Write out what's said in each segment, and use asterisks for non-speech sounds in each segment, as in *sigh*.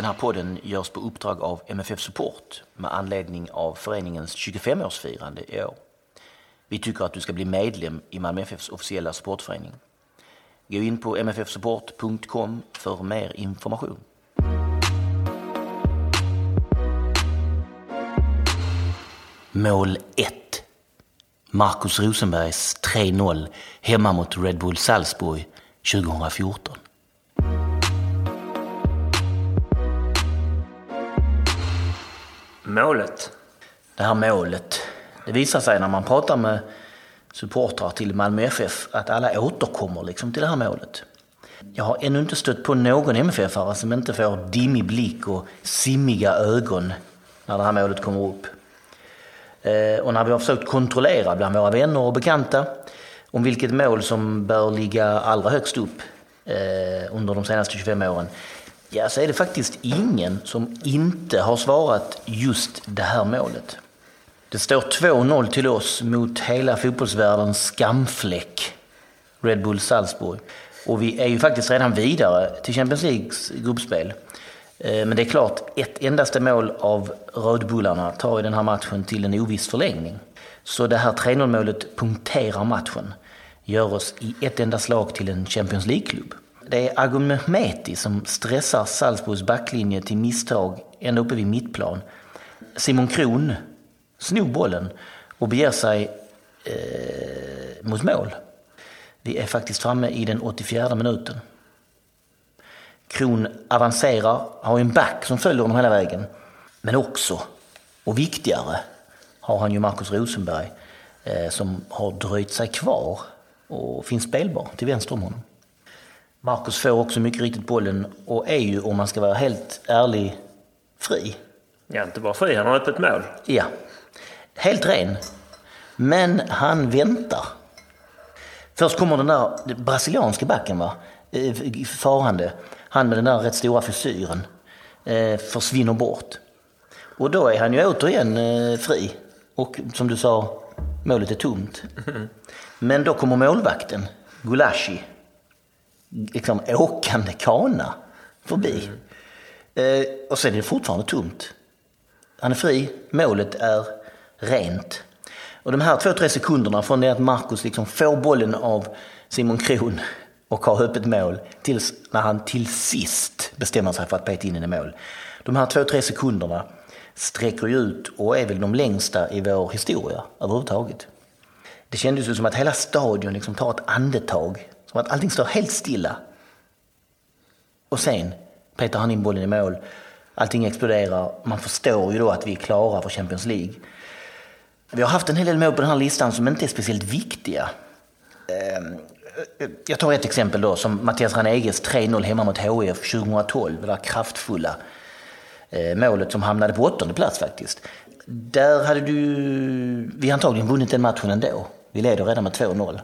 Den här podden görs på uppdrag av MFF Support med anledning av föreningens 25-årsfirande i år. Vi tycker att du ska bli medlem i Malmö FFs officiella supportförening. Gå in på mffsupport.com för mer information. Mål 1. Marcus Rosenbergs 3-0 hemma mot Red Bull Salzburg 2014. Målet. Det här målet, det visar sig när man pratar med supportrar till Malmö FF att alla återkommer liksom till det här målet. Jag har ännu inte stött på någon MFF-are som inte får dimmig blick och simmiga ögon när det här målet kommer upp. Eh, och när vi har försökt kontrollera bland våra vänner och bekanta om vilket mål som bör ligga allra högst upp eh, under de senaste 25 åren, ja så är det faktiskt ingen som inte har svarat just det här målet. Det står 2-0 till oss mot hela fotbollsvärldens skamfläck, Red Bull Salzburg. Och vi är ju faktiskt redan vidare till Champions Leagues gruppspel. Eh, men det är klart, ett endaste mål av rödbullarna tar i den här matchen till en oviss förlängning. Så det här 3-0 målet punkterar matchen, gör oss i ett enda slag till en Champions League-klubb. Det är Agun Mehmeti som stressar Salzburgs backlinje till misstag ända uppe vid mittplan. Simon Kron snor bollen och beger sig eh, mot mål. Vi är faktiskt framme i den 84 minuten. Kron avancerar, har en back som följer honom hela vägen. Men också, och viktigare, har han ju Markus Rosenberg eh, som har dröjt sig kvar och finns spelbar till vänster om honom. Marcus får också mycket riktigt bollen och är ju, om man ska vara helt ärlig, fri. Ja, inte bara fri, han har öppet mål. Ja, helt ren. Men han väntar. Först kommer den där brasilianska backen va? Eh, farande. Han med den där rätt stora frisyren eh, försvinner bort. Och då är han ju återigen eh, fri. Och som du sa, målet är tomt. Men då kommer målvakten, Gulashi, liksom åkande kana förbi. Eh, och sen är det fortfarande tomt. Han är fri, målet är rent. Och de här två, tre sekunderna från det att Marcus liksom får bollen av Simon Kron och har öppet mål tills när han till sist bestämmer sig för att peta in den i mål. De här två, tre sekunderna sträcker ju ut och är väl de längsta i vår historia överhuvudtaget. Det kändes ju som att hela stadion liksom tar ett andetag, som att allting står helt stilla. Och sen petar han in bollen i mål. Allting exploderar. Man förstår ju då att vi är klara för Champions League. Vi har haft en hel del mål på den här listan som inte är speciellt viktiga. Ehm, jag tar ett exempel då, som Mattias Raneges 3-0 hemma mot HIF 2012. Det där kraftfulla eh, målet som hamnade på åttonde plats faktiskt. Där hade du, vi antagligen vunnit den matchen ändå. Vi leder redan med 2-0.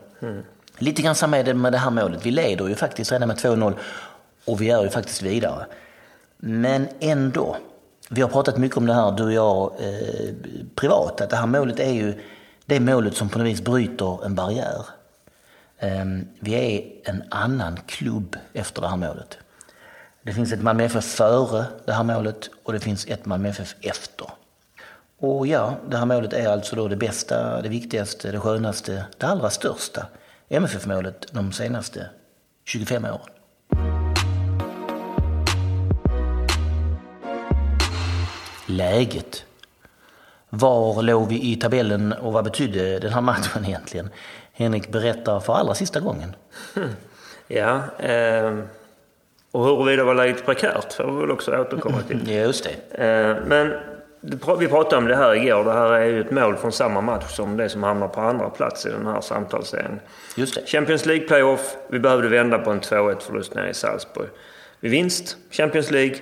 Lite grann samma är det med det här målet. Vi leder ju faktiskt redan med 2-0 och vi är ju faktiskt vidare. Men ändå, vi har pratat mycket om det här, du och jag, eh, privat, att det här målet är ju det målet som på något vis bryter en barriär. Eh, Vi är en annan klubb efter det här målet. Det finns ett Malmö FF före det här målet och det finns ett Malmö FF efter. Och ja, det här målet är alltså då det bästa, det viktigaste, det skönaste, det allra största MFF-målet de senaste 25 åren. Läget. Var låg vi i tabellen och vad betydde den här matchen egentligen? Henrik berättar för allra sista gången. Ja, ehm, och huruvida det var läget prekärt får vi väl också återkomma till. Just det. Eh, Men vi pratade om det här igår. Det här är ju ett mål från samma match som det som hamnar på andra plats i den här samtalsserien. Just det. Champions League playoff. Vi behövde vända på en 2-1 förlust nere i Salzburg. Vid vinst, Champions League.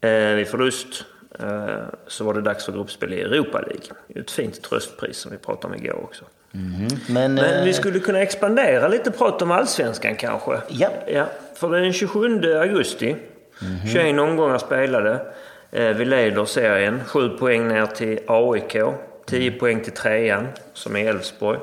Eh, vid förlust, eh, så var det dags för gruppspel i Europa League. Det är Ett fint tröstpris som vi pratade om igår också. Men, Men eh, vi skulle kunna expandera lite prat om allsvenskan kanske. Ja. ja. För den 27 augusti. 21 omgångar spelade. Eh, Vi leder serien. 7 poäng ner till AIK. 10 poäng till trean, som är Elfsborg.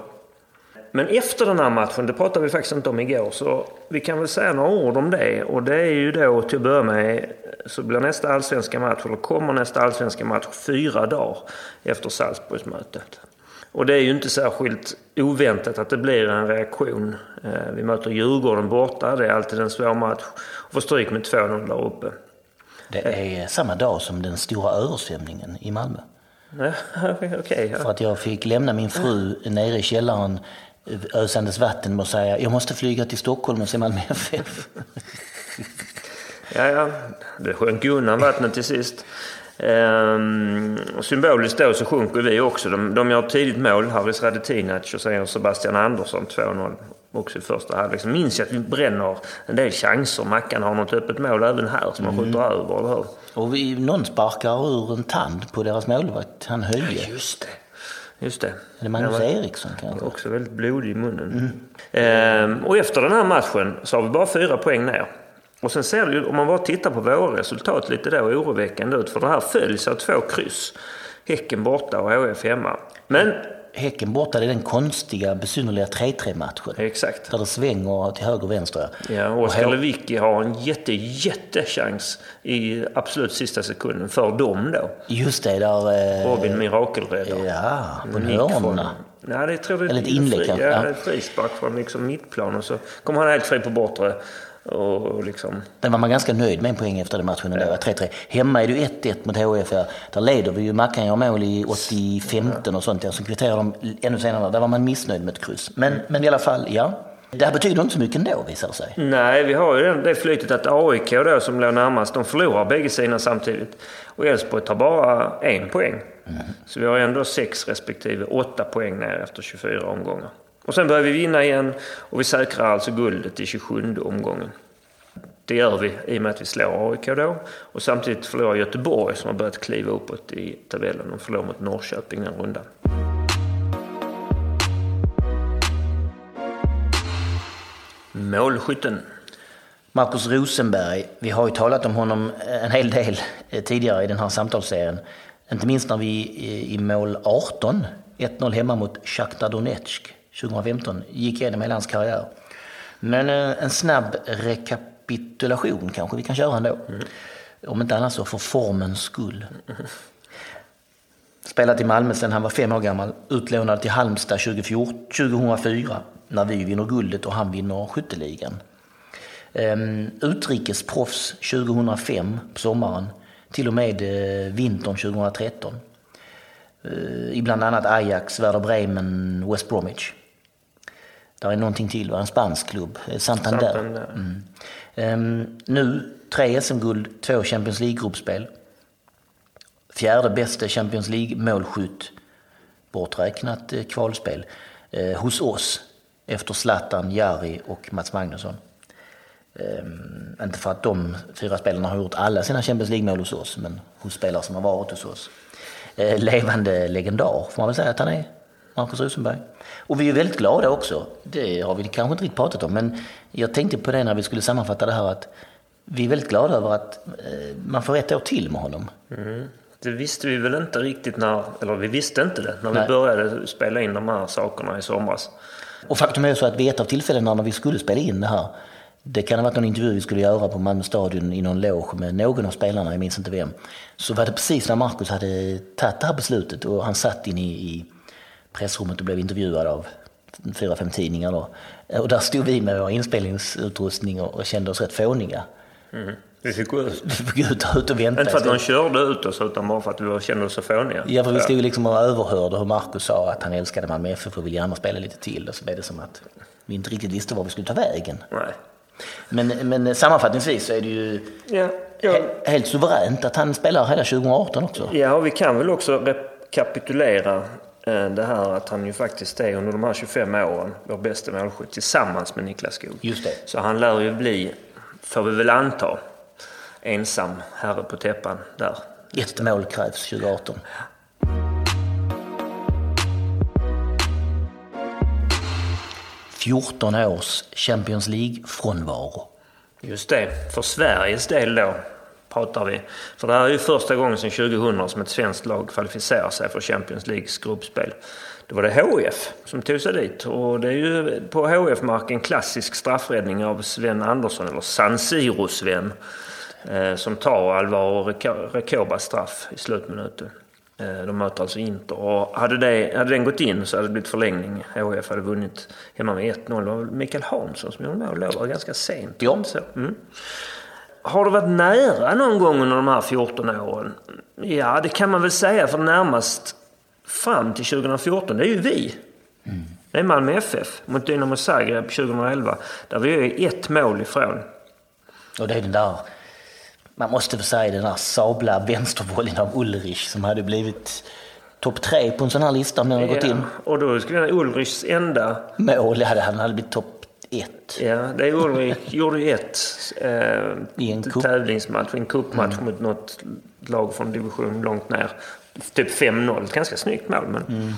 Men efter den här matchen, det pratade vi faktiskt inte om igår, så vi kan väl säga några ord om det. Och det är ju då till att börja med, så blir nästa allsvenska match, eller kommer nästa allsvenska match, fyra dagar efter Salzburgsmötet. Och det är ju inte särskilt oväntat att det blir en reaktion. Eh, Vi möter Djurgården borta, det är alltid en svår match. Och får stryk med 2-0 där uppe. Det är samma dag som den stora översvämningen i Malmö. Ja, Okej, För ja. att jag fick lämna min fru nere i källaren ösandes vatten och säga jag måste flyga till Stockholm och se Malmö FF. ja, ja. Det sjönk ju undan vattnet till sist. Ehm, symboliskt då så sjunker vi också. De, de gör tidigt mål, Haris Radetinac och sen Sebastian Andersson 2-0 också i första halvlek. Så minns jag att vi bränner en del chanser. Mackan har något öppet mål även här som han skjuter över, eller hur? Och vi, någon sparkar ur en tand på deras målvakt, han Höje. Just det. Just det. Är det Magnus men- Eriksson kanske? Också väldigt blodig i munnen. Ehm, och efter den här matchen så har vi bara fyra poäng ner. Och sen ser det ju, om man bara tittar på våra resultat, lite då oroväckande ut. För det här följs av två kryss. Häcken borta och HF hemma. Men, Häcken borta, det är den konstiga, besynnerliga 3-3 matchen. exakt. Där det svänger till höger och vänster. Ja, Oskar Och H- Lewicki har en jätte, jättechans i absolut sista sekunden för dem då. Just det, där... eh, Robin mirakelräddar. Ja, på En hörnorna. Nej, det tror jag Eller ett inlägg, kanske. ja, frispark från liksom mittplan och så kommer han helt fri på bortre. Och, liksom, Den var man ganska nöjd med en poäng efter den matchen. ändå, 3-3. Hemma är det ju 1-1 mot ja. Där leder vi ju. Mackan gör mål i 85 och sånt. Ja. Så kvitterar de ännu senare. Där var man missnöjd med ett kryss. Men, men i alla fall, ja. Det här betyder inte så mycket ändå visar det sig. nej, vi har ju det, flytet att AIK då som låg närmast, de förlorar bägge sina samtidigt. Och Elfsborg tar bara en poäng. Så vi har ändå sex respektive åtta poäng ner efter 24 omgångar. Och sen börjar vi vinna igen och vi säkrar alltså guldet i 27 omgången. Det gör vi i och med att vi slår AIK då. Och samtidigt förlorar Göteborg som har börjat kliva uppåt i tabellen. De förlorar mot Norrköping den rundan. Målskytten. Marcus Rosenberg, vi har ju talat om honom eh, en hel del eh, tidigare i den här samtalsserien. Inte minst när vi i i mål 18, 1-0 hemma mot Shakhtar Donetsk 2015, gick igenom hela hans karriär. Men eh, en snabb rekapitulation kanske vi kan köra ändå. Om inte annat så för formens skull. Spelat i Malmö sedan han var fem år gammal. Utlånad till Halmstad 2014 2004 när vi vinner guldet och han vinner skytteligan. Um, utrikesproffs 2005 på sommaren. Till och med eh, vintern 2013. Uh, I bland annat Ajax, Werder Bremen, West Bromwich. Där är någonting till, va? en spansk klubb, eh, Santander. Santander. Mm. Ehm, nu tre SM-guld, två Champions League-gruppspel. Fjärde bästa Champions League-målskytt, borträknat eh, kvalspel, eh, hos oss efter Zlatan, Jari och Mats Magnusson. Ehm, inte för att de fyra spelarna har gjort alla sina Champions League-mål hos oss, men hos spelare som har varit hos oss. Eh, levande legendar får man väl säga att han är, Marcus Rosenberg. Och vi är väldigt glada också, det har vi kanske inte riktigt pratat om, men jag tänkte på det när vi skulle sammanfatta det här att vi är väldigt glada över att eh, man får ett år till med honom. Det visste vi väl inte riktigt när, eller vi visste inte det när Nej. vi började spela in de här sakerna i somras. Och faktum är så att vid ett av tillfällena när vi skulle spela in det här, det kan ha varit någon intervju vi skulle göra på Malmö stadion i någon loge med någon av spelarna, jag minns inte vem. Så var det precis när Marcus hade tagit det här beslutet och han satt inne i, i pressrummet och blev intervjuad av fyra, fem tidningar då. Och där stod vi med vår inspelningsutrustning och, och kände oss rätt fåniga. Vi fick gå ut. *laughs* Vi fick ut, ut och vänta. Inte för att någon körde ut oss utan bara för att vi kände oss så fåniga. Ja, för vi stod liksom och överhörde hur Marcus sa att han älskade Malmö FF och ville gärna spela lite till. Och så blev det som att vi inte riktigt visste var vi skulle ta vägen. Nej. Men, men sammanfattningsvis så är det ju Ja, ja. he- helt suveränt att han spelar hela 2018 också. ja, och vi kan väl också rekapitulera det här att han ju faktiskt är under de här 25 åren vår bästa målskytt tillsammans med Niklas Skog. Just det. Så han lär ju bli, får vi väl anta, ensam herre på täppan där Ett mål krävs 2018. Fjorton års Champions League-frånvaro. Just det, för Sveriges del då pratar vi. För det här är ju första gången sedan 2000 som ett svenskt lag kvalificerar sig för Champions Leagues gruppspel. Då var det HIF som tog sig dit och det är ju på HIF-marken klassisk straffräddning av Sven Andersson, eller San Siro-Sven, eh, som tar Alvaro Recobas straff i slutminuten. Eh, de möter alltså Inter. Och hade, det, hade den gått in så hade det blivit förlängning. HF hade vunnit hemma med 1-0. Det var Mikael Hansson som gjorde mål då. Ganska sent. Ja. Så, mm. Har det varit nära någon gång under de här 14 åren? Ja, det kan man väl säga. För närmast fram till 2014, det är ju vi. Mm. Det är Malmö FF mot Dynamo Zagreb 2011. Där vi är ett mål ifrån. Och det är den där man måste väl säga den där sabla vänstervolleyn av Ulrich som hade blivit topp tre på en sån här lista om den hade ja, gått in. Och då skulle den Ulrichs enda... Mål, hade han hade blivit topp ett. Ja, det är Ulrich gjorde ju ett eh, I en tävlingsmatch, en cupmatch mm. mot något lag från division långt ner. Typ 5-0, ett ganska snyggt mål. Men... Mm.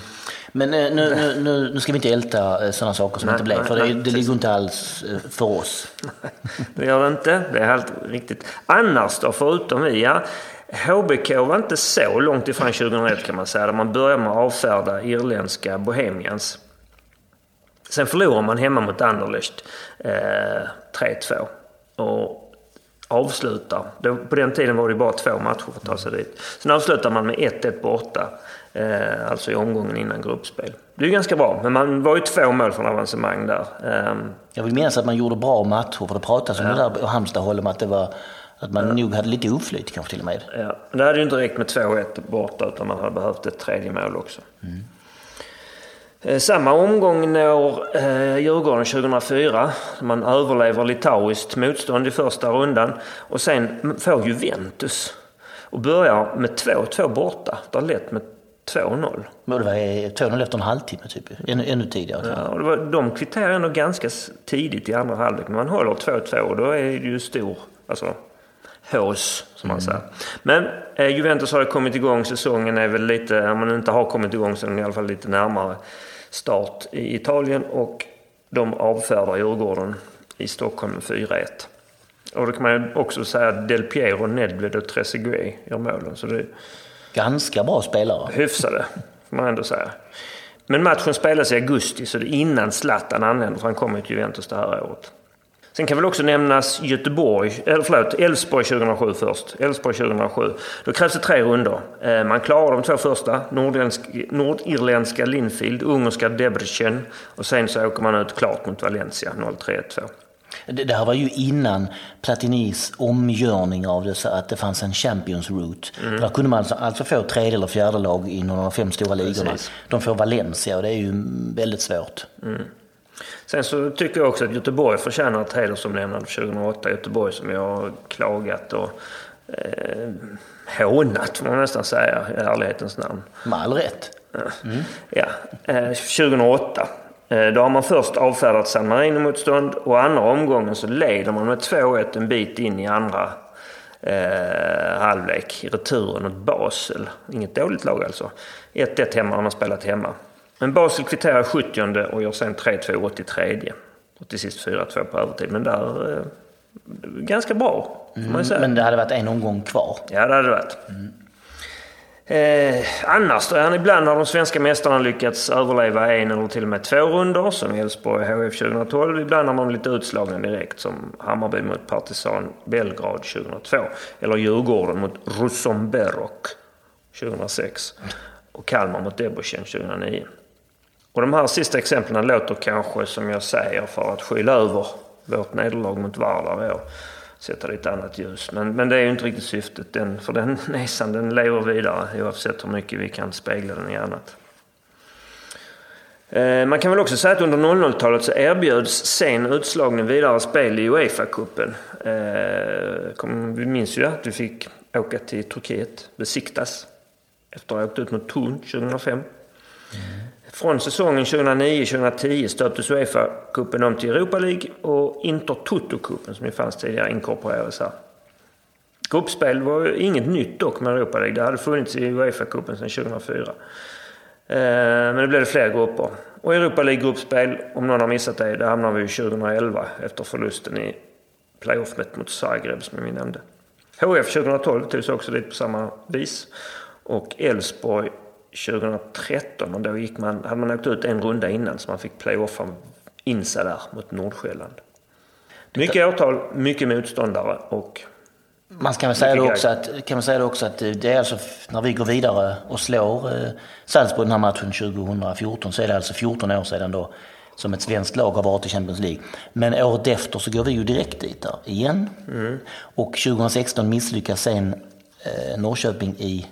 Men eh, nu, nu, nu, nu, ska vi inte älta eh, sådana saker som nej, inte blev, nej, för det, nej, det ligger inte alls eh, för oss. *laughs* det gör det inte, det är helt riktigt. Annars då, förutom vi, ja. HBK var inte så långt ifrån 2001 kan man säga, där man började med att avfärda irländska Bohemians. Sen förlorar man hemma mot Anderlecht eh, 3-2. Och avslutar, på den tiden var det bara två matcher för att ta sig dit. Sen avslutar man med 1-1 borta. Eh, alltså i omgången innan gruppspel. Det är ju ganska bra, men man var ju två mål från avancemang där. Eh, jag vill minnas att man gjorde bra matcher, för det pratas om ja. det där på Halmstad om att det var att man ja. nog hade lite oflyt kanske till och med. Ja, men det hade ju inte räckt med 2-1 borta utan man hade behövt ett tredje mål också. Mm. Eh, samma omgång når eh, Djurgården 2004. Man överlever litauiskt motstånd i första rundan. Och sen får Juventus och börjar med 2-2 borta. Det har lett med 2-0. Men det var 2-0 efter en halvtimme typ? Ännu, ännu tidigare? Ja, och det var, de kvitterade ändå ganska tidigt i andra halvlek. Men man håller 2-2 och då är det ju stor, alltså hås som man mm. säger. Men eh, Juventus har kommit igång. Säsongen är väl lite, om man inte har kommit igång så är den i alla fall lite närmare start i Italien. Och de avfärdar Djurgården i Stockholm med 4-1. Och då kan man ju också säga att Del Piero, Nedved och Trezeguet gör målen. Så det Ganska bra spelare. Hyfsade, får man ändå säga. Men matchen spelas i augusti, så det är innan Zlatan anländer, för han kommer till Juventus det här året. Sen kan väl också nämnas Göteborg, eller förlåt, Elfsborg 2007 först. Elfsborg 2007. Då krävs det tre runder. Eh, man klarar de två första, nordirländska Linfield, ungerska Debrecen och sen så åker man ut klart mot Valencia 0-3-2. Det, det här var ju innan Platinis omgörning av det så att det fanns en Champions Route. Mm. Där kunde man alltså, alltså få tredje eller fjärde lag inom de fem stora ligorna. Precis. De får Valencia och det är ju väldigt svårt. Mm. Sen så tycker jag också att Göteborg förtjänar ett hedersomnämnande 2008. Göteborg som jag har klagat och eh, hånat får man nästan säga i ärlighetens namn. Med all rätt. Mm. Ja, eh, 2008. Eh, då har man först avfärdat San Marino-motstånd och andra omgången så leder man med 2-1 en bit in i andra eh, halvlek i returen mot Basel. Inget dåligt lag alltså. 1-1 hemma har man spelat hemma. Men Basel kvitterar 70 och gör sen 3-2 83. Och till sist 4-2 på övertid. Men där... Eh, ganska bra, får man säga. Men det hade varit en omgång kvar? Ja, det hade det varit. Mm. Eh, annars då, ibland har de svenska mästarna lyckats överleva en eller till och med två runder som Elfsborg HF 2012. Ibland har de lite utslagna direkt som Hammarby mot Partizan Belgrad 2002. Eller Djurgården mot Rusomberok 2006. Och Kalmar mot Debrecen 2009. Och de här sista exemplen låter kanske som jag säger för att skylla över vårt nederlag mot Vardar i år sätta det i ett annat ljus. Men, men det är ju inte riktigt syftet. Den, för den *laughs* näsan den lever vidare oavsett hur mycket vi kan spegla den i annat. Eh, man kan väl också säga att under 00-talet så erbjöds sen utslagning vidare spel i Uefa-cupen. Eh, vi minns ju att vi fick åka till Turkiet, besiktas, efter att ha åkt ut mot Thun 2005. Från säsongen 2009-2010 stöptes Uefa-cupen om till Europa League och Inter-Toto-cupen, som ju fanns tidigare inkorporerades här. Gruppspel var ju inget nytt dock med Europa League. Det hade funnits i Uefa-cupen sedan 2004. Eh, men nu blev det fler grupper. Och Europa League-gruppspel, om någon har missat det, det hamnar vi 2011 efter förlusten i playoffet mot Zagreb som jag nämnde. HF 2012 togs också dit på samma vis. Och Elfsborg 2013, och då gick man, hade man åkt ut en runda innan så man fick playoffa in sig där mot Nordsjälland. Mycket åtal, mycket motståndare och man kan väl säga det också att, kan man säga det också att det är alltså när vi går vidare och slår eh, Salzburg den här matchen 2014 så är det alltså 14 år sedan då som ett svenskt lag har varit i Champions League. Men året efter så går vi ju direkt dit där igen. Mm. Och 2016 misslyckas sen eh, Norrköping i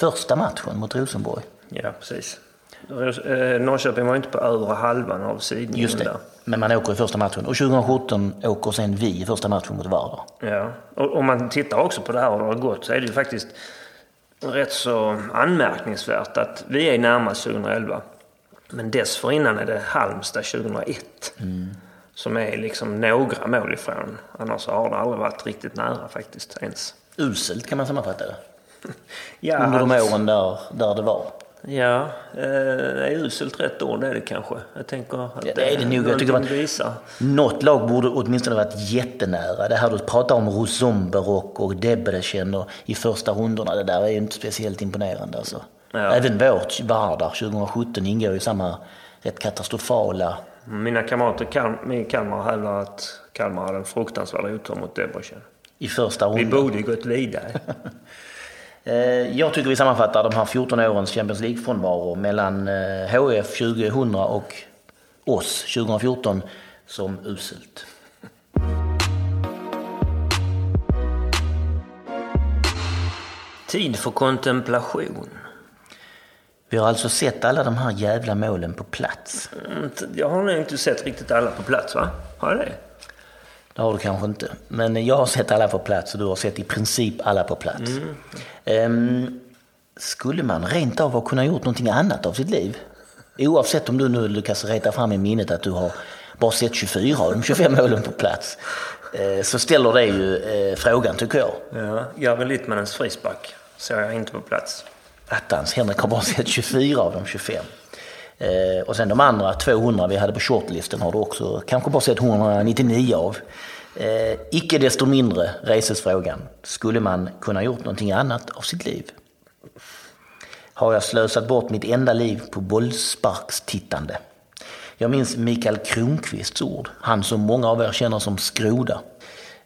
första matchen mot Rosenborg. Ja, precis. Eh, Norrköping var inte på övre halvan av sidningen Just det. Där. Men man åker i första matchen. Och 2017 åker sen vi i första matchen mot Vardar. Ja, och om man tittar också på det här och det har gått så är det ju faktiskt rätt så anmärkningsvärt att vi är närmast 2011. Men dessförinnan är det Halmstad 2001. Mm. Som är liksom några mål ifrån. Annars har det aldrig varit riktigt nära faktiskt ens. Uselt kan man sammanfatta det. *laughs* ja, Under de åren där, där det var. Ja, eh, är uselt rätt ord är det kanske. Jag tänker att ja, det är det nog. Jag tycker att visar. något lag borde åtminstone varit jättenära. Det här du pratar om Rosomberok och Debrecen i första rundorna, det där är ju inte speciellt imponerande alltså. Ja. Även vårt Vardar 2017 ingår i samma rätt katastrofala... Mina kamrater i Kalmar hävdar att Kalmar hade en fruktansvärd otur mot Debrecen. I första rundan? Vi borde ju gått vidare. *laughs* Eh, jag tycker vi sammanfattar de här 14 årens Champions League-frånvaro mellan HF eh, 2000 och oss 2014 som uselt. Tid för kontemplation. Vi har alltså sett alla de här jävla målen på plats. Mm, jag har nog inte sett riktigt alla på plats, va? Har jag det? Det har du kanske inte. Men jag har sett alla på plats och du har sett i princip alla på plats. Mm. Um, skulle man rent av ha kunnat gjort någonting annat av sitt liv? Oavsett om du nu lyckas reta fram i minnet att du har bara sett 24 av de 25 målen på plats. Uh, så ställer det ju uh, frågan tycker jag. Ja, Gabriel Littmanens frispark såg jag inte på plats. Attans, Henrik har bara sett 24 av de 25. Eh, och sen de andra 200 vi hade på shortlisten har du också kanske bara sett 199 av. Eh, icke desto mindre reses frågan, skulle man kunna gjort någonting annat av sitt liv? Har jag slösat bort mitt enda liv på bollsparkstittande? Jag minns Mikael Kronqvists ord, han som många av er känner som Skroda.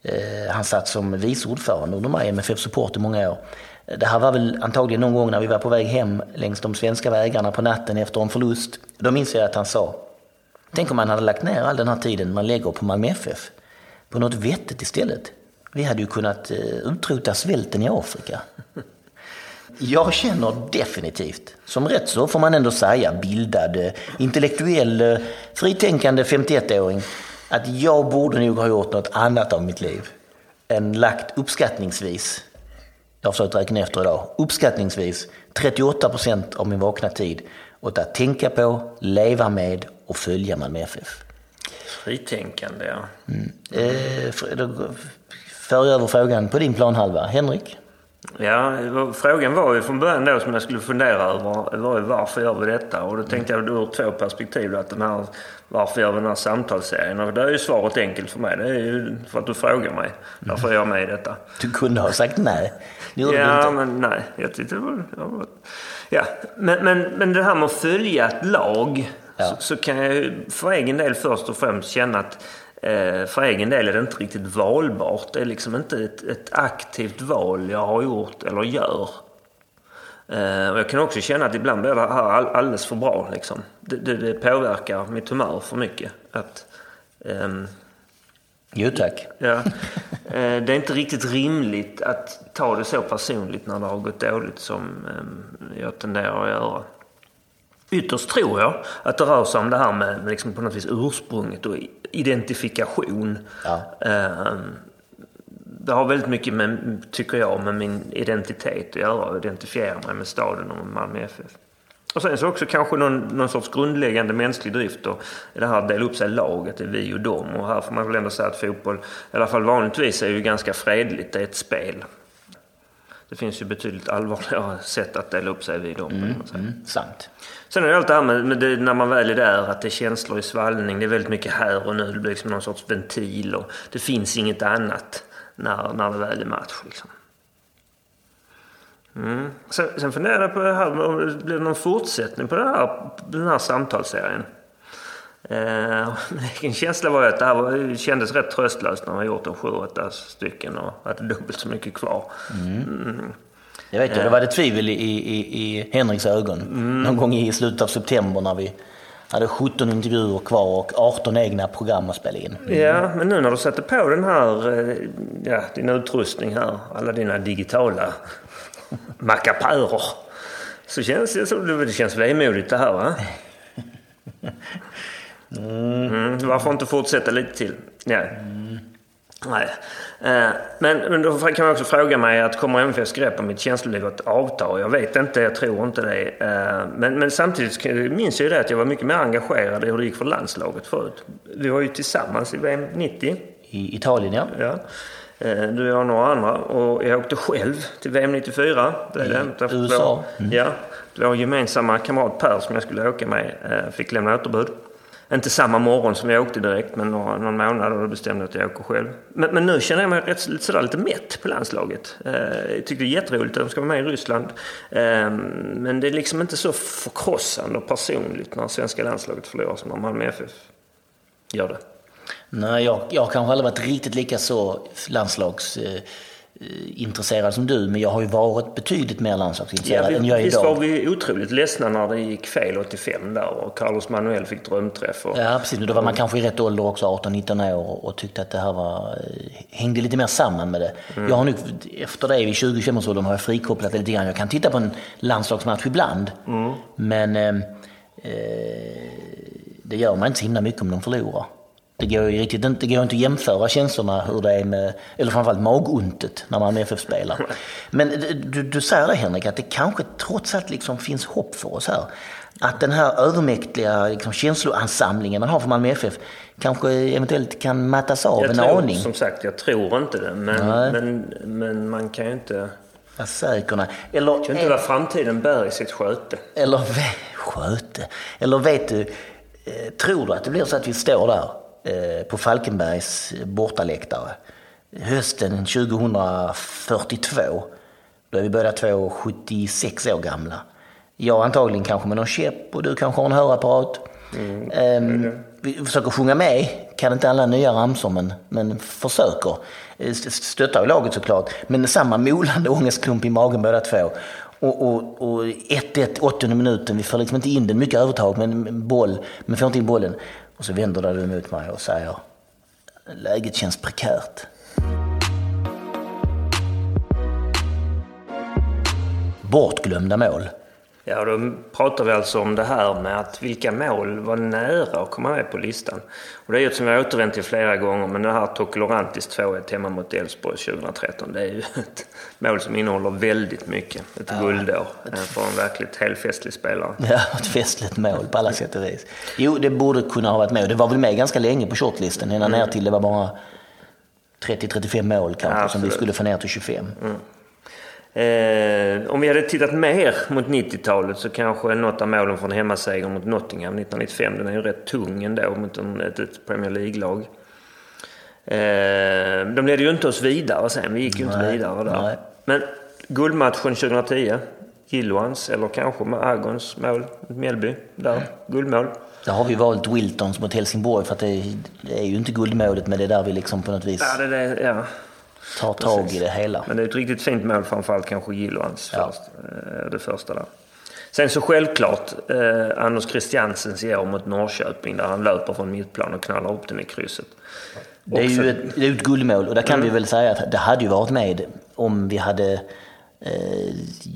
Eh, han satt som vice ordförande under mig MFF Support i många år. Det här var väl antagligen någon gång när vi var på väg hem längs de svenska vägarna på natten efter en förlust. Då minns jag att han sa, tänk om man hade lagt ner all den här tiden man lägger på Malmö FF på något vettigt istället. Vi hade ju kunnat eh, utrota svälten i Afrika. Jag känner definitivt, som rätt så får man ändå säga, bildad, eh, intellektuell, eh, fritänkande 51-åring, att jag borde nog ha gjort något annat av mitt liv än lagt uppskattningsvis jag har försökt räkna efter idag, uppskattningsvis 38 procent av min vakna tid åt att tänka på, leva med och följa Malmö FF. Fritänkande, ja. Mm. Eh, för över frågan på din planhalva. Henrik? Ja, frågan var ju från början då som jag skulle fundera över var varför gör vi detta? Och då tänkte jag ur två perspektiv. Att den här, varför gör vi den här samtalsserien? Och där är ju svaret enkelt för mig. Det är ju för att du frågar mig. Varför är jag med i detta? Du kunde ha sagt nej. ja, men nej. Jag tyckte det var... Ja, men, men, men det här med att följa ett lag. Ja. Så, så, kan jag för egen del först och främst känna att Eh, för egen del är det inte riktigt valbart. Det är liksom inte ett, ett aktivt val jag har gjort eller gör. Eh, och jag kan också känna att ibland blir det här alldeles för bra. Liksom. Det, det, det påverkar mitt humör för mycket. Att, um, jo tack. Ja, eh, det är inte riktigt rimligt att ta det så personligt när det har gått dåligt som um, jag tenderar att göra. Ytterst tror jag att det rör sig om det här med liksom på något vis ursprunget och identifikation. Ja. Ehm, det har väldigt mycket med, tycker jag, med min identitet att göra. Att identifiera mig med staden och med Malmö FF. Och sen så också kanske någon, någon sorts grundläggande mänsklig drift då. Det här att dela upp sig i laget, det är vi och dem. Och här får man väl ändå säga att fotboll, i alla fall vanligtvis, är ju ganska fredligt. Det är ett spel. Det finns ju betydligt allvarligare *laughs* sätt att dela upp sig vid dem. Mm, mm, sant. Sen är det allt det här med, med det, när man väl är där, att det är känslor i svallning. Det är väldigt mycket här och nu. Det blir liksom någon sorts ventil och det finns inget annat när, när det väl är match. Liksom. Mm. Sen, sen funderar jag på det här, om det blir någon fortsättning på den här, den här samtalsserien. Eh, *laughs* min känsla var att det här var, kändes rätt tröstlöst när man gjort en sju, åtta stycken och hade dubbelt så mycket kvar. Mm. Mm. Jag vet ju, det var det tvivel i, i, i Henriks ögon. Mm. Någon gång i slutet av september när vi hade 17 intervjuer kvar och 18 egna program att spela in. Mm. Ja, men nu när du sätter på den här, eh, ja, din utrustning här, alla dina digitala *laughs* mackapärer. Så känns det, så, det känns vemodigt det här va? *laughs* Mm. Varför inte fortsätta lite till? Ja. Mm. Nej. Eh, men, men då kan man också fråga mig att kommer MFFs grepp om mitt känsloliv att avta? Jag vet inte, jag tror inte det. Eh, men, men samtidigt minns jag ju det att jag var mycket mer engagerad i hur det gick för landslaget förut. Vi var ju tillsammans i VM 90. I Italien ja. ja. Eh, du, jag och några andra. Och jag åkte själv till VM 94. Det är det. I USA? Mm. Ja. Vår gemensamma kamrat Per som jag skulle åka med fick lämna återbud. Inte samma morgon som jag åkte direkt, men några, någon månad och då bestämde jag att jag åker själv. Men, men nu känner jag mig rätt, lite, sådär, lite mätt på landslaget. Eh, jag tycker det är jätteroligt att de ska vara med i Ryssland. Eh, men det är liksom inte så förkrossande och personligt när svenska landslaget förlorar som när Malmö FF gör det. Nej, jag, jag har kanske aldrig varit riktigt lika så landslags... Eh, intresserad som du, men jag har ju varit betydligt mer landslagsintresserad ja, än jag är idag. Visst var vi otroligt ledsna när det gick fel 85 där och Carlos Manuel fick drömträff. Och, ja, precis. Då var man kanske i rätt ålder också, 18-19 år, och tyckte att det här var, eh, hängde lite mer samman med det. Mm. Jag har nu, efter det, vid 20-25-årsåldern har jag frikopplat det lite grann. Jag kan titta på en landslagsmatch ibland, mm. men eh, eh, det gör man inte så himla mycket om de förlorar. Det går ju riktigt inte, det går inte att jämföra känslorna hur det är med, eller framförallt magontet när man FF spelar. Men du, du säger det Henrik, att det kanske trots allt liksom finns hopp för oss här. Att den här övermäktiga liksom, känsloansamlingen man har för Malmö FF kanske eventuellt kan mattas av jag en tror, aning. Som sagt, jag tror inte det. Men, men, men man kan ju inte... Vara säker. Eller, kan inte vad framtiden bär i sitt sköte. Eller *laughs* sköte. Eller vet du, eh, tror du att det blir så att vi står där på Falkenbergs bortaläktare. Hösten 2042. Då är vi båda två 76 år gamla. Jag antagligen kanske med någon käpp och du kanske har en hörapparat. Mm. Mm. Vi försöker sjunga med, kan inte alla nya ramsor men, men försöker. Eh, stöttar ju laget såklart. Men samma molande *laughs* ångestklump i magen båda två. Och, och, och 1-1, 80 minuten, vi får liksom inte in den, mycket övertag men boll, men får inte in bollen. Och så vänder du mot mig och säger läget känns prekärt. Bortglömda mål. Ja, då pratar vi alltså om det här med att vilka mål var nära att komma med på listan. Och det är ett som jag återvänt till flera gånger, men det här Tokelorantis 2-1 hemma mot Elfsborg 2013, det är ju ett mål som innehåller väldigt mycket. Ett ja, guldår ett... för en verkligt helfestlig spelare. Ja, ett festligt mål på alla sätt och vis. Jo, det borde kunna ha varit med. Det var väl med ganska länge på shortlisten, ända mm. ner till det var bara 30-35 mål kanske, ja, som vi skulle få ner till 25. Mm. Eh, om vi hade tittat mer mot 90-talet så kanske något av målen från hemmasegern mot Nottingham 1995, den är ju rätt tung ändå mot en, ett, ett Premier League-lag. Eh, de ledde ju inte oss vidare sen, vi gick ju nej, inte vidare där. Nej. Men guldmatchen 2010, Gilloans eller kanske med Agons mål mot Mjällby, där, guldmål. Där har vi valt Wiltons mot Helsingborg för att det, det är ju inte guldmålet men det är där vi liksom på något vis... Ja, det, det, ja tar tag Precis. i det hela. Men det är ett riktigt fint mål framförallt kanske Gilloans ja. först, eh, det första där. Sen så självklart eh, Anders Christiansens i år mot Norrköping där han löper från mittplan och knallar upp den i krysset. Det är ju ett, det är ett guldmål och där kan mm. vi väl säga att det hade ju varit med om vi hade eh,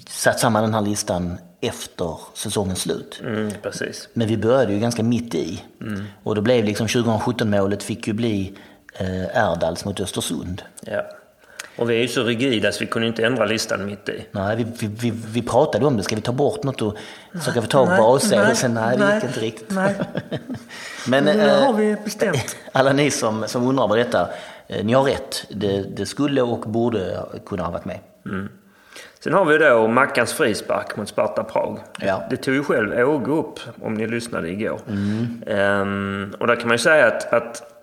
satt samman den här listan efter säsongens slut. Mm, precis. Men vi började ju ganska mitt i. Mm. Och då blev liksom 2017-målet fick ju bli Erdals mot Östersund. Ja. Och vi är ju så rigida så vi kunde inte ändra listan mitt i. Nej, vi, vi, vi, vi pratade om det. Ska vi ta bort något och försöka få tag på valsedelsen? Nej, nej, det gick inte riktigt. Nej. *laughs* Men nu äh, har vi bestämt. *laughs* Alla ni som, som undrar vad detta, eh, ni har rätt. Det, det, skulle och borde kunna ha varit med. Mm. Sen har vi då Mackans frispark mot Sparta Prag. Ja. Det tog ju själv Åge upp, om ni lyssnade igår. Ehm, och där kan man ju säga att, att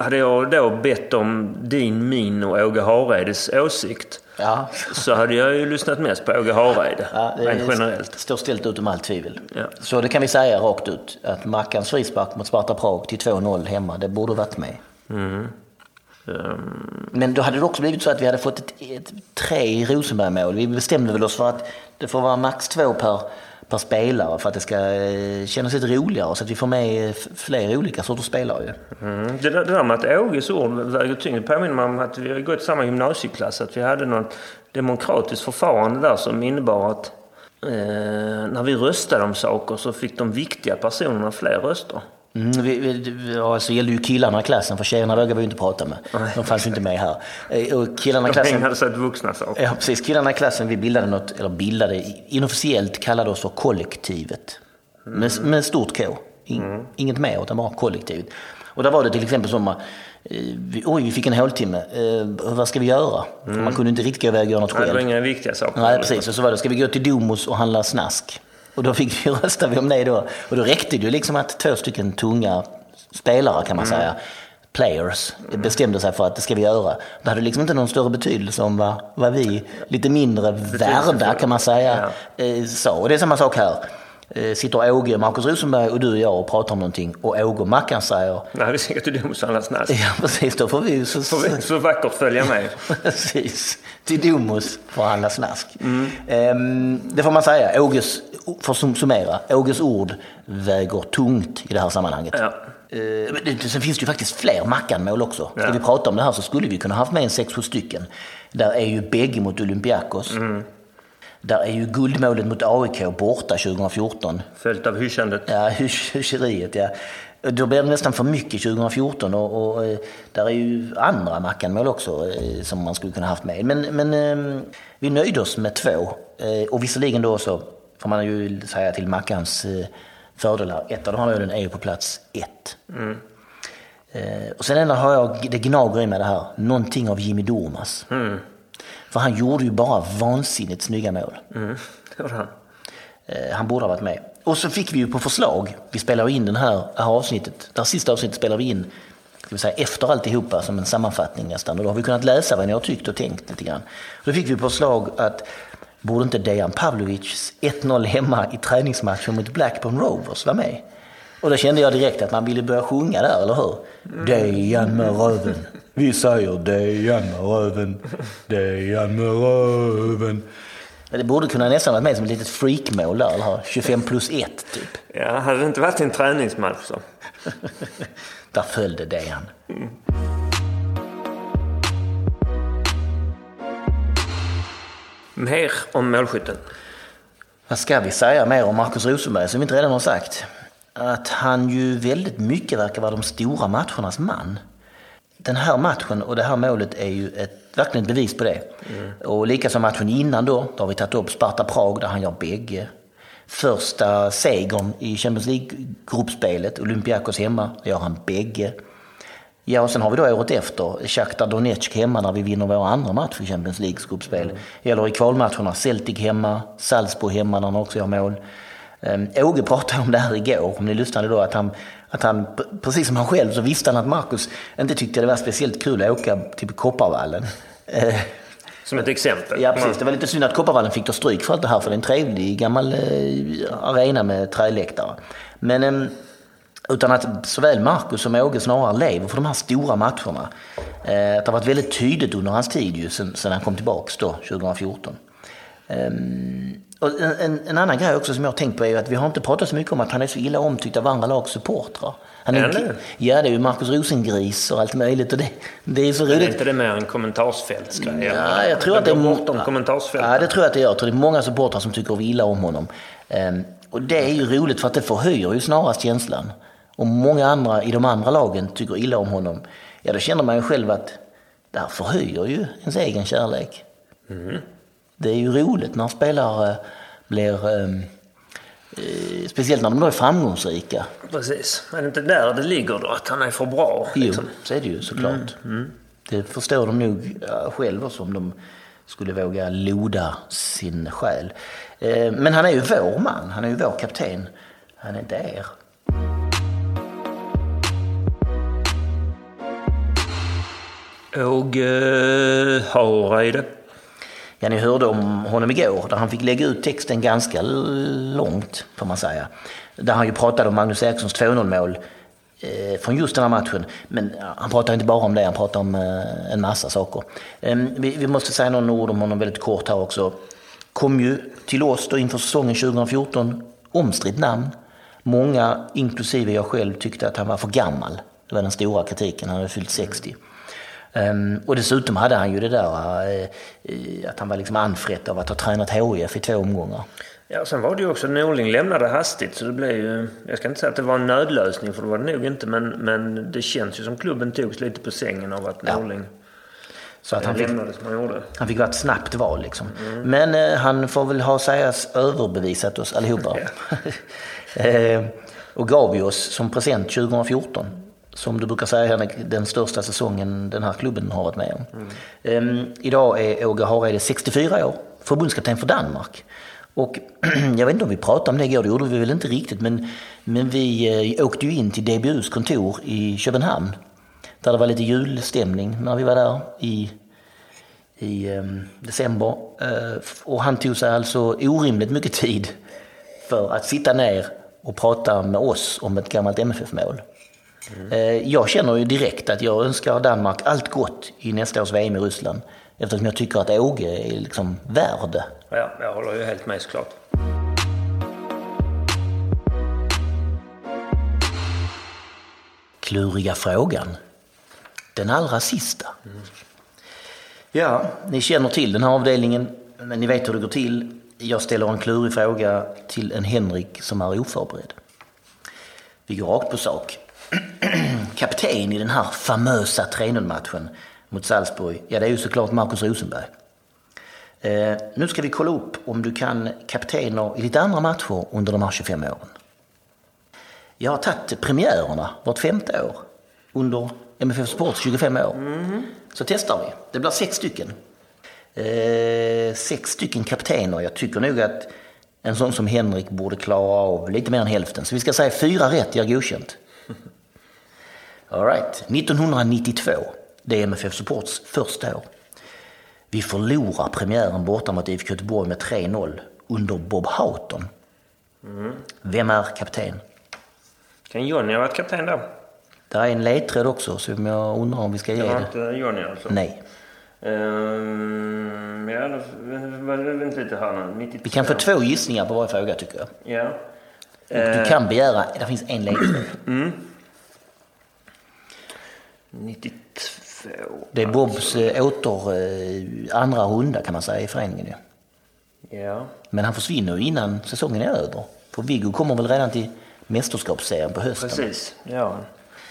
hade jag då bett om din, min och Åge Hareides åsikt Ja. så hade jag ju lyssnat mest på Åge Hareide, Ja, det rent generellt. står ställt utom allt tvivel. Ja. Så det kan vi säga rakt ut. Att Mackans frispark mot Sparta Prag till 2-0 hemma, det borde varit med. Mm. Men då hade det också blivit så att vi hade fått ett, ett tre Rosenberg-mål. Vi bestämde väl oss för att det får vara max två per, per spelare för att det ska eh, kännas lite roligare så att vi får med eh, fler olika sorters spelare. ju. Mm. Det, där, det där med att Åges ord väger tyngre påminner mig om att vi har gått i samma gymnasieklass. Att vi hade något demokratiskt förfarande där som innebar att eh, när vi röstade om saker så fick de viktiga personerna fler röster. Mm, vi, vi, ja, så gällde ju killarna i klassen för tjejerna vågade vi ju inte prata med. De fanns ju inte med här. Eh, Och killarna i De klassen... ägnade sig åt vuxna saker. Ja, precis. Killarna i klassen, vi bildade något, eller bildade, inofficiellt kallade oss för kollektivet. Med, med stort K. In, Inget mer, utan bara kollektivet. Och där var det till exempel som, eh, vi, oj vi fick en håltimme, eh, vad ska vi göra? För man kunde inte riktigt gå iväg och göra något Nej, Det var själv. inga viktiga saker. Nej, precis. Och så var det, ska vi gå till Domus och handla snask? Och då fick vi *laughs* rösta vi om det då. Och då räckte det ju liksom att två stycken tunga spelare kan man säga, players, bestämde sig för att det ska vi göra. Det hade liksom inte någon större betydelse om vad, vad vi, lite mindre värda kan man säga, eh, sa. Och det är samma sak här. Eh, sitter Åge, Markus Rosenberg och du och jag och pratar om någonting och Åge och Mackan säger Nej, vi ska gå till Domus och handla snask. *laughs* Ja precis, då får vi så, vi så vackert följa med. *laughs* Precis, till Domus för att handla snask. Ehm, det får man säga, Åges, för att sum- summera, Åges ord väger tungt i det här sammanhanget. Ja. Ehm, det, sen finns det ju faktiskt fler Mackan-mål också. Ska Ja. vi prata om det här så skulle vi kunna haft med en sex, sju stycken. Där är ju bägge mot Olympiakos. Där är ju guldmålet mot AIK borta 2014. Följt av hyshandet. Ja, hys- hyscheriet ja. Då blir det nästan för mycket 2014 och, och eh, där är ju andra Mackan-mål också eh, som man skulle kunna haft med. Men, men eh, vi nöjde oss med två. Eh, och visserligen då så får man ju säga till Mackans fördel här. Ett av de här målen är ju på plats ett. Eh, och sen ändå har jag, det gnager i mig det här, någonting av Jimmy Durmaz. För han gjorde ju bara vansinnigt snygga mål. Mm. *laughs* Det var han. Eh, Han borde ha varit med. Och så fick vi ju på förslag, vi spelar in den här, här avsnittet, det här sista avsnittet spelar vi in ska vi säga, efter alltihopa som en sammanfattning nästan. Och då har vi kunnat läsa vad ni har tyckt och tänkt lite grann. Då fick vi på förslag att borde inte Dejan Pavlovics 1-0 hemma i träningsmatchen mot Blackburn Rovers vara med? Och då kände jag direkt att man ville börja sjunga där, eller hur? Dejan med röven. Vi säger Dejan med röven. Dejan med röven. Det borde kunna nästan varit med som ett litet freakmål där, eller hur? 25 plus 1 typ. Ja, hade det inte varit en träningsmatch så. *laughs* Där följde Dejan. Mer om målskytten. Vad ska vi säga mer om Markus Rosenberg som vi inte redan har sagt? Att han ju väldigt mycket verkar vara de stora matchernas man. Den här matchen och det här målet är ju ett, verkligen ett bevis på det. Och likaså matchen innan då, då har vi tagit upp Sparta Prag där han gör bägge. Första segern i Champions League-gruppspelet, Olympiakos hemma, där gör han bägge. Ja, och sen har vi då året efter Shakhtar Donetsk hemma när vi vinner vår andra match i Champions Leagues gruppspel. Eller i kvalmatcherna Celtic hemma, Salzburg hemma när han också gör mål. Um, Åge pratade om det här igår, om ni lyssnade då, att han, att han, precis som han själv, så visste han att Marcus inte tyckte det var speciellt kul att åka till Kopparvallen. Eh, Som ett exempel. Ja, precis. Det var lite synd att Kopparvallen fick ta stryk för allt det här, för det är en trevlig gammal eh, arena med träläktare. Men eh, utan att såväl Marcus som Åge snarare lever för de här stora matcherna. Eh, att det har varit väldigt tydligt under hans tid ju, sen, sen han kom tillbaks då, 2014. Ehm, och en, en, annan grej också som jag har tänkt på är att vi har inte pratat så mycket om att han är så illa omtyckt av andra lags supportrar. Han Är är, det? ja, det är ju Marcus Rosengris och allt möjligt. Och det, det är så Är roligt. inte det mer en kommentarsfältsgrej? Ja, jag tror att det är bortom. Ja, det tror jag att det gör. Jag tror det är många supportrar som tycker illa om honom. Ehm, och det är ju roligt för att det förhöjer ju snarast känslan. Om många andra i de andra lagen tycker illa om honom, ja då känner man ju själv att det här förhöjer ju ens egen kärlek. Mm. Det är ju roligt när spelare blir, ehm, eh, speciellt när de då är framgångsrika. Precis. Är det inte där det ligger då? Att han är för bra? Jo, Liksom? så är det ju såklart. Det förstår de nog själva som de skulle våga loda sin själ. Eh, men han är ju vår man, han är ju vår kapten. Han är inte er. Åge Hareide. Ja, ni hörde om honom igår där han fick lägga ut texten ganska långt, får man säga. Där han ju pratade om Magnus Erikssons 2-0 mål eh, från just den här matchen. Men han pratar inte bara om det, han pratar om eh, en massa saker. Eh, vi, vi, måste säga några ord om honom väldigt kort här också. Kom ju till oss då inför säsongen 2014, omstritt namn. Många, inklusive jag själv, tyckte att han var för gammal. Det var den stora kritiken, han hade fyllt 60. Um, och dessutom hade han ju det där uh, att han var liksom anfrätt av att ha tränat HIF i två omgångar. Ja, sen var det ju också Norling lämnade hastigt så det blev ju, jag ska inte säga att det var en nödlösning för det var det nog inte men, men det känns ju som klubben togs lite på sängen av att Norling så att han fick, han gjorde. Han fick vara ett snabbt val liksom. Mm. Men eh, han får väl ha sägas överbevisat oss allihopa. *laughs* eh, och gav ju oss som present 2014 som du brukar säga, den största säsongen den här klubben har varit med om. Mm. Um, idag är Åge Hareide 64 år, förbundskapten för Danmark. Och *clears throat* jag vet inte om vi pratade om det igår, det gjorde vi väl inte riktigt, men, men vi eh, åkte ju in till DBUs kontor i Köpenhamn. Där det var lite julstämning när vi var där i, i eh, december. Eh, och han tog sig alltså orimligt mycket tid för att sitta ner och prata med oss om ett gammalt MFF-mål. Mm. Jag känner ju direkt att jag önskar Danmark allt gott i nästa års VM i Ryssland. Eftersom jag tycker att Åge är liksom värd. Ja, jag håller ju helt med såklart. Kluriga frågan. Den allra sista. Mm. Ja, ni känner till den här avdelningen, men ni vet hur det går till. Jag ställer en klurig fråga till en Henrik som är oförberedd. Vi går rakt på sak. *clears throat* Kapten i den här famösa 3-0-matchen mot Salzburg, ja det är ju såklart Markus Rosenberg. Eh, nu ska vi kolla upp om du kan kaptener i lite andra matcher under de här 25 åren. Jag har tagit premiärerna vart femte år under MFF Sports 25 år. Mm. Så testar vi. Det blir sex stycken. Eh, sex stycken kaptener. Jag tycker nog att en sån som Henrik borde klara av lite mer än hälften. Så vi ska säga fyra rätt ger godkänt. All right. 1992. Det är MFF Supports första år. Vi förlorar premiären borta mot IFK Göteborg med 3-0 under Bob Houghton. Mm. Vem är kapten? Kan Johnny ha varit kapten då? Det är en ledtråd också, så jag undrar om vi ska ge det. Var inte Johnny alltså? Nej. Um, ja, vänta lite här nu. 92. Vi kan få två gissningar på varje fråga tycker jag. Ja. Och du kan begära, det finns en ledtråd. Mm. 92. Det är Bobs äh, åter, äh, andra runda kan man säga i föreningen ju. Ja. Men han försvinner ju innan säsongen är över. För Viggo kommer väl redan till mästerskapsserien på hösten. Precis, ja.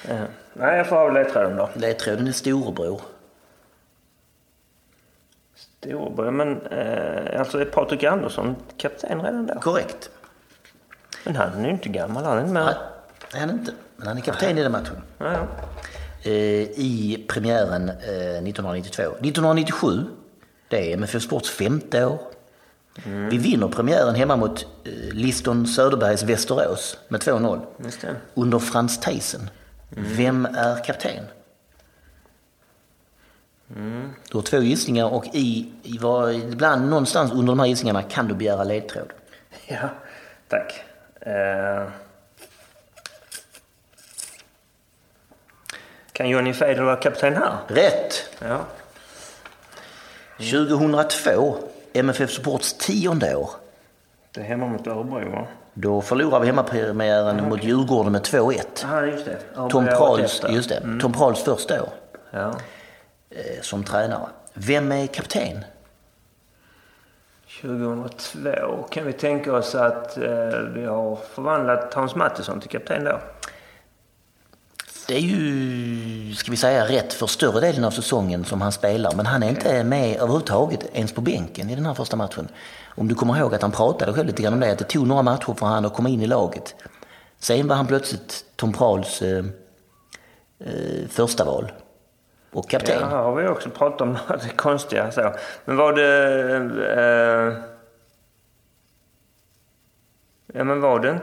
ja. Nej, jag får ha ledtråden då. Ledtråden är storebror. Storebror, men eh, alltså är Patrik Andersson kapten redan då? Korrekt. Men han är ju inte gammal, han är inte med. Nej, det är han inte. Men han är kapten i den matchen. Ja, ja. Eh, I premiären 1992. 1997, det är MFF Sports femte år. Mm. Vi vinner premiären hemma mot eh, Liston Söderbergs Västerås med 2-0. Under Frans Theisen. Mm. Vem är kapten? Mm. Du har två gissningar och i, i var, ibland någonstans under de här gissningarna kan du begära ledtråd. Ja, tack. Uh... Kan Johnny Feder vara kapten här? Rätt! Ja. 2002, MFF Supports tionde år. Det är hemma mot Örebro va? Då förlorar vi hemmapremiären ja, mot Djurgården med 2-1. Ja, just det. Tom Prahls, just det. Mm. Tom Prahls första år. Ja. Eh, som tränare. Vem är kapten? 2002 kan vi tänka oss att eh, vi har förvandlat Hans Mattisson till kapten då det är ju, ska vi säga, rätt för större delen av säsongen som han spelar. Men han är inte med överhuvudtaget, ens på bänken i den här första matchen. Om du kommer ihåg att han pratade själv lite grann om det, att det tog några matcher för han att komma in i laget. Sen var han plötsligt Tom Prahls eh, eh, första val och kapten. Ja, här har vi också pratat om *laughs* det konstiga. Så. Men var det... Eh, eh ja, men var det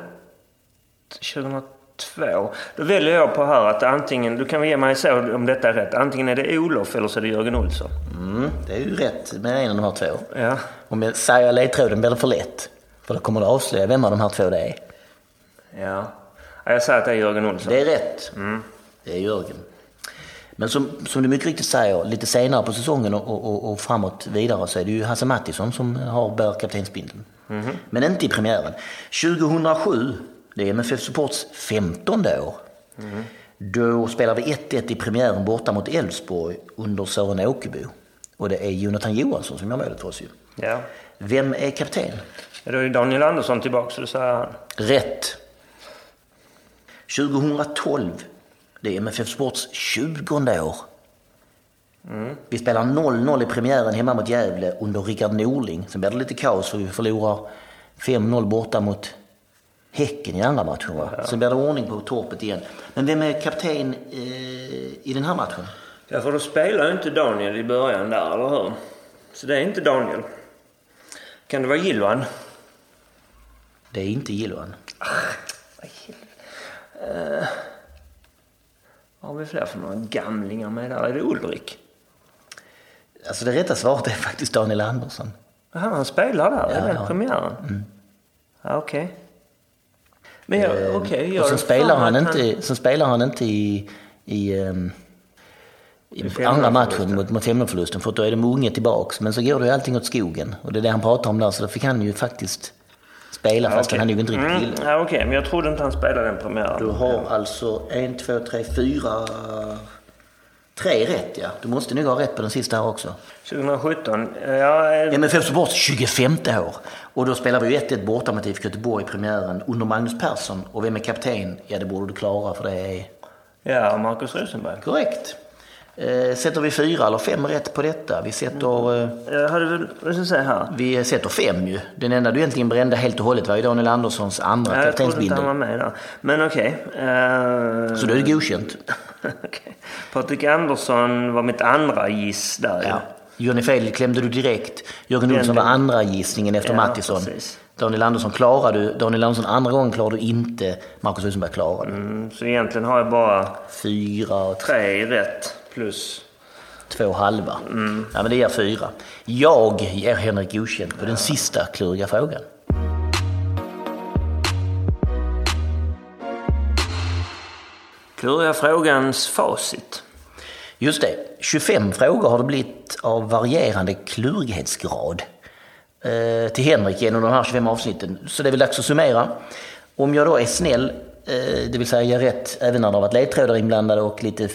2012? två. Då väljer jag på här att antingen, du kan ge mig så om detta är rätt, antingen är det Olof eller så är det Jörgen Olsson. Mm, det är ju rätt med en av de här två. Ja. Om jag säger ledtråden blir det för lätt. För då kommer du avslöja vem av de här två det är. Ja, jag säger att det är Jörgen Olsson. Det är rätt. Mm. Det är Jörgen. Men som, som du mycket riktigt säger, lite senare på säsongen och, och, och framåt vidare så är det ju Hasse Mattisson som har bär kaptensbindeln. Mm. Men inte i premiären. 2007 det är MFF Supports 15 år. Då spelar vi 1-1 i premiären borta mot Elfsborg under Sören Åkebo. Och det är Jonathan Johansson som gör målet för oss ju. Ja. Vem är kapten? Ja, Då är Daniel Andersson tillbaka, så det säger han. Rätt. 2012. Det är MFF Sports 20 år. Vi spelar 0-0 i premiären hemma mot Gävle under Rickard Norling. Sen blir det lite kaos för vi förlorar 5-0 borta mot Häcken i andra matchen. Va? Sen blir det ordning på torpet igen. Men vem är kapten eh, i den här matchen? Ja, för då spelar ju inte Daniel i början där, eller hur? Så det är inte Daniel. Kan det vara Gilvan? Det är inte Gilloan. Vad har vi fler för några gamlingar med där? Är det Ulrik? Alltså det rätta svaret är faktiskt Daniel Andersson. Jaha, han spelar där? Ja, i den ja. premiären? Ja, okej. Men jag, Eh, jag och sen spelar han, att inte, sen spelar han inte i, i, ehm, i andra matchen mot, mot femmålsförlusten för då är de unga tillbaks. Men så går det ju allting åt skogen och det är det han pratar om där så då fick han ju faktiskt spela fast Okej. han ju inte riktigt mm, gillat. ja, Okej, men jag trodde inte han spelade den premiären. Du har alltså en, två, tre, fyra, tre rätt ja. Du måste nog ha rätt på den sista här också. 2017? Ja, MFF Support 25 år. Och då spelar vi ju 1-1 borta mot IFK Göteborg i premiären under Magnus Persson. Och vem är kapten? Ja, det borde du klara för det är ja Marcus Rosenberg. Korrekt. Eh, sätter vi fyra eller fem rätt på detta? Vi sätter, eh, Jag hade väl, vad ska jag säga här? vi sätter fem ju. Den enda du egentligen brände helt och hållet var ju Daniel Anderssons andra Ja, jag trodde inte han kaptensbindel. var med där. Men okej. eh, Så då är det godkänt. *laughs* okej. Patrik Andersson var mitt andra giss där. Ja. Johnny Feil klämde du direkt. Jörgen Olsson var andra gissningen efter Ja, Mattisson. precis. Daniel Andersson klarade du. Daniel Andersson andra gången klarade du inte. Marcus Rosenberg klarade. Mm, Så egentligen har jag bara Fyra och tre, rätt plus. två halva. Mm. Ja, men det ger fyra. Jag ger Henrik godkänt på den sista kluriga frågan. Kluriga frågans facit. Just det, 25 frågor har det blivit av varierande klurighetsgrad eh, till Henrik genom de här 25 avsnitten. Så det är väl dags att summera. Om jag då är snäll, eh, det vill säga ger rätt även när det har varit ledtrådar inblandade och lite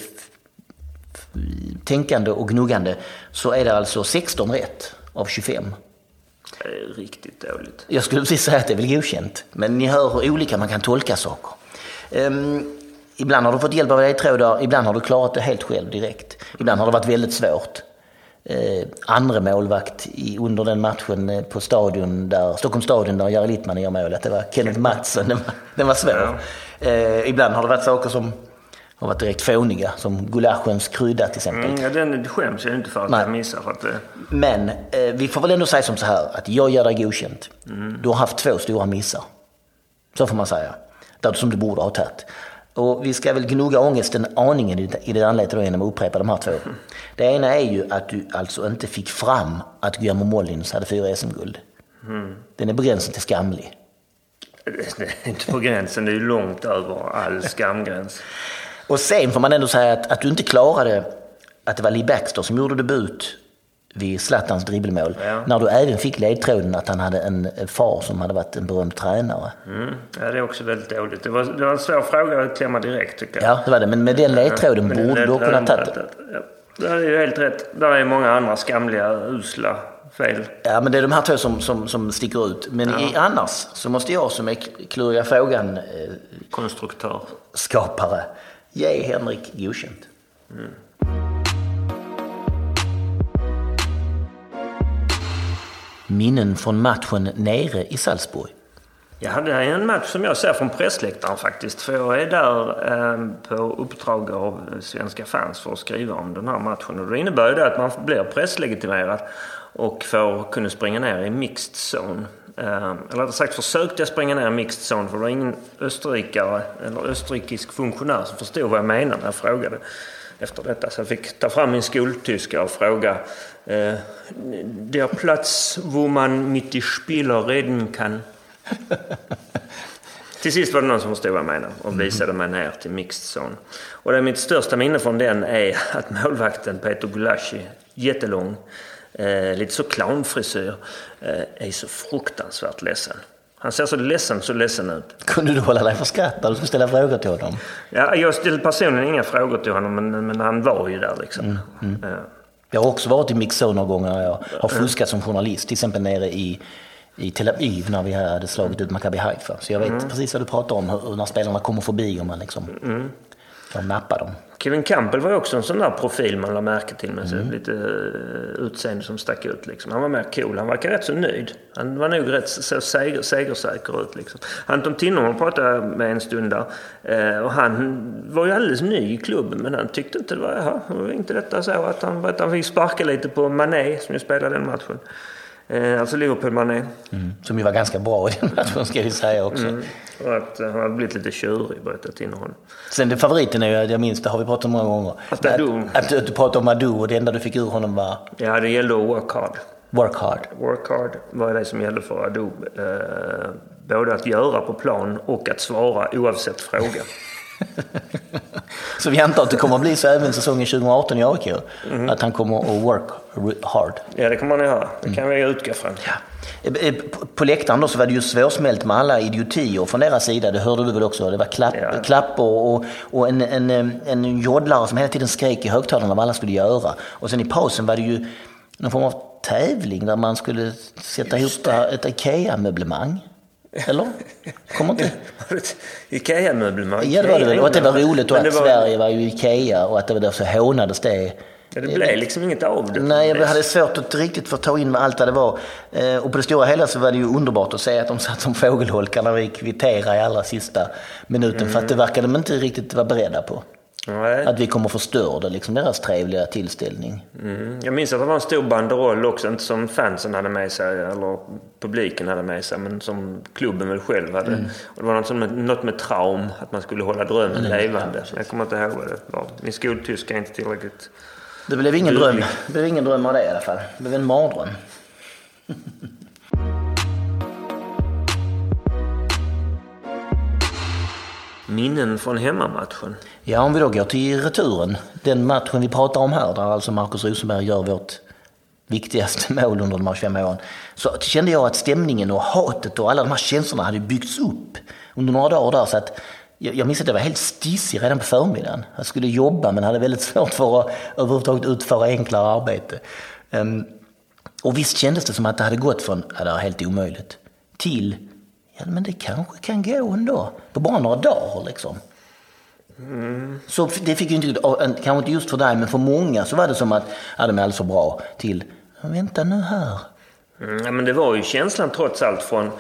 tänkande och gnuggande, så är det alltså 16 rätt av 25. Det är riktigt dåligt. Jag skulle precis säga att det är väl godkänt, men ni hör hur olika man kan tolka saker. Ehm, ibland har du fått hjälp av ledtrådar, ibland har du klarat det helt själv direkt. Ibland har det varit väldigt svårt. Eh, andra målvakt i, under den matchen eh, på stadion där, Stockholms stadion där Jari Littmanen gör målet, det var Kenneth Mattsson. Den var, den var svår. Eh, ibland har det varit saker som har varit direkt fåniga, som gulaschens krydda till exempel. Mm, ja, den skäms jag inte för att Nej. jag missar. För att, eh, Men eh, vi får väl ändå säga som så här att jag ger dig godkänt. Du har haft två stora missar. Så får man säga. Där som du borde ha tagit. Och vi ska väl gnugga ångesten aningen i det anledning då genom att upprepa de här två. Det ena är ju att du alltså inte fick fram att Guillermo Mollins hade fyra SM-guld. Den är på gränsen till skamlig. det är inte på gränsen, det är ju långt över all skamgräns. Och sen får man ändå säga att, att du inte klarade att det var Lee Baxter som gjorde debut vid Zlatans dribbelmål. Ja. När du även fick ledtråden att han hade en far som hade varit en berömd tränare. Mm. Ja, det är också väldigt dåligt. Det var, det var en svår fråga att klämma direkt tycker jag. Ja, det var det. Men med den ledtråden det- borde du ha kunnat ta det. Ja, det är ju helt rätt. Där är många andra skamliga, usla fel. Ja, men det är de här två som, som, som sticker ut. Men i, annars så måste jag som är kluriga frågan eh, Konstruktör. skapare ge Henrik godkänt. Minnen från matchen nere i Salzburg. Ja, det är en match som jag ser från pressläktaren faktiskt. För jag är där eh, på uppdrag av svenska fans för att skriva om den här matchen. Och det innebär ju det att man blir presslegitimerad och får kunna springa ner i mixed zone. Eh, eller rättare sagt försökte jag springa ner i mixed zone för det var ingen österrikare eller österrikisk funktionär som förstod vad jag menade när jag frågade efter detta. Så jag fick ta fram min skoltyska och fråga. Eh, der plats wo man mit die Spieler reden kan. *laughs* Till sist var det någon som förstod vad jag menade och visade mig ner till mixed zone. Och det är mitt största minne från den är att målvakten Peter Gulashi, jättelång, eh, lite så clownfrisyr, eh, är så fruktansvärt ledsen. Han ser så ledsen, så ledsen ut. Kunde du hålla dig för skratt när du skulle ställa frågor till honom? Ja, jag ställde personligen inga frågor till honom, men, men han var ju där liksom. Mm, mm. Ja. Jag har också varit i mixzone några gånger när jag har fuskat som journalist. Till exempel nere i, i Tel Aviv när vi hade slagit ut Maccabi Haifa. Så jag vet mm. precis vad du pratar om, hur, när spelarna kommer förbi och man liksom mm. kan nappa dem. Kevin Campbell var ju också en sån där profil man lade märke till med mm. lite uh, utseende som stack ut. Liksom. Han var mer cool. Han verkar rätt så nöjd. Han var nog rätt så seger, segersäker ut. Liksom. Anton Tinnerholm pratade med en stund där. Uh, och han var ju alldeles ny i klubben men han tyckte inte det var, var inte detta så att han, att han fick sparka lite på Mané som ju spelade den matchen. Eh, alltså Liverpool-Mané. Mm. Som ju var ganska bra i den matchen ska vi säga också. Mm. Och att han har blivit lite tjurig berättat innehåll. Sen det favoriten är ju, jag minns det har vi pratat om många gånger. Att, att, att, att du pratade om Adu och det enda du fick ur honom var? Ja, det gällde att work hard. Work hard. Work hard var det som gällde för Adu. Eh, både att göra på plan och att svara oavsett fråga. Så vi antar att det kommer att bli så även säsongen 2018 i AIK? Mm. Att han kommer att work hard? Ja, det kommer han göra. Det kan mm. vi utgå från. Ja. Eh, eh, på läktaren då så var det ju svårsmält med alla idiotier från deras sida. Det hörde du väl också? Det var klapp, ja. klappor och, och en, en, en jodlare som hela tiden skrek i högtalarna vad alla skulle göra. Och sen i pausen var det ju någon form av tävling där man skulle sätta ihop ett IKEA-möblemang. Eller? Kommer inte... *laughs* Ikea-möblemang? Ja, det var det väl. Och att det var roligt och att var... Sverige var ju Ikea och att det var därför hånades det. Ja, det blev liksom inget av det. Nej, jag hade svårt att riktigt få ta in allt det var. Eh, och på det stora hela så var det ju underbart att se att de satt som fågelholkar när vi kvitterade i allra sista minuten. Mm. För att det verkade de inte riktigt vara beredda på. Nej. Att vi kommer förstöra liksom, deras trevliga tillställning. Mm. Jag minns att det var en stor banderoll också, inte som fansen hade med sig eller publiken hade med sig, men som klubben väl själv hade. Mm. Och det var något, som med, något med traum, att man skulle hålla drömmen mm. levande. Ja, jag kommer inte ihåg vad det var. Min skoltyska är inte tillräckligt... Det blev ingen dröm. Det blev ingen dröm av det i alla fall. Det blev en mardröm. *laughs* Minnen från hemmamatchen? Ja, om vi då går till returen. Den matchen vi pratar om här, där alltså Marcus Rosenberg gör vårt viktigaste *laughs* mål under de här 25 åren. Så kände jag att stämningen och hatet och alla de här känslorna hade byggts upp under några dagar där. Så att jag minns att jag var helt stissig redan på förmiddagen. Jag skulle jobba men hade väldigt *laughs* svårt för att överhuvudtaget utföra enklare arbete. Um, och visst kändes det som att det hade gått från, ja det var helt omöjligt, till ja, men det kanske kan gå ändå. På bara några dagar liksom. Mm. Så det fick ju inte, kanske inte just för dig, men för många så var det som att, ja de är alldeles för bra, till, vänta nu här. Mm, men det var ju känslan trots allt från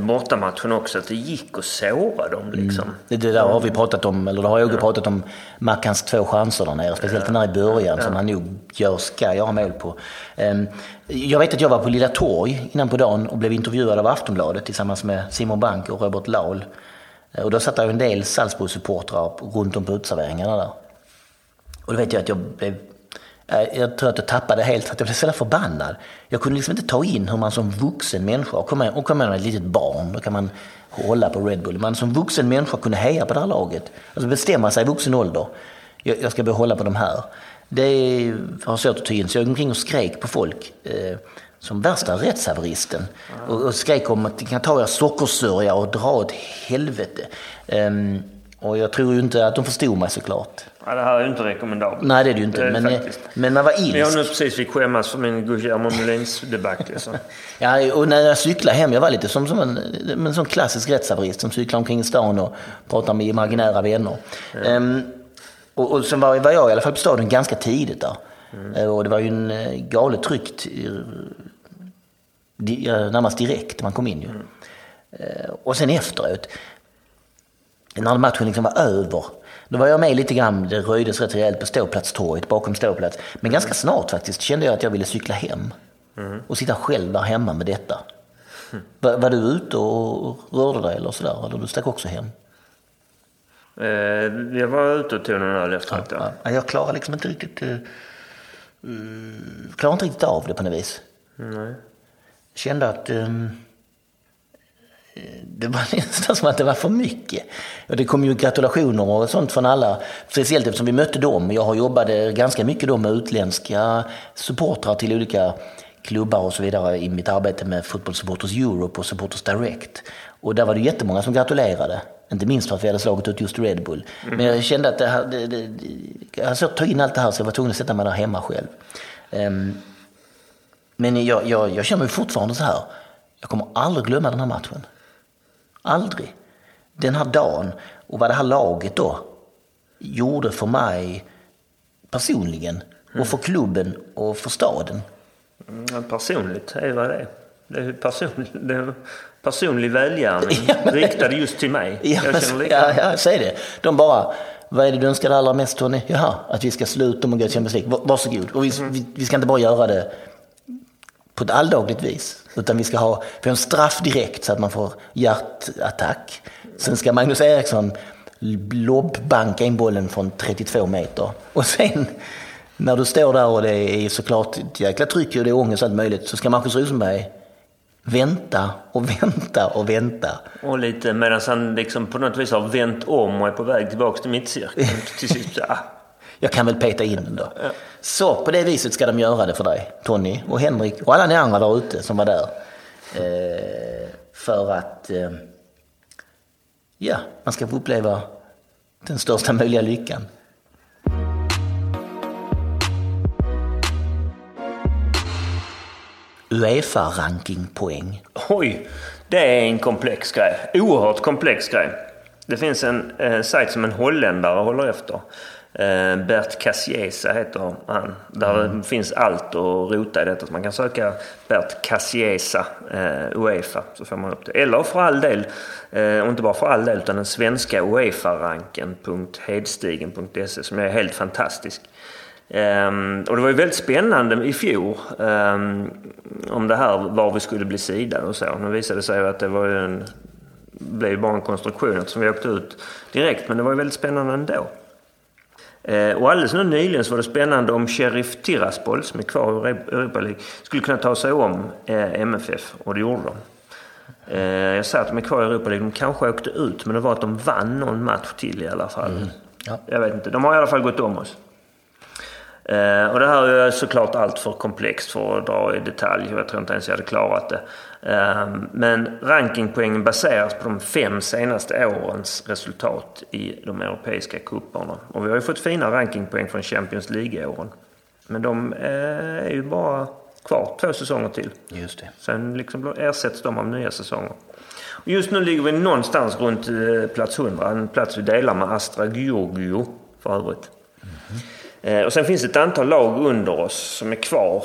bortamatchen också, att det gick att såra dem. Mm. Liksom. Mm. Det, det där har vi pratat om, eller det har jag ja. pratat om, Mackans två chanser där nere. Speciellt ja. den här i början ja. som han nog gör, ska göra mål på. Um, jag vet att jag var på Lilla Torg innan på dagen och blev intervjuad av Aftonbladet tillsammans med Simon Bank och Robert Laul. Och då satt där en del Salzburg-supportrar runt om på utserveringarna där. Och då vet jag att jag blev Eh, Eh, jag tror att jag tappade helt att jag blev så förbannad. Jag kunde liksom inte ta in hur man som vuxen människa, och kommer och med ett litet barn, då kan man hålla på Red Bull. Man som vuxen människa kunde heja på det här laget. Alltså bestämma sig i vuxen ålder. Jag, jag ska behålla på de här. Det har svårt att ta in, så jag gick omkring och skrek på folk. Eh, som värsta rättshaveristen. Och, och skrek om att ni kan ta er sockersörja och dra åt helvete. Um, och jag tror ju inte att de förstod mig såklart. Ja, det här är ju inte rekommendabelt. Nej, det är det ju inte. Det men, men man var ilsk. Jag nu precis fick skämmas för min Guillermo Molins debacle. *laughs* ja, och när jag cyklade hem, jag var lite som, som en, en sån klassisk rättshaverist som cyklar omkring i stan och pratar med imaginära vänner. Ja. Um, och, och sen var, var jag i alla fall på stadion ganska tidigt där. Mm. Och det var ju en eh, galet tryckt, närmast direkt när man kom in ju. Mm. Eh, och sen efteråt, när matchen liksom var över, då var jag med lite grann, det röjdes rätt rejält på ståplatstorget, bakom ståplats. Men ganska snart faktiskt kände jag att jag ville cykla hem. Och sitta själv där hemma med detta. Var, var du ute och rörde dig eller sådär? Eller du stack också hem? Eh, jag var ute och tog någon öl efteråt. Ja. Ja, jag klarar liksom inte riktigt... Uh, klarar inte riktigt av det på något vis. Nej. Kände att... ehm, det var *laughs* nästan som att det var för mycket. Och det kom ju gratulationer och sånt från alla. Speciellt eftersom vi mötte dem. Jag har jobbat ganska mycket då med utländska supportrar till olika klubbar och så vidare i mitt arbete med Football Supporters Europe och Supporters Direct. Och där var det jättemånga som gratulerade. Inte minst för att vi hade slagit ut just Red Bull. Men jag kände att det här, det, det, jag hade svårt att ta in allt det här så jag var tvungen att sätta mig där hemma själv. Ehm, men jag, jag, jag känner mig fortfarande så här. Jag kommer aldrig glömma den här matchen. Aldrig. Den här dagen och vad det här laget då gjorde för mig personligen och för klubben och för staden. Mm, personligt är vad det är. Det är, person, *laughs* det är personlig välgärning *laughs* Ja, men- riktad just till mig. Ja, jag känner ja, ja, säg det. De bara, vad är det du önskar allra mest Tony? Jaha, att vi ska sluta med att gå till Champions League. Va- Varsågod. Och vi, vi, vi ska inte bara göra det på ett alldagligt vis. Utan vi ska ha har en straff direkt så att man får hjärtattack. Sen ska Magnus Eriksson lobbbanka in bollen från 32 meter. Och sen när du står där och det är såklart ett jäkla tryck och det är ångest och allt möjligt så ska Marcus Rosenberg vänta och vänta och vänta. Och lite medan han liksom på något vis har vänt om och är på väg tillbaka till mittcirkeln. *laughs* till sist, ah, jag kan väl peta in den då. Så på det viset ska de göra det för dig, Tony och Henrik och alla ni andra där ute som var där. Eh, för att eh, ja, man ska få uppleva den största möjliga lyckan. Uefa-rankingpoäng. Oj, det är en komplex grej. Oerhört komplex grej. Det finns en eh, sajt som en holländare håller efter. Eh, Bert Cassiesa heter han. Där det finns allt att rota i detta. Så man kan söka Bert Cassiesa eh, Uefa så får man upp det. Eller för all del, eh, och inte bara för all del, utan den svenska Uefa-ranken.hedstigen.se som är helt fantastisk. Ehm, och det var ju väldigt spännande i fjol ehm, om det här var vi skulle bli sidade och så. Nu visade det sig att det var ju en, blev ju bara en konstruktion eftersom vi åkte ut direkt. Men det var ju väldigt spännande ändå. Eh, och alldeles nu nyligen så var det spännande om Sheriff Tiraspol som är kvar i Europa League skulle kunna ta sig om eh, MFF och det gjorde de. Eh, jag säger att de är kvar i Europa League. De kanske åkte ut men det var att de vann någon match till i alla fall. Ja. Jag vet inte. De har i alla fall gått om oss. Och det här är såklart allt för komplext för att dra i detalj. Jag tror inte ens jag hade klarat det. Eh, men rankingpoängen baseras på de fem senaste årens resultat i de europeiska cuperna. Och vi har ju fått fina rankingpoäng från Champions League-åren. Men de eh, är ju bara kvar två säsonger till. Just det. Sen liksom ersätts de av nya säsonger. Just nu ligger vi någonstans runt eh, plats 100. En plats vi delar med Astra Giorgio för övrigt. Eh, Och sen finns det ett antal lag under oss som är kvar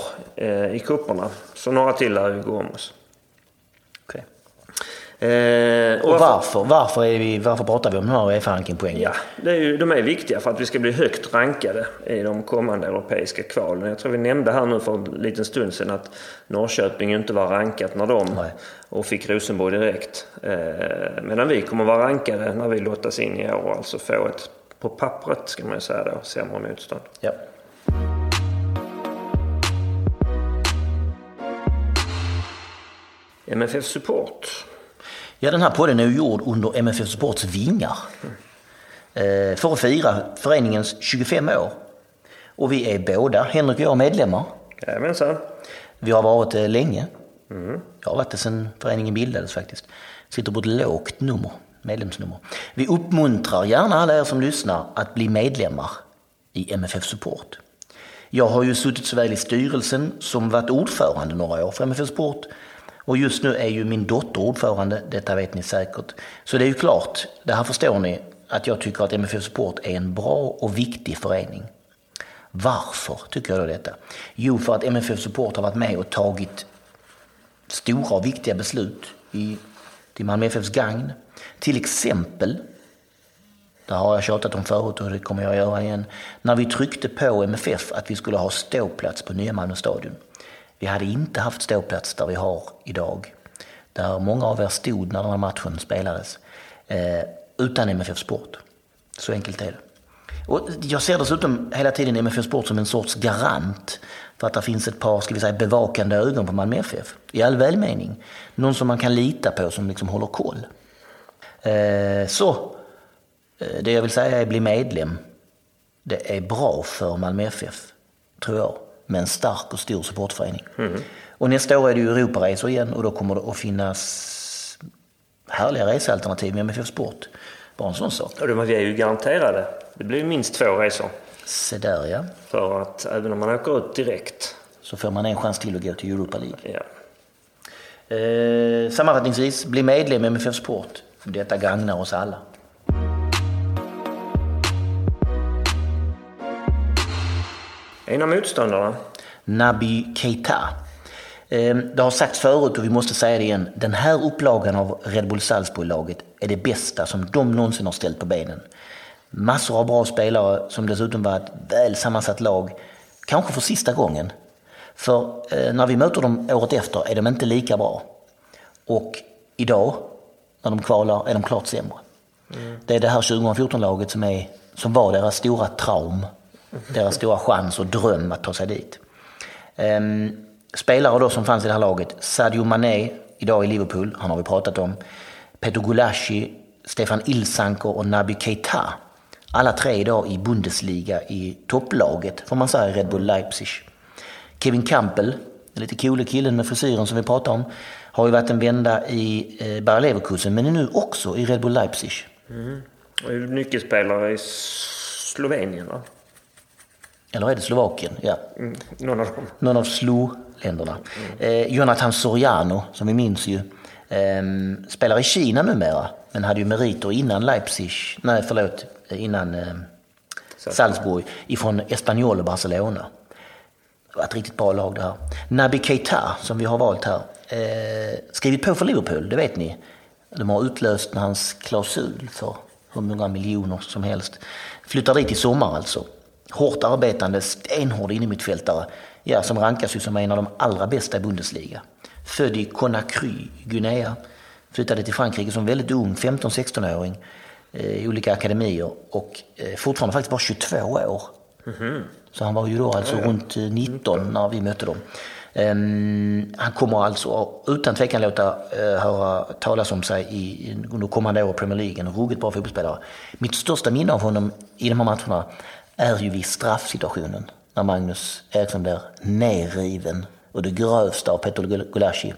i kupperna. Så några till lär ju gå om oss. Eh, Och varför, varför, är vi, varför pratar vi om de här Uefa-rankingpoängen? Ja, det är ju, de är viktiga för att vi ska bli högt rankade i de kommande europeiska kvalen. Jag tror vi nämnde här nu för en liten stund sedan att Norrköping inte var rankat när de Nej. och fick Rosenborg direkt. Eh, medan vi kommer vara rankade när vi lottas in i år och alltså få ett, på pappret ska man ju säga då, sämre motstånd. Ja. MFF Support. Ja, den här podden är ju gjord under MFF Sports vingar. Eh, för att fira föreningens 25 år. Och vi är båda, Henrik och jag, medlemmar. Jajamensan. Vi har varit det länge. Jag har varit det sedan föreningen bildades faktiskt. Sitter på ett lågt nummer, medlemsnummer. Vi uppmuntrar gärna alla er som lyssnar att bli medlemmar i MFF Support. Jag har ju suttit såväl i styrelsen som varit ordförande några år för MFF Support. Och just nu är ju min dotter ordförande, detta vet ni säkert. Så det är ju klart, det här förstår ni, att jag tycker att MFF Support är en bra och viktig förening. Varför tycker jag då detta? Jo, för att MFF Support har varit med och tagit stora och viktiga beslut i till Malmö FFs gagn. Till exempel, det har jag tjatat om förut och det kommer jag göra igen, när vi tryckte på MFF att vi skulle ha ståplats på nya Malmö stadion. Vi hade inte haft ståplats där vi har idag, där många av er stod när den här matchen spelades, eh, utan MFF Sport. Så enkelt är det. Och jag ser dessutom hela tiden MFF Sport som en sorts garant för att det finns ett par ska vi säga, bevakande ögon på Malmö FF. I all välmening. Någon som man kan lita på som liksom håller koll. Eh, så eh, det jag vill säga är bli medlem. Det är bra för Malmö FF, tror jag, med en stark och stor supportförening. Mm. Och nästa år är det ju Europaresor igen och då kommer det att finnas härliga resealternativ med MFF Sport. Bara en sån sak. Och de är ju garanterade. Det blir minst två resor. Se där ja. För att även om man åker ut direkt. Så får man en chans till att gå till Europa League. Ja. Eh, sammanfattningsvis, bli medlem i MFF Sport. Detta gagnar oss alla. En av motståndarna? Naby Keita. Eh, det har sagts förut och vi måste säga det igen. Den här upplagan av Red Bull Salzburg-laget är det bästa som de någonsin har ställt på benen. Massor av bra spelare som dessutom var ett väl sammansatt lag. Kanske för sista gången. För eh, när vi möter dem året efter är de inte lika bra. Och idag, när de kvalar, är de klart sämre. Mm. Det är det här 2014-laget som, är, som var deras stora traum. Deras stora chans och dröm att ta sig dit. Ehm, spelare då som fanns i det här laget. Sadio Mané, idag i Liverpool, han har vi pratat om. Peter Gulashi, Stefan Ilsanko och Naby Keita. Alla tre idag i Bundesliga i topplaget, får man säga, i Red Bull Leipzig. Kevin Campbell, den lite coole killen med frisyren som vi pratade om, har ju varit en vända i eh, Bayer Leverkusen, men är nu också i Red Bull Leipzig. Mm. Och är nyckelspelare i Slovenien, va? Eller är det Slovakien? Ja. Mm, någon av dem. Någon av SLO-länderna. Mm. Eh, Jonathan Soriano, som vi minns ju, eh, spelar i Kina numera, men hade ju meriter innan Leipzig, nej förlåt, innan eh, Salzburg, ifrån Espanyol och Barcelona. Det var ett riktigt bra lag det här. Naby Keita, som vi har valt här, eh, skrivit på för Liverpool, det vet ni. De har utlöst hans klausul för hur många miljoner som helst. Flyttar dit i sommar alltså. Hårt arbetande, stenhård innermittfältare. Ja, som rankas ju som en av de allra bästa i Bundesliga. Född i Conakry, Guinea. Flyttade till Frankrike som väldigt ung, 15-16-åring. Eh, I olika akademier och eh, fortfarande faktiskt bara 22 år. Mm -hmm. Så han var ju då alltså ja. runt 19 eh, när vi mötte dem. Um, han kommer alltså utan tvekan låta uh, höra talas om sig i, under kommande år i Premier League. En ruggigt bra fotbollsspelare. Mitt största minne av honom i de här matcherna är ju vid straffsituationen när Magnus Eriksson blir nerriven och det grövsta av Petter Gulaschi.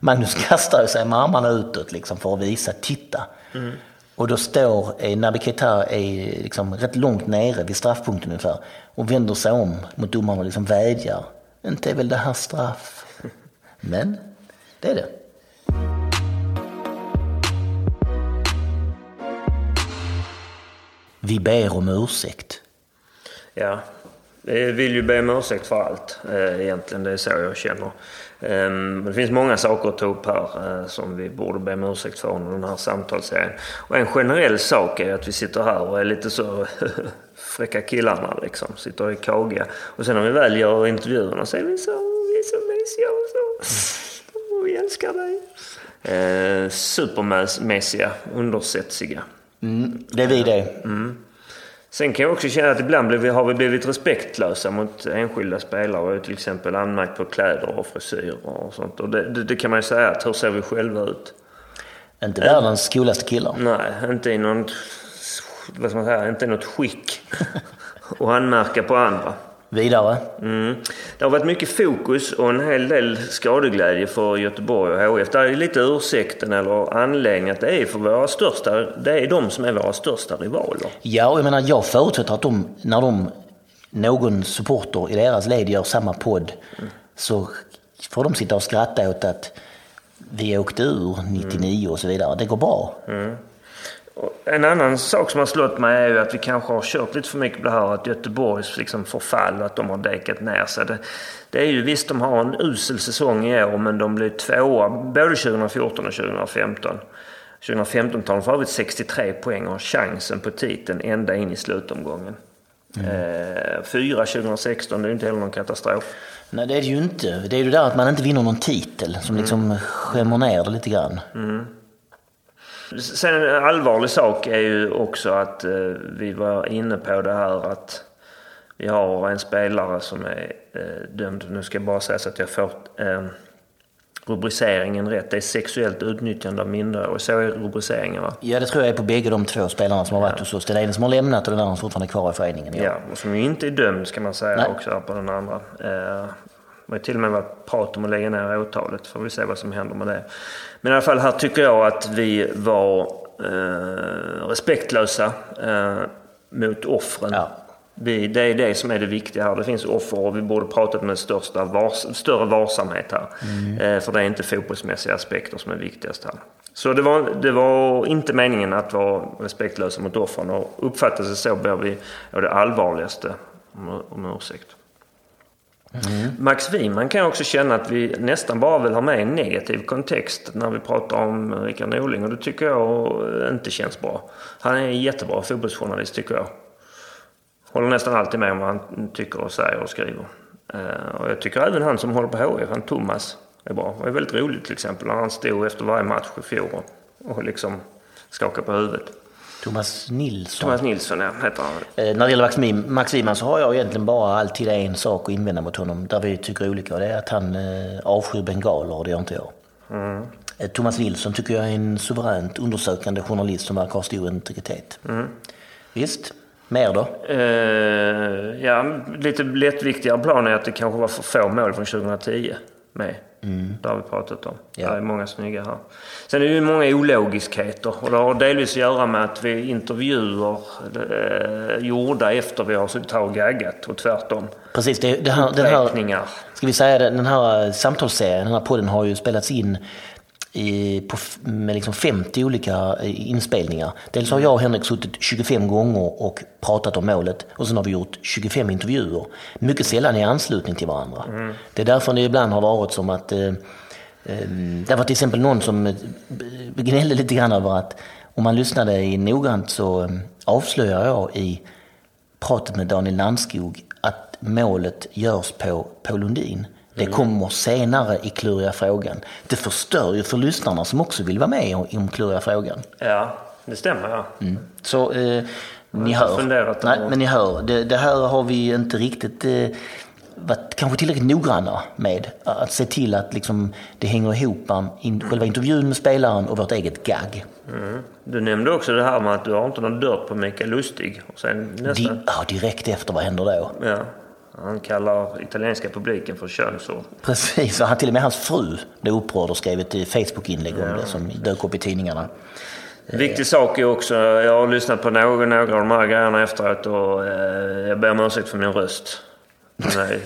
Magnus kastar sig med armarna utåt liksom för att visa, titta. Mm. Och då står eh, Naby Keita är liksom rätt långt nere vid straffpunkten ungefär och vänder sig om mot domaren och liksom vädjar. Inte är väl det här straff? Men det är det. Vi ber om ursäkt. Ja, jag vill ju be om ursäkt för allt eh, egentligen. Det är så jag känner. Ehm, det finns många saker att ta upp här eh, som vi borde be om ursäkt för under den här samtalsserien. Och en generell sak är att vi sitter här och är lite så *laughs* fräcka killarna liksom. Sitter i kagiga. Och sen när vi väl gör intervjuerna så är vi så, vi är så mysiga och så. vi älskar dig. Eh, supermässiga, undersätsiga. Mm, det är vi det. Mm. Sen kan jag också känna att ibland har vi blivit respektlösa mot enskilda spelare. Till exempel anmärkt på kläder och frisyrer och sånt. Och det, det, det, kan man ju säga att hur ser vi själva ut? Inte världens coolaste killar. Nej, inte i någon, vad ska man säga, inte i något skick. *laughs* och anmärka på andra. Vidare. Mm. Det har varit mycket fokus och en hel del skadeglädje för Göteborg och HF. Det är lite ursäkten eller anledningen att det är för våra största, det är de som är våra största rivaler. Ja, jag menar jag förutsätter att de, när de, någon supporter i deras led gör samma podd, mm. så får de sitta och skratta åt att vi åkte ur 99 mm. och så vidare. Det går bra. Mm. En annan sak som har slått mig är ju att vi kanske har kört lite för mycket på det här att Göteborgs liksom förfall och att de har dekat ner sig. Det, det är ju visst, de har en usel säsong i år men de blev tvåa både 2014 och 2015. 2015 tar de för övrigt 63 poäng och har chansen på titeln ända in i slutomgången. Eh, fyra 2016, det är ju inte heller någon katastrof. Nej, det är det ju inte. Det är ju det där att man inte vinner någon titel som liksom skämmer ner det lite grann. Sen en allvarlig sak är ju också att eh, vi var inne på det här att vi har en spelare som är eh, dömd. Nu ska jag bara säga så att jag får eh, rubriceringen rätt. Det är sexuellt utnyttjande av minderåriga. Så är rubriceringen va? Ja, det tror jag är på bägge de två spelarna som har varit hos oss. Den ena som har lämnat och den andra som fortfarande är kvar i föreningen. Ja, och som ju inte är dömd ska man säga Nej. också på den andra. Eh, det har till och med varit prat om att lägga ner åtalet. Får vi se vad som händer med det. Men i alla fall här tycker jag att vi var eh, respektlösa eh, mot offren. Ja. Vi, det är det som är det viktiga här. Det finns offer och vi borde pratat med största vars, större varsamhet här. Eh, för det är inte fotbollsmässiga aspekter som är viktigast här. Så det var, det var inte meningen att vara respektlösa mot offren och uppfattas det så ber vi av det allvarligaste om, om ursäkt. Mm. Max Wiman kan jag också känna att vi nästan bara vill ha med en negativ kontext när vi pratar om Rickard Norling och det tycker jag inte känns bra. Han är en jättebra fotbollsjournalist tycker jag. Håller nästan alltid med om vad han tycker och säger och skriver. Eh, och jag tycker även han som håller på HIF, han Thomas, är bra. Det är väldigt roligt till exempel när han stod efter varje match i fjol och liksom skakade på huvudet. Thomas Nilsson. Thomas Nilsson, ja, heter han. Eh, När det gäller Max, Wiman så har jag egentligen bara alltid en sak att invända mot honom där vi tycker olika och det är att han eh, avskyr bengaler och det gör inte jag. Eh, Thomas Nilsson tycker jag är en suveränt undersökande journalist som verkar ha stor integritet. Visst, mer då? Eh, ja, lite lättviktigare plan är att det kanske var för få mål från 2010 med. Det har vi pratat om. Ja. Det är många snygga här. Sen är det ju många ologiskheter och det har delvis att göra med att vi intervjuer eh, gjorda efter vi har suttit här och gaggat och tvärtom. Precis, det, det här, den här, ska vi säga den här eh, samtalsserien, den här podden har ju spelats in i, på, med liksom 50 olika eh, inspelningar. Dels har jag och Henrik suttit 25 gånger och pratat om målet och sen har vi gjort 25 intervjuer. Mycket sällan i anslutning till varandra. Det är därför det ibland har varit som att eh, eh, det var till exempel någon som eh, gnällde lite grann över att om man lyssnade i noggrant så eh, avslöjar jag i pratet med Daniel Landskog att målet görs på, på Lundin. Det kommer senare i kluriga frågan. Det förstör ju för lyssnarna som också vill vara med om, kluriga frågan. Ja, det stämmer ja. Så eh, ni hör. Nej, men ni hör. Det, det här har vi inte riktigt eh, varit kanske tillräckligt noggranna med. Att se till att liksom, det hänger ihop in, själva intervjun med spelaren och vårt eget gag. Du nämnde också det här med att du har inte någon dörr på Mikael Lustig. Och sen Di, nästan, ja, direkt efter, vad händer då? ja, han kallar italienska publiken för könsord. Precis, och han, till och med hans fru blev upprörd och skrev ett eh, Facebook-inlägg om det som dök upp i tidningarna. Viktig sak är också, jag har lyssnat på några, några av de här grejerna efteråt och eh, jag ber om ursäkt för min röst. Den är,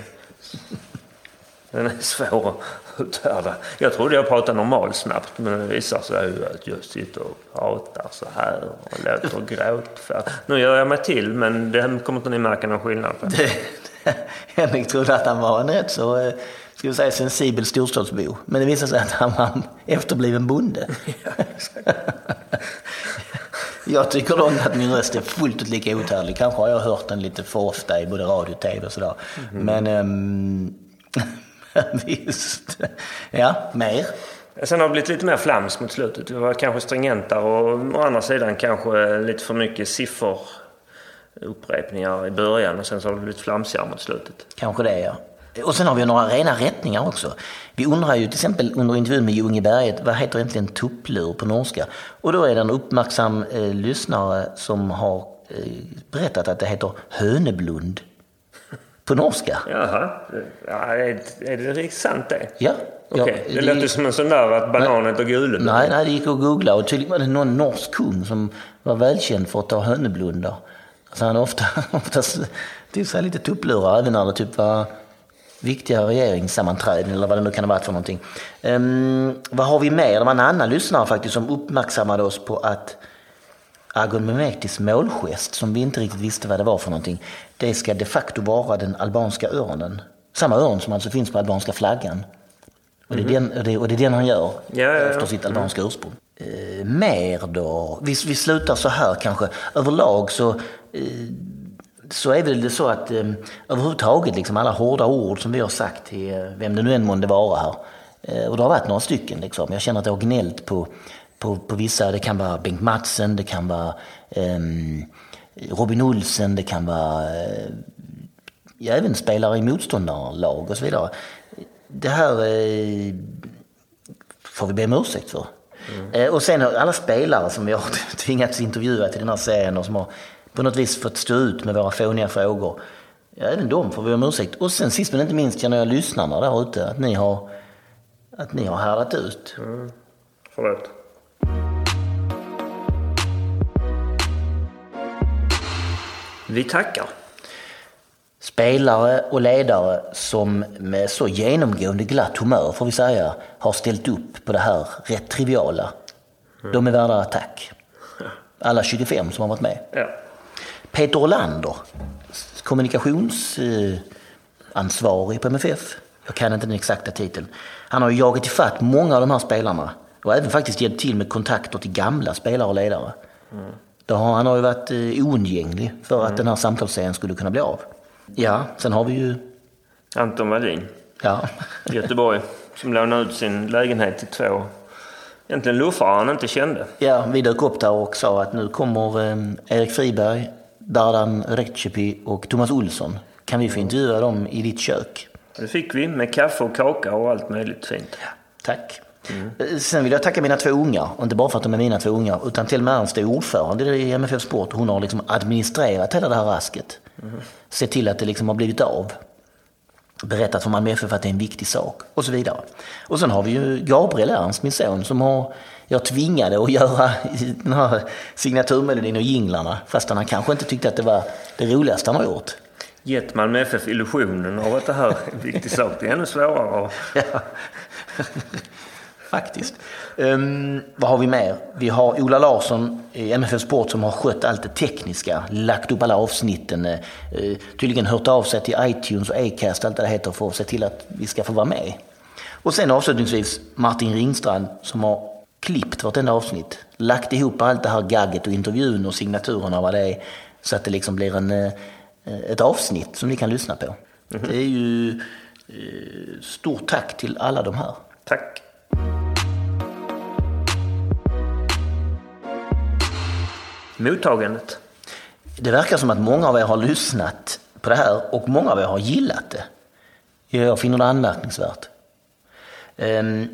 den är svår att uthärda. Jag trodde jag pratade normalt snabbt men det visar sig ju att jag sitter och pratar så här och låter gråtfärdig. Nu gör jag mig till men det kommer inte ni märka någon skillnad på. *laughs* *laughs* Henrik trodde att han var en rätt så, eh, ska vi säga, sensibel storstadsbo. Men det visade sig att han var en efterbliven bonde. *laughs* Jag tycker dock att min röst är fullt ut lika outhärdlig. Kanske har jag hört den lite för ofta i både radio och tv och sådär. Men ehm, *laughs* visst. Ja, mer. Sen har det blivit lite mer flams mot slutet. Vi var kanske stringentare och å andra sidan kanske lite för mycket sifferupprepningar i början och sen så har det blivit flamsigare mot slutet. Kanske det ja. Och sen har vi några rena rättningar också. Vi undrar ju till exempel under intervjun med Junge Berget, vad heter egentligen tupplur på norska? Och då är det en uppmärksam eh, lyssnare som har eh, berättat att det heter höneblund på norska. *laughs* Jaha, ja, är, är det riktigt sant det? Ja. Ja, det lät ju som en sån där att banan heter Gulebund. Nej, nej, det gick att googla och tydligen var det någon norsk kung som var välkänd för att ta höneblundar. Så han ofta, *laughs* oftast tog sig lite tupplurar även när det typ var viktiga regeringssammanträden eller vad det nu kan ha varit för någonting. Ehm, vad har vi mer? Det var en annan lyssnare faktiskt som uppmärksammade oss på att Agon Mehmetis målgest, som vi inte riktigt visste vad det var för någonting, det ska de facto vara den albanska örnen. Samma örn som alltså finns på albanska flaggan. Och det är den, och det, och det är den han gör Ja, ja, ja. efter sitt albanska ursprung. Eh, mer då? Vi, vi slutar så här kanske. Överlag så, eh, så är väl det så att eh, överhuvudtaget liksom alla hårda ord som vi har sagt till eh, vem det nu än månde vara här. Eh, och det har varit några stycken liksom. Jag känner att jag har gnällt på, på, på vissa. Det kan vara Bengt Madsen, det kan vara ehm, Robin Olsen, det kan vara eh, ja, även spelare i motståndarlag och så vidare. Det här eh, får vi be om ursäkt för. Eh, och sen alla spelare som vi har *laughs* tvingats intervjua till den här serien och som har på något vis fått stå ut med våra fåniga frågor. Ja, även dem får vi om ursäkt. Och sen sist men inte minst känner jag lyssnarna där ute att ni har, att ni har härdat ut. Förlåt. Vi tackar. Spelare och ledare som med så genomgående glatt humör, får vi säga, har ställt upp på det här rätt triviala. De är värda ett tack. Alla 25 som har varit med. Ja. Peter Olander, kommunikationsansvarig på MFF. Jag kan inte den exakta titeln. Han har ju jagat ifatt många av de här spelarna och även faktiskt hjälpt till med kontakter till gamla spelare och ledare. Har, han har ju varit eh, oundgänglig för att den här samtalsserien skulle kunna bli av. Ja, sen har vi ju... Anton Wallin, Ja, Göteborg, som lånade ut sin lägenhet till två egentligen luffare han inte kände. ja vi dök upp där och sa att nu kommer eh, Erik Friberg, Dardan Rekcepi och Thomas Olsson. Kan vi få intervjua dem i ditt kök? Det fick vi med kaffe och kaka och allt möjligt fint. Tack. Eh, Sen vill jag tacka mina två ungar, inte bara för att de är mina två ungar, utan till och med Ernst är ordförande i MFF Sport. Hon har liksom administrerat hela det här rasket. Sett till att det liksom har blivit av. Berättat för Malmö FF att det är en viktig sak och så vidare. Och sen har vi ju Gabriel Ernst, min son, som har jag tvingade att göra den här signaturmelodin och jinglarna fast han kanske inte tyckte att det var det roligaste han har gjort. Gett Malmö FF illusionen av att det här är en viktig sak. Det är ännu svårare. Ja. Faktiskt. Ehm, vad har vi mer? Vi har Ola Larsson i MFF Sport som har skött allt det tekniska, lagt upp alla avsnitten, eh, tydligen hört av sig till iTunes och Acast, allt det heter, för att se till att vi ska få vara med. Och sen avslutningsvis Martin Ringstrand som har klippt vartenda avsnitt, lagt ihop allt det här gagget och intervjun och signaturerna och vad det är, så att det liksom blir en, eh, ett avsnitt som ni kan lyssna på. Det är ju stort tack till alla de här. Tack. Mottagandet. Det verkar som att många av er har lyssnat på det här och många av er har gillat det. Jag finner det anmärkningsvärt. Ehm,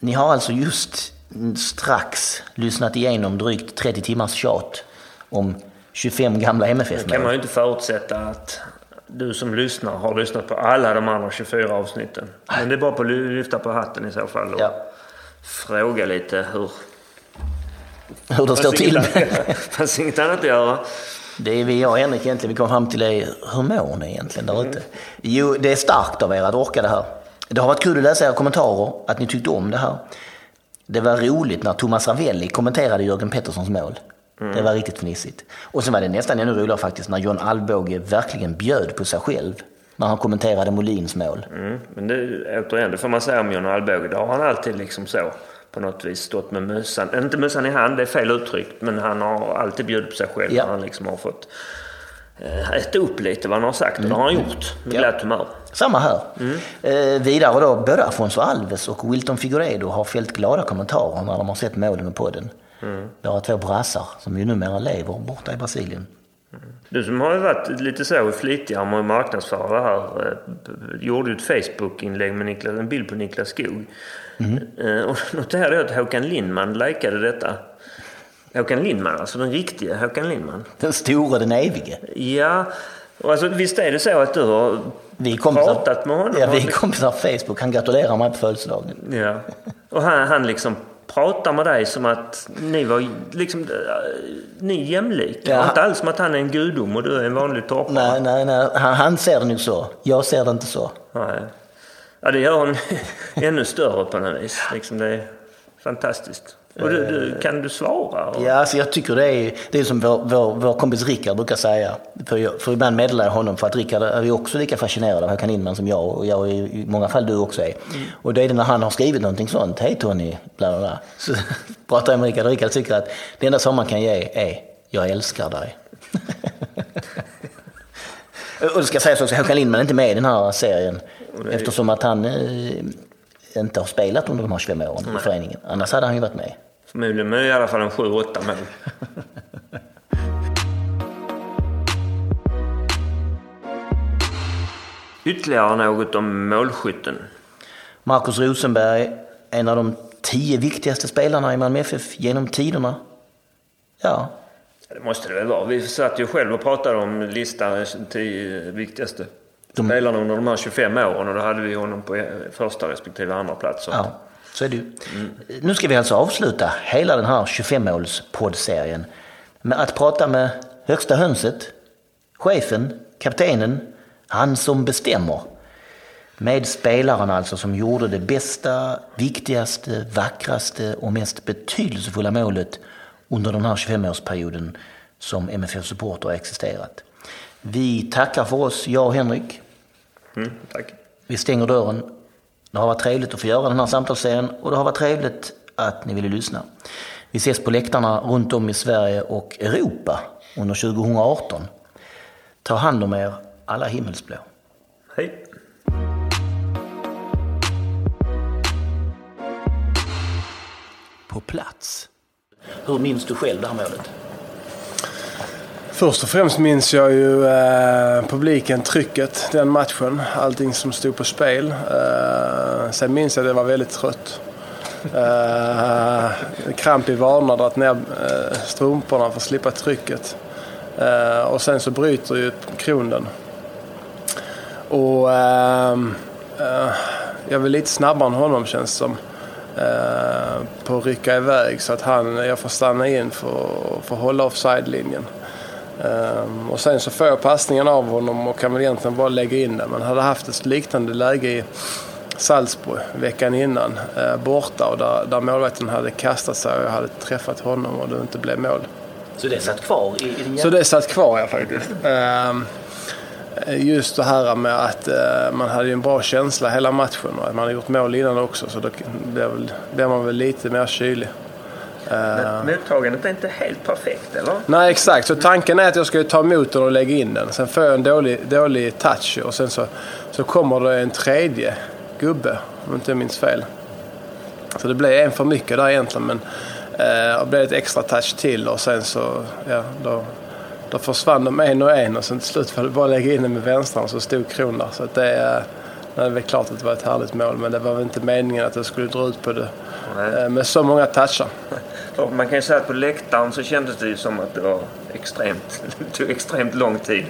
ni har alltså just strax lyssnat igenom drygt 30 timmars tjat om 25 gamla Det kan man ju inte förutsätta att du som lyssnar har lyssnat på alla de andra 24 avsnitten. Men det är bara på att lyfta på hatten i så fall och Ja. fråga lite hur... Hur det står till. Det fanns inget annat att göra. Det är vi, jag och Henrik egentligen, vi kom fram till det, hur mår ni egentligen där ute? Jo, det är starkt av er att orka det här. Det har varit kul att läsa era kommentarer, att ni tyckte om det här. Det var roligt när Thomas Ravelli kommenterade Jörgen Petterssons mål. Det var riktigt fnissigt. Och sen var det nästan ännu roligare faktiskt när John Alvbåge verkligen bjöd på sig själv. När han kommenterade Molins mål. Mm. Men det, återigen, det får man säga om John Alvbåge. Då har han alltid liksom så på något vis stått med mössan. Inte mössan i hand, det är fel uttryckt. Men han har alltid bjudit på sig själv Ja. när han liksom har fått eh, äta upp lite vad han har sagt. Och det har han gjort med Ja. glatt humör. Samma här. Eh, vidare då, både Afonso Alves och Wilton Figueiredo har fällt glada kommentarer när de har sett målen med podden. Våra två brassar som ju numera lever borta i Brasilien. Du som har ju varit lite så flitigare med att marknadsföra det här. eh, Gjorde ju ett Facebook-inlägg med Niklas, en bild på Niklas Skog. Eh, Och *laughs* noterade att Håkan Lindman likade detta. Håkan Lindman, alltså den riktiga Håkan Lindman. Den store, den evige. Ja, och alltså, visst är det så att du har Vi kompisar, pratat med honom? ja, vi är kompisar på Facebook. Han gratulerar mig på födelsedagen. Ja. Och han, han liksom pratar med dig som att ni var liksom, eh, ni är jämlika. Ja. Inte alls som att han är en gudom och du är en vanlig torpare. Nej, nej, nej. Han, han ser det nog så. Jag ser det inte så. Nej. Ja, det gör honom *laughs* ännu större på något vis. Liksom det är fantastiskt. Och du, du, kan du svara? Ja, alltså jag tycker det är, det är som vår, vår, vår kompis Rickard brukar säga. För, jag, för ibland meddelar jag honom för att Rickard är ju också lika fascinerad av Håkan Lindman som jag och jag är, i många fall du också är. Mm. Och det är det när han har skrivit någonting sånt, hej Tony, bla bla bla. Så *laughs* pratar jag med Rickard och Rickard tycker att det enda som man kan ge är, jag älskar dig. *laughs* och det ska sägas också, Håkan Lindman är inte med i den här serien. Eftersom att han eh, inte har spelat under de här 25 åren i föreningen. Annars hade han ju varit med. Förmodligen med i alla fall en 7-8 mål. *laughs* Ytterligare något om målskytten. Marcus Rosenberg, en av de tio viktigaste spelarna i Malmö FF genom tiderna. Ja. Det måste det väl vara. Vi satt ju själv och pratade om listan, tio viktigaste de... spelarna under de här 25 åren och då hade vi honom på första respektive andra plats. Ja, så är det ju. Mm. Nu ska vi alltså avsluta hela den här 25-måls-poddserien med att prata med högsta hönset, chefen, kaptenen, han som bestämmer. Med spelaren alltså som gjorde det bästa, viktigaste, vackraste och mest betydelsefulla målet under den här 25-årsperioden som MFF Support har existerat. Vi tackar för oss, jag och Henrik. Mm, tack. Vi stänger dörren. Det har varit trevligt att få göra den här samtalsserien och det har varit trevligt att ni ville lyssna. Vi ses på läktarna runt om i Sverige och Europa under 2018. Ta hand om er, alla himmelsblå. Hej. På plats. Hur minns du själv det här målet? Först och främst minns jag ju eh, publiken, trycket, den matchen. Allting som stod på spel. Eh, sen minns jag att jag var väldigt trött. Eh, kramp i vaderna, dragit ner eh, strumporna för att slippa trycket. Eh, och sen så bryter ju kronden. Och eh, eh, jag var lite snabbare än honom känns det som. Eh, på att rycka iväg så att han, jag får stanna in för, för att hålla offside-linjen. Um, och sen så får jag passningen av honom och kan väl egentligen bara lägga in den. Man hade haft ett liknande läge i Salzburg veckan innan uh, borta och där, där målvakten hade kastat sig och jag hade träffat honom och det inte blev mål. Så det satt kvar i, i din Så det satt kvar ja faktiskt. Um, just det här med att uh, man hade en bra känsla hela matchen och man hade gjort mål innan också så då blev man väl lite mer kylig. Men mottagandet är inte helt perfekt, eller? Nej, exakt. Så tanken är att jag ska ta emot den och lägga in den. Sen får jag en dålig, dålig touch och sen så, så kommer det en tredje gubbe, om inte jag minns fel. Så det blev en för mycket där egentligen, men eh, det blev ett extra touch till och sen så, ja, då, då försvann de en och en och sen till slut var det bara att lägga in den med vänstran så stod Kron där. Så det, eh, det är klart att det var ett härligt mål, men det var väl inte meningen att jag skulle dra ut på det Nej. med så många touchar. *laughs* Man kan ju säga att på läktaren så kändes det ju som att det var extremt, det *laughs* tog extremt lång tid.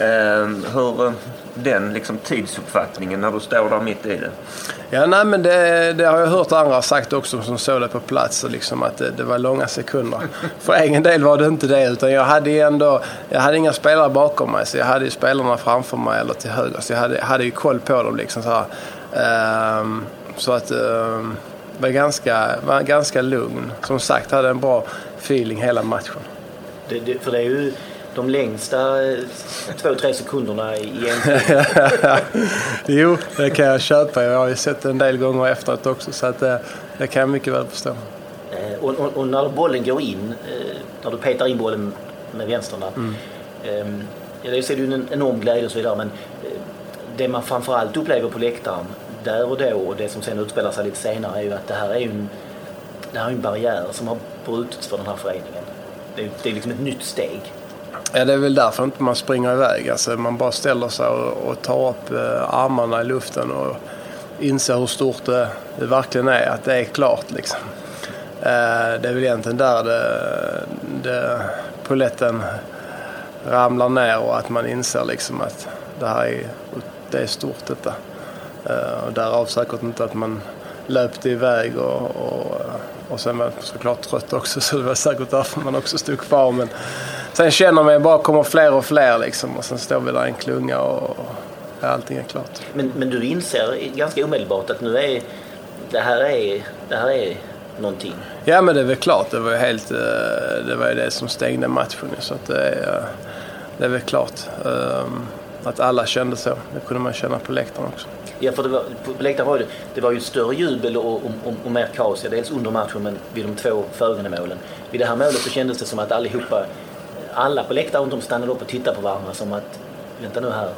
Ehm, hur den liksom tidsuppfattningen när du står där mitt i det? Ja, nej, men det, det har jag hört andra sagt också som såg det på plats. Liksom att det, det, var långa sekunder. *laughs* För egen del var det inte det. Utan jag hade ändå, jag hade inga spelare bakom mig. Så jag hade ju spelarna framför mig eller till höger. Så jag hade, hade ju koll på dem. Liksom så, ehm, så att ehm, var ganska, var ganska lugn. Som sagt, hade en bra feeling hela matchen. Det, det, för det är ju de längsta eh, två, tre sekunderna i en *laughs* Jo, det kan jag köpa. Jag har ju sett det en del gånger efteråt också. Så att, det, det kan jag mycket väl förstå. Eh, och, och, och, när bollen går in, eh, när du petar in bollen med vänsterna. Mm. Ehm, ja, det är ju en enorm glädje och så vidare. Men det man framförallt upplever på läktaren där och då och det som sen utspelar sig lite senare är ju att det här är ju en, det här är en barriär som har brutits för den här föreningen. Det är, det är liksom ett nytt steg. Ja, det är väl därför inte man springer iväg. Alltså, man bara ställer sig och, och tar upp eh, armarna i luften och inser hur stort det, det verkligen är. Att det är klart liksom. Eh, det är väl egentligen där det, det poletten ramlar ner och att man inser liksom att det här är, det är stort detta. Eh, och därav säkert inte att man löpte iväg och, och, och sen var jag såklart trött också *laughs* så det var säkert därför man också stod kvar. Men sen känner man bara kommer fler och fler liksom och sen står vi där i en klunga och, allting är klart. Men, men du inser ganska omedelbart att nu är det här är, det här är någonting? Ja men det är väl klart. Det var ju helt, eh, det var ju det som stängde matchen. Så att det, är, eh, det är väl klart um, att alla kände så. Det kunde man känna på läktaren också. Ja, för det var, på läktaren var det, det var ju större jubel och, och, och, och mer kaos. Dels under matchen men vid de två föregående målen. Vid det här målet så kändes det som att allihopa, alla på läktaren runt om stannade upp och tittade på varandra som att, vänta nu här,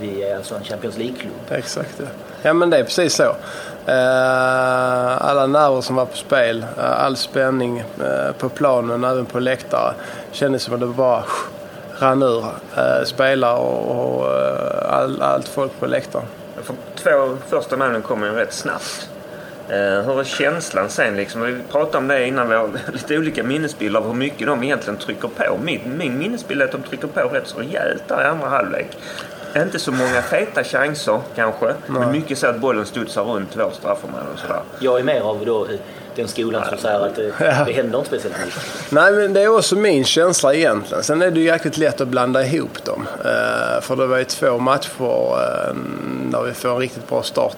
vi är alltså en Champions League-klubb. Exakt ja. ja men det är precis så. Uh, alla nerver som var på spel, uh, all spänning uh, på planen, även på läktare. Kändes som att det bara rann ur spelare och, och all, allt folk på läktaren. För två första målen kommer ju rätt snabbt. Hur är känslan sen? Liksom? Vi pratade om det innan. Vi har *laughs* lite olika minnesbilder av hur mycket de egentligen trycker på. Min, min minnesbild är att de trycker på rätt så rejält där i andra halvlek. Inte så många feta chanser kanske. Nej. Men mycket så att bollen studsar runt vårt straffområde och sådär. Jag är mer av då den skolan som säger att det, *laughs* ja. det händer inte speciellt mycket. Nej, men det är också min känsla egentligen. Sen är det ju jäkligt lätt att blanda ihop dem. För det var ju två matcher där vi får en riktigt bra start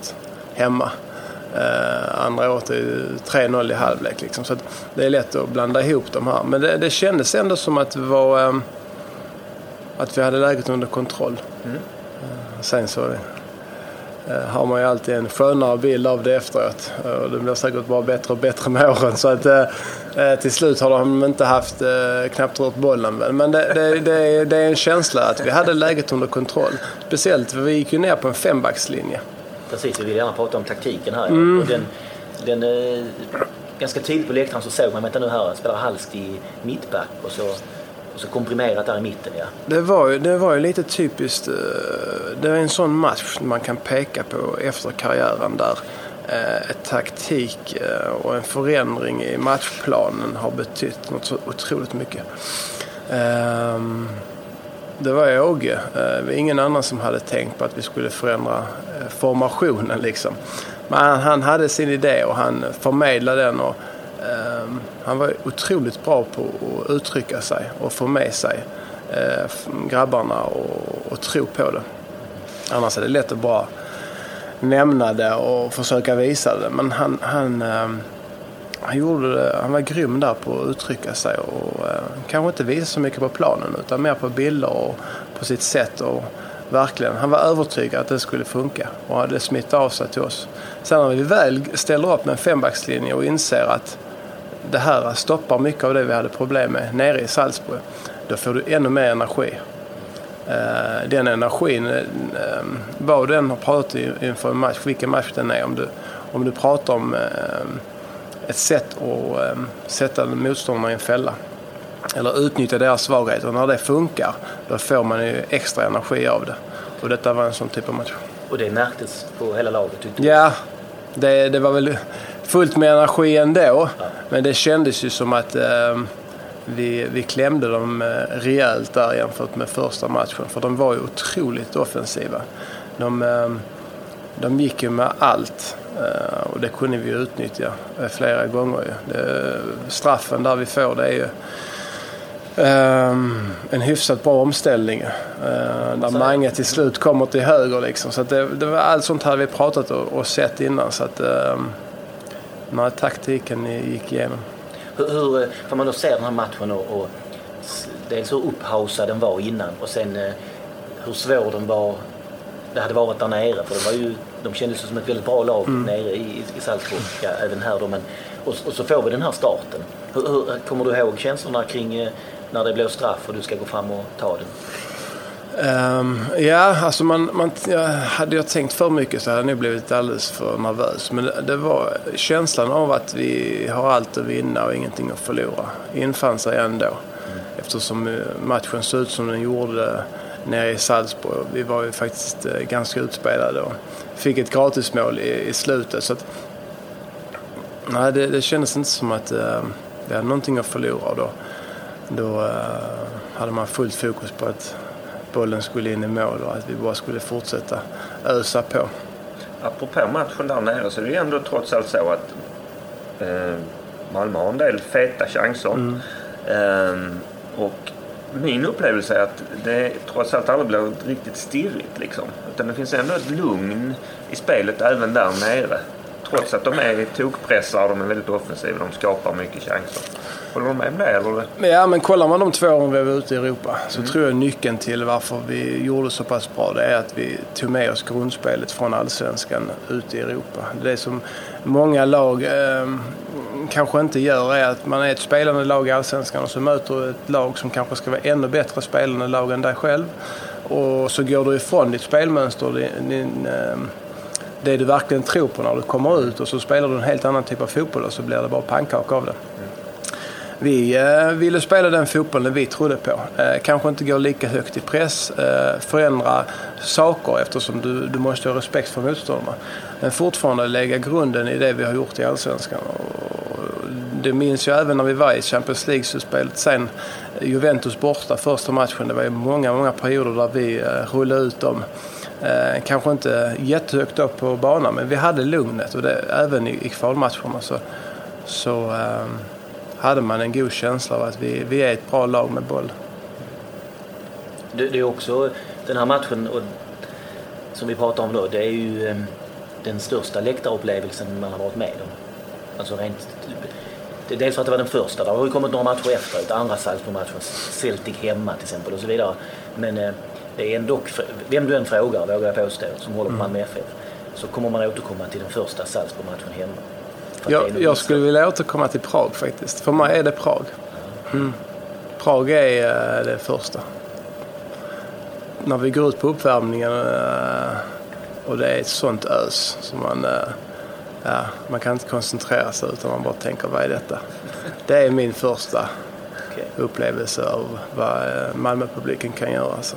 hemma. Uh, andra året är ju 3-0 i halvlek liksom. Så det är lätt att blanda ihop dem här. Men det, det kändes ändå som att var um, att vi hade läget under kontroll. Mm. Sen så eh, har man ju alltid en skönare bild av det efteråt. Och det blir säkert bara bättre och bättre med åren. Så att, eh, till slut har de inte haft knappt rört bollen. Men det, det, det, det, är en känsla att vi hade läget under kontroll. Speciellt för vi gick ju ner på en fembackslinje. Precis, vi vill gärna prata om taktiken här. Mm. Och den, den, ganska tidigt på läktaren så såg man, vänta nu här, spelar Halst i mittback och så och så komprimerat där i mitten ja. Det var ju, det var ju lite typiskt. Eh, det är en sån match man kan peka på efter karriären där eh, ett taktik eh, och en förändring i matchplanen har betytt något så otroligt mycket. Det var Åge. Eh, det var ingen annan som hade tänkt på att vi skulle förändra eh, formationen liksom. Men han hade sin idé och han förmedlade den och ehm, han var otroligt bra på att uttrycka sig och få med sig eh, grabbarna och, och tro på det. Annars är det lätt att bara nämna det och försöka visa det. Men han, han, ehm, han, gjorde det, han var grym där på att uttrycka sig och eh, kanske inte visa så mycket på planen utan mer på bilder och på sitt sätt. Och verkligen, han var övertygad att det skulle funka och det smittade av sig till oss. Sen när vi väl ställer upp med en fembackslinje och inser att det här stoppar mycket av det vi hade problem med nere i Salzburg. Då får du ännu mer energi. Eh, den energin, eh, eh, vad du än har pratat inför en match, vilken match den är, om du, om du pratar om ett sätt att sätta motståndarna i en fälla eller utnyttja deras svagheter. När det funkar, då får man ju extra energi av det. Och detta var en sån typ av match. Och det märktes på hela laget? Ja, det, det var väl fullt med energi ändå. Ja. Men det kändes ju som att eh, vi, vi klämde dem eh, rejält där jämfört med första matchen. För de var ju otroligt offensiva. De, eh, de gick ju med allt. Eh, och det kunde vi utnyttja eh, flera gånger. Det, straffen där vi får det är ju Um, en hyfsat bra omställning. Uh, där Mange till slut kommer till höger liksom. Så det, det var allt sånt hade vi pratat och, och sett innan. Så att, um, när taktiken gick igenom. Hur, hur får man då se den här matchen och, och dels hur upphausad den var innan och sen hur svår den var det hade varit där nere. För det var ju, de kändes som ett väldigt bra lag mm. nere i, i Salzburg, ja, även här då. Men, och, och, så får vi den här starten. Hur, hur, kommer du ihåg känslorna kring uh, när det blir straff och du ska gå fram och ta den? Um, ja, alltså man, man, ja, hade jag tänkt för mycket så hade jag nog blivit alldeles för nervös. Men det, det, var känslan av att vi har allt att vinna och ingenting att förlora. infann sig ändå. Mm. Eftersom eh, matchen såg ut som den gjorde nere i Salzburg. Vi var ju faktiskt eh, ganska utspelade och fick ett gratismål i, i slutet. Så att, nej, det, det kändes inte som att uh, vi hade någonting att förlora då. Då uh, hade man fullt fokus på att bollen skulle in i mål och att vi bara skulle fortsätta ösa på. Apropå matchen där nere så är det ju ändå trots allt så att eh, Malmö har en del feta chanser. Mm. Eh, och min upplevelse är att det trots allt aldrig blir riktigt stirrigt liksom. Utan det finns ändå ett lugn i spelet även där nere. Trots att de är tokpressar, de är väldigt offensiva, de skapar mycket chanser. Håller du med om det? Eller? Ja, men kollar man de två åren vi var ute i Europa så mm. tror jag nyckeln till varför vi gjorde så pass bra det är att vi tog med oss grundspelet från allsvenskan ut i Europa. Det som många lag eh, kanske inte gör är att man är ett spelande lag i allsvenskan och så möter du ett lag som kanske ska vara ännu bättre spelande lag än dig själv. Och så går du ifrån ditt spelmönster, din, din eh, det du verkligen tror på när du kommer ut och så spelar du en helt annan typ av fotboll och så blir det bara pannkaka av det. Vi eh, ville spela den fotbollen vi trodde på. Eh, kanske inte gå lika högt i press, eh, förändra saker eftersom du, du måste ha respekt för motståndarna. Men fortfarande lägga grunden i det vi har gjort i Allsvenskan. Det minns jag även när vi var i Champions League-slutspelet sen. Juventus borta första matchen. Det var ju många, många perioder där vi eh, rullade ut dem. Eh, kanske inte jättehögt upp på banan men vi hade lugnet och det, även i, i kvalmatcherna så, så eh, hade man en god känsla av att vi, vi är ett bra lag med boll. Det, det är också den här matchen och, som vi pratar om då, det är ju eh, den största läktarupplevelsen man har varit med om. Alltså rent, det, dels för att det var den första, det har ju kommit några matcher efteråt, andra Salzburg-matchen, Celtic hemma till exempel och så vidare. Men eh, det är ändå, vem du än frågar, vågar jag påstå, som håller på Malmö FF, så kommer man återkomma till den första Salzburg-matchen hemma. Jag, jag skulle vilja återkomma till Prag faktiskt. För mig är det Prag. Mm. Prag är uh, det första. När vi går ut på uppvärmningen uh, och det är ett sånt ös som man, uh, ja, man kan inte koncentrera sig utan man bara tänker vad är detta? Det är min första okay. upplevelse av vad Malmöpubliken kan göra. Alltså.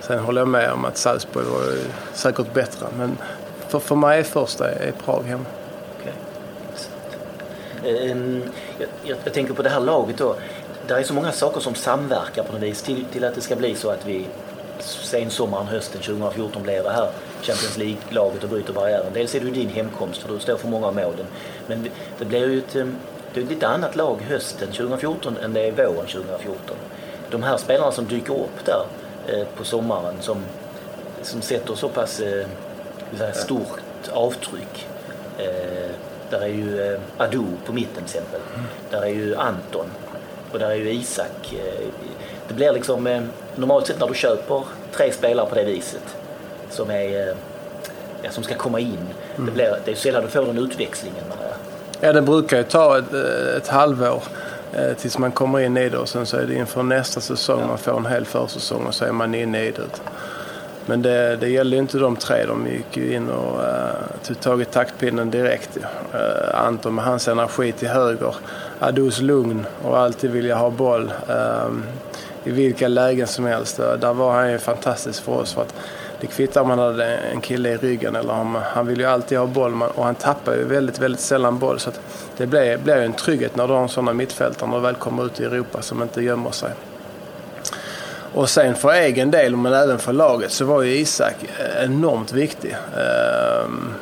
Sen håller jag med om att Salzburg var säkert bättre men för, för mig är första är Prag hemma. Ehm, jag, jag, jag, tänker på det här laget då. Det är så många saker som samverkar på något vis till, till att det ska bli så att vi sen sommaren, hösten 2014 blir det här Champions League-laget och bryter barriären. Dels är det ju din hemkomst för du står för många av målen. Men det blir ju ett, ehm, det är ett lite annat lag hösten 2014 än det är våren 2014. De här spelarna som dyker upp där eh, på sommaren som, som sätter så pass eh, stort avtryck. Eh, där är ju eh, Adu på mitten till exempel. Mm. Där är ju Anton och där är ju Isak. Eh, det blir liksom eh, normalt sett när du köper tre spelare på det viset som, är, som ska komma in. Mm. Det, blir, det är sällan du får den utväxlingen. Ja, det brukar ju ta ett, ett halvår tills man kommer in i det och sen så är det inför nästa säsong ja. man får en hel försäsong och så är man inne i det. Men det, det gällde inte de tre. De gick ju in och uh, tog tag i taktpinnen direkt. Uh, Anton med hans energi till höger. Adus lugn och alltid vilja ha boll uh, i vilka lägen som helst. Uh, där var han ju fantastisk för oss. För att det kvittar om han hade en kille i ryggen eller om han vill ju alltid ha boll och han tappar ju väldigt, väldigt sällan boll. Så det blir, blir ju en trygghet när du har en sådana mittfältare när du väl kommer ut i Europa som inte gömmer sig. Och sen för egen del, men även för laget, så var ju Isak eh, enormt viktig. Ehm,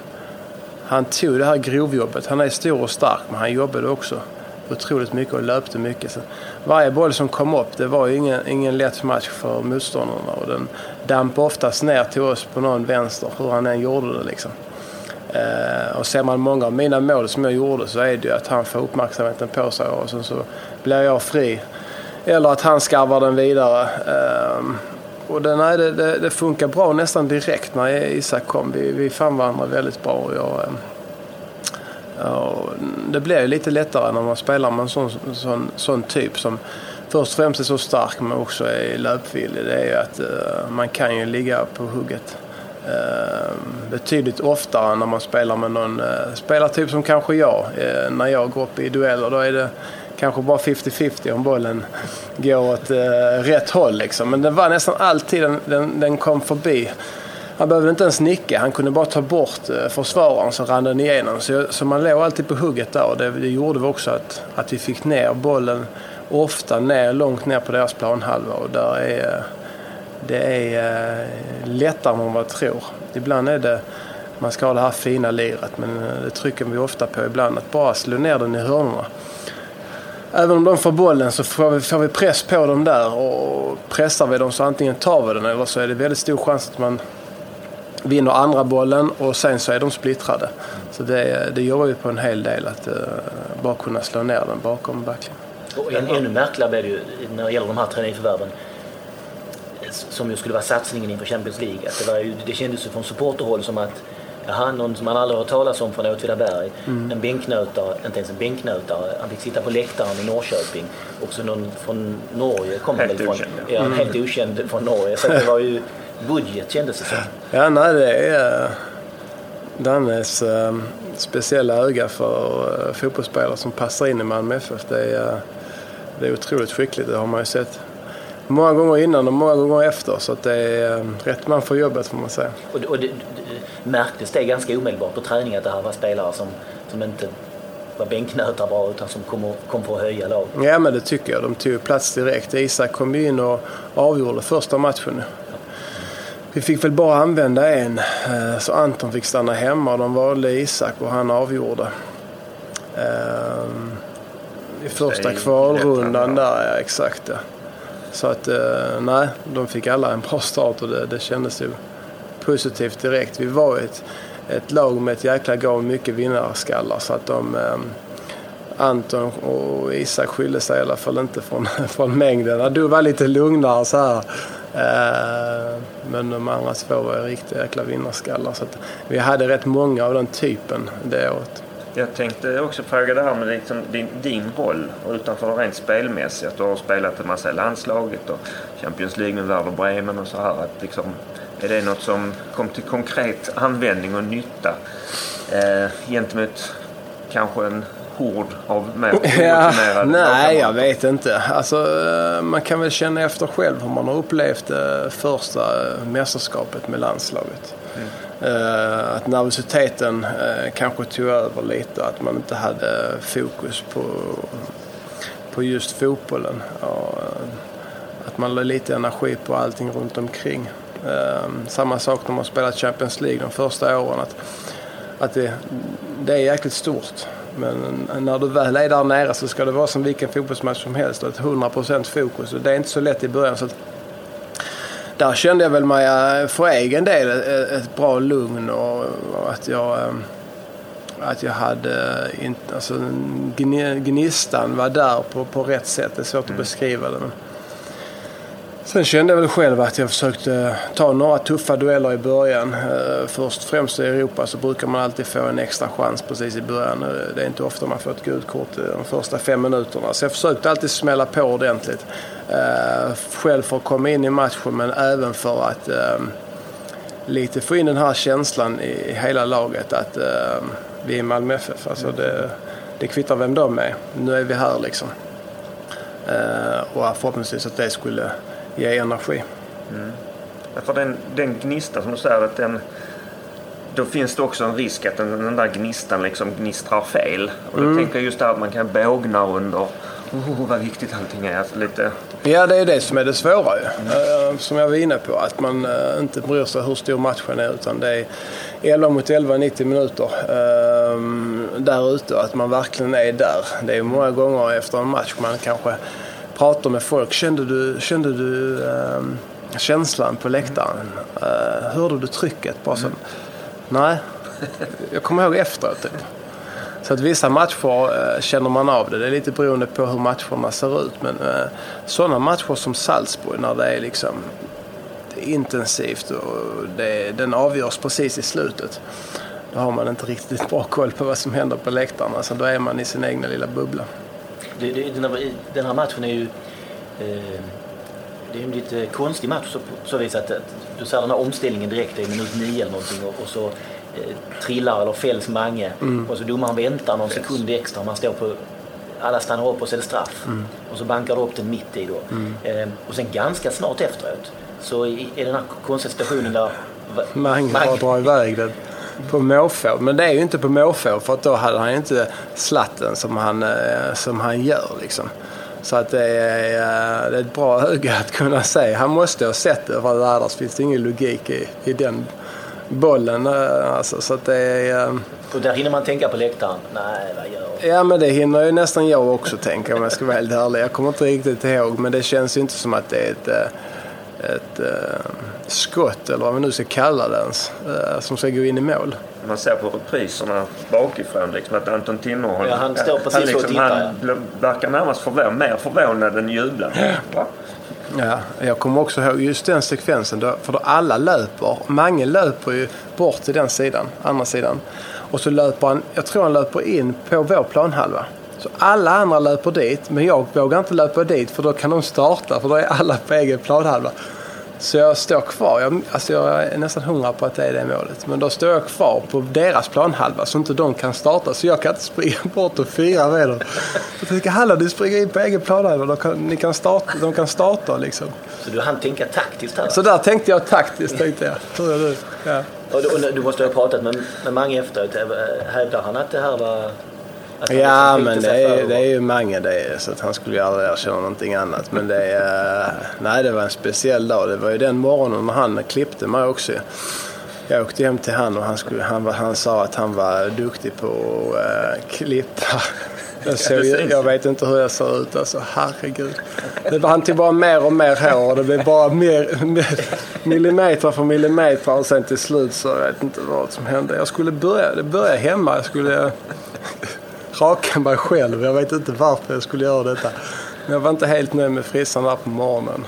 han tog det här grovjobbet. Han är stor och stark, men han jobbade också otroligt mycket och löpte mycket. Så varje boll som kom upp, det var ju ingen, ingen lätt match för motståndarna. Och den dampade oftast ner till oss på någon vänster, hur han än gjorde det. Liksom. Eh, och ser man många av mina mål som jag gjorde så är det ju att han får uppmärksamheten på sig och sen så blir jag fri eller att han skarvar den vidare. Ehm, och det, nej, det, det, det, funkar bra nästan direkt när Isak kom. Vi, vi fann varandra väldigt bra. Och jag, ehm, och det blir lite lättare när man spelar med en sån, sån, sån typ som först och främst är så stark men också är löpvillig. Det är ju att eh, man kan ju ligga på hugget. Ehm, betydligt oftare när man spelar med någon eh, spelartyp som kanske jag. Eh, när jag går upp i dueller då är det kanske bara 50-50 om bollen går åt eh, rätt håll. Liksom. Men den var nästan alltid, den, den, den kom förbi. Han behövde inte ens nicka, han kunde bara ta bort eh, försvararen så rann den igenom. Så, så man låg alltid på hugget där och det, det gjorde vi också att, att vi fick ner bollen ofta ner, långt ner på deras planhalva. Och där är, eh, det är eh, lättare än vad man tror. Ibland är det man ska ha det här fina liret men det trycker vi ofta på ibland. Att bara slå ner den i hörnorna även om de får bollen så får vi, får vi press på dem där och pressar vi dem så antingen tar vi den eller så är det väldigt stor chans att man vinner andra bollen och sen så är de splittrade. Så det, det jobbar vi på en hel del, att uh, bara kunna slå ner den bakom backlinjen. Och en, ännu märkligare blev det ju när det gäller de här träningförvärven som ju skulle vara satsningen inför Champions League. Att det, var ju, det kändes ju från supporterhåll som att Jaha, någon som man aldrig hört talas om från Åtvidaberg. Mm. En bänknötare, inte ens en bänknötare. Han fick sitta på läktaren i Norrköping. Också någon från Norge kom helt väl från. Okänd, ja. Mm. Helt okänd från Norge. Så det var ju budget kändes det som. Ja, nej det är uh, Dannes uh, speciella öga för uh, fotbollsspelare som passar in i Malmö FF. Det är, det är otroligt skickligt, det har man ju sett många gånger innan och många gånger efter. Så att det är rätt man för jobbet får man säga. Och, och det, märktes det ganska omedelbart på träning att det här var spelare som, som inte var bänknötar bara utan som kom, kom för att höja lag. Ja men det tycker jag. De tog plats direkt. Isak kom in och avgjorde första matchen. Vi fick väl bara använda en eh, så Anton fick stanna hemma och de valde Isak och han avgjorde. Ehm, I första kvalrundan där, ja exakt. Så att eh, nej, de fick alla en bra start och det, det kändes ju positivt direkt. Vi var ett, ett lag med ett jäkla gav mycket vinnarskallar så att de eh, Anton och Isak skilde sig i alla fall inte från, *laughs* från mängden. Du var lite lugnare så här. Ehm, men de andra två var riktiga jäkla vinnarskallar. Så vi hade rätt många av den typen det året. Jag tänkte också fråga det här med liksom din, din roll utanför det rent spelmässiga. Du har spelat en massa i landslaget och Champions League med Werder Bremen och så här. Att liksom, är det något som kom till konkret användning och nytta eh, gentemot kanske en hord av mer *laughs* ja, Nej, jag vet inte. Alltså, eh, man kan väl känna efter själv hur man har upplevt det första mästerskapet med landslaget. Mm. Att nervositeten kanske tog över lite. Att man inte hade fokus på, på just fotbollen. Att man la lite energi på allting runt omkring. Ehm, samma sak när man spelat Champions League de första åren. Att, att det, det är jäkligt stort. Men när du väl är där nere så ska det vara som vilken fotbollsmatch som helst ett 100% fokus. Och det är inte så lätt i början. Så där kände jag väl mig eh, för egen del ett bra lugn och, att jag att jag hade alltså gnistan var där på, på rätt sätt. Det är svårt att mm. beskriva det. Men Sen kände jag väl själv att jag försökte ta några tuffa dueller i början. Eh, först främst i Europa så brukar man alltid få en extra chans precis i början. Eh, det är inte ofta man får ett gult kort eh, de första fem minuterna. Så jag försökte alltid smälla på ordentligt. Själv för att komma in i matchen men även för att lite få in den här känslan i hela laget att vi är Malmö FF. Alltså det, det kvittar vem de är. Nu är vi här liksom. Och förhoppningsvis att det skulle ge energi. Mm. För den, den gnista som du säger, att den, då finns det också en risk att den, den där gnistan liksom gnistrar fel. Och då mm. tänker jag just det här att man kan bågna under Oh, vad viktigt allting är. Alltså lite... Ja, det är det som är det svåra ju. Mm. Som jag var inne på. Att man uh, inte bryr sig hur stor matchen är. Utan det är 11 mot 11, 90 minuter uh, där ute. Att man verkligen är där. Det är många gånger efter en match man kanske pratar med folk. Kände du, kände du eh, känslan på läktaren? Eh, hörde du trycket? Bara så, mm. Nej, jag kommer ihåg efteråt. Typ. Så att vissa matcher eh, känner man av det. Det är lite beroende på hur matcherna ser ut. Men eh, sådana matcher som Salzburg när det är liksom intensivt och det, den avgörs precis i slutet. Då har man inte riktigt bra koll på vad som händer på läktarna. Så då är man i sin egna lilla bubbla det, det, den, här, den här matchen är ju eh, det är en lite konstig match så, så vis att, att du ser den här omställningen direkt i minut nio eller någonting och, och så eh, trillar eller fälls Mange mm. och så domaren väntar någon sekund extra. Man står på alla stannar upp och så är det straff. Mm. Och så bankar du upp den mitt i då. Mm. Eh, och sen ganska snart efteråt så är den här konstiga situationen där Mange har dragit iväg den på måfå. Men det är ju inte på måfå för att då hade han ju inte slatten som han, eh, som han gör. Liksom. Så att det är, eh, det är ett bra öga att kunna se. Han måste ha sett det för annars finns det ingen logik i, i den bollen. Eh, alltså, så att det är, och där hinner man tänka på läktaren. Nej, vad gör jag? Ja, men det hinner ju nästan jag också tänka om jag ska vara helt ärlig. Jag kommer inte riktigt ihåg, men det känns ju inte som att det är ett ett eh, skott, eller vad man nu ska kalla det ens, eh, som ska gå in i mål. Man ser på repriserna bakifrån liksom, att Anton Tinnerholm... Ja, han står precis han, och liksom, tittar, han verkar närmast förvånad, mer förvånad än jublande. Va? Ja, jag kommer också ihåg just den sekvensen. Då, för då alla löper. Mange löper ju bort till den sidan, andra sidan. Och så löper han, jag tror han löper in på vår planhalva. Så alla andra löper dit, men jag vågar inte löpa dit för då kan de starta för då är alla på egen planhalva. Så jag står kvar. Jag, alltså jag är nästan hundra på att det är det målet. Men då står jag kvar på deras planhalva så inte de kan starta. Så jag kan inte springa *laughs* bort och fira med dem. Jag tänker, hallå du springer in på egen planhalva. De kan, ni kan starta, de kan starta liksom. Så du hann tänka taktiskt här? Så där tänkte jag taktiskt, tänkte jag. Hur är du? Ja. Och du, du måste ha pratat med, med Mange efteråt. Hävdar han att det här var... Ja, men det är, det är ju Mange det. Så att han skulle ju aldrig erkänna någonting annat. Men det är... Nej, det var en speciell dag. Det var ju den morgonen när han klippte mig också. Jag åkte hem till han och han, skulle, han, han sa att han var duktig på att äh, klippa. *laughs* Jag, såg, jag vet inte hur jag ser ut alltså, herregud. Det var, han tog bara mer och mer hår och det blev bara mer, mer millimeter för millimeter och sen till slut så jag vet inte vad som hände. Jag skulle börja, det började hemma. Jag skulle rakade mig själv. Jag vet inte varför jag skulle göra detta. Men jag var inte helt nöjd med frissan där på morgonen.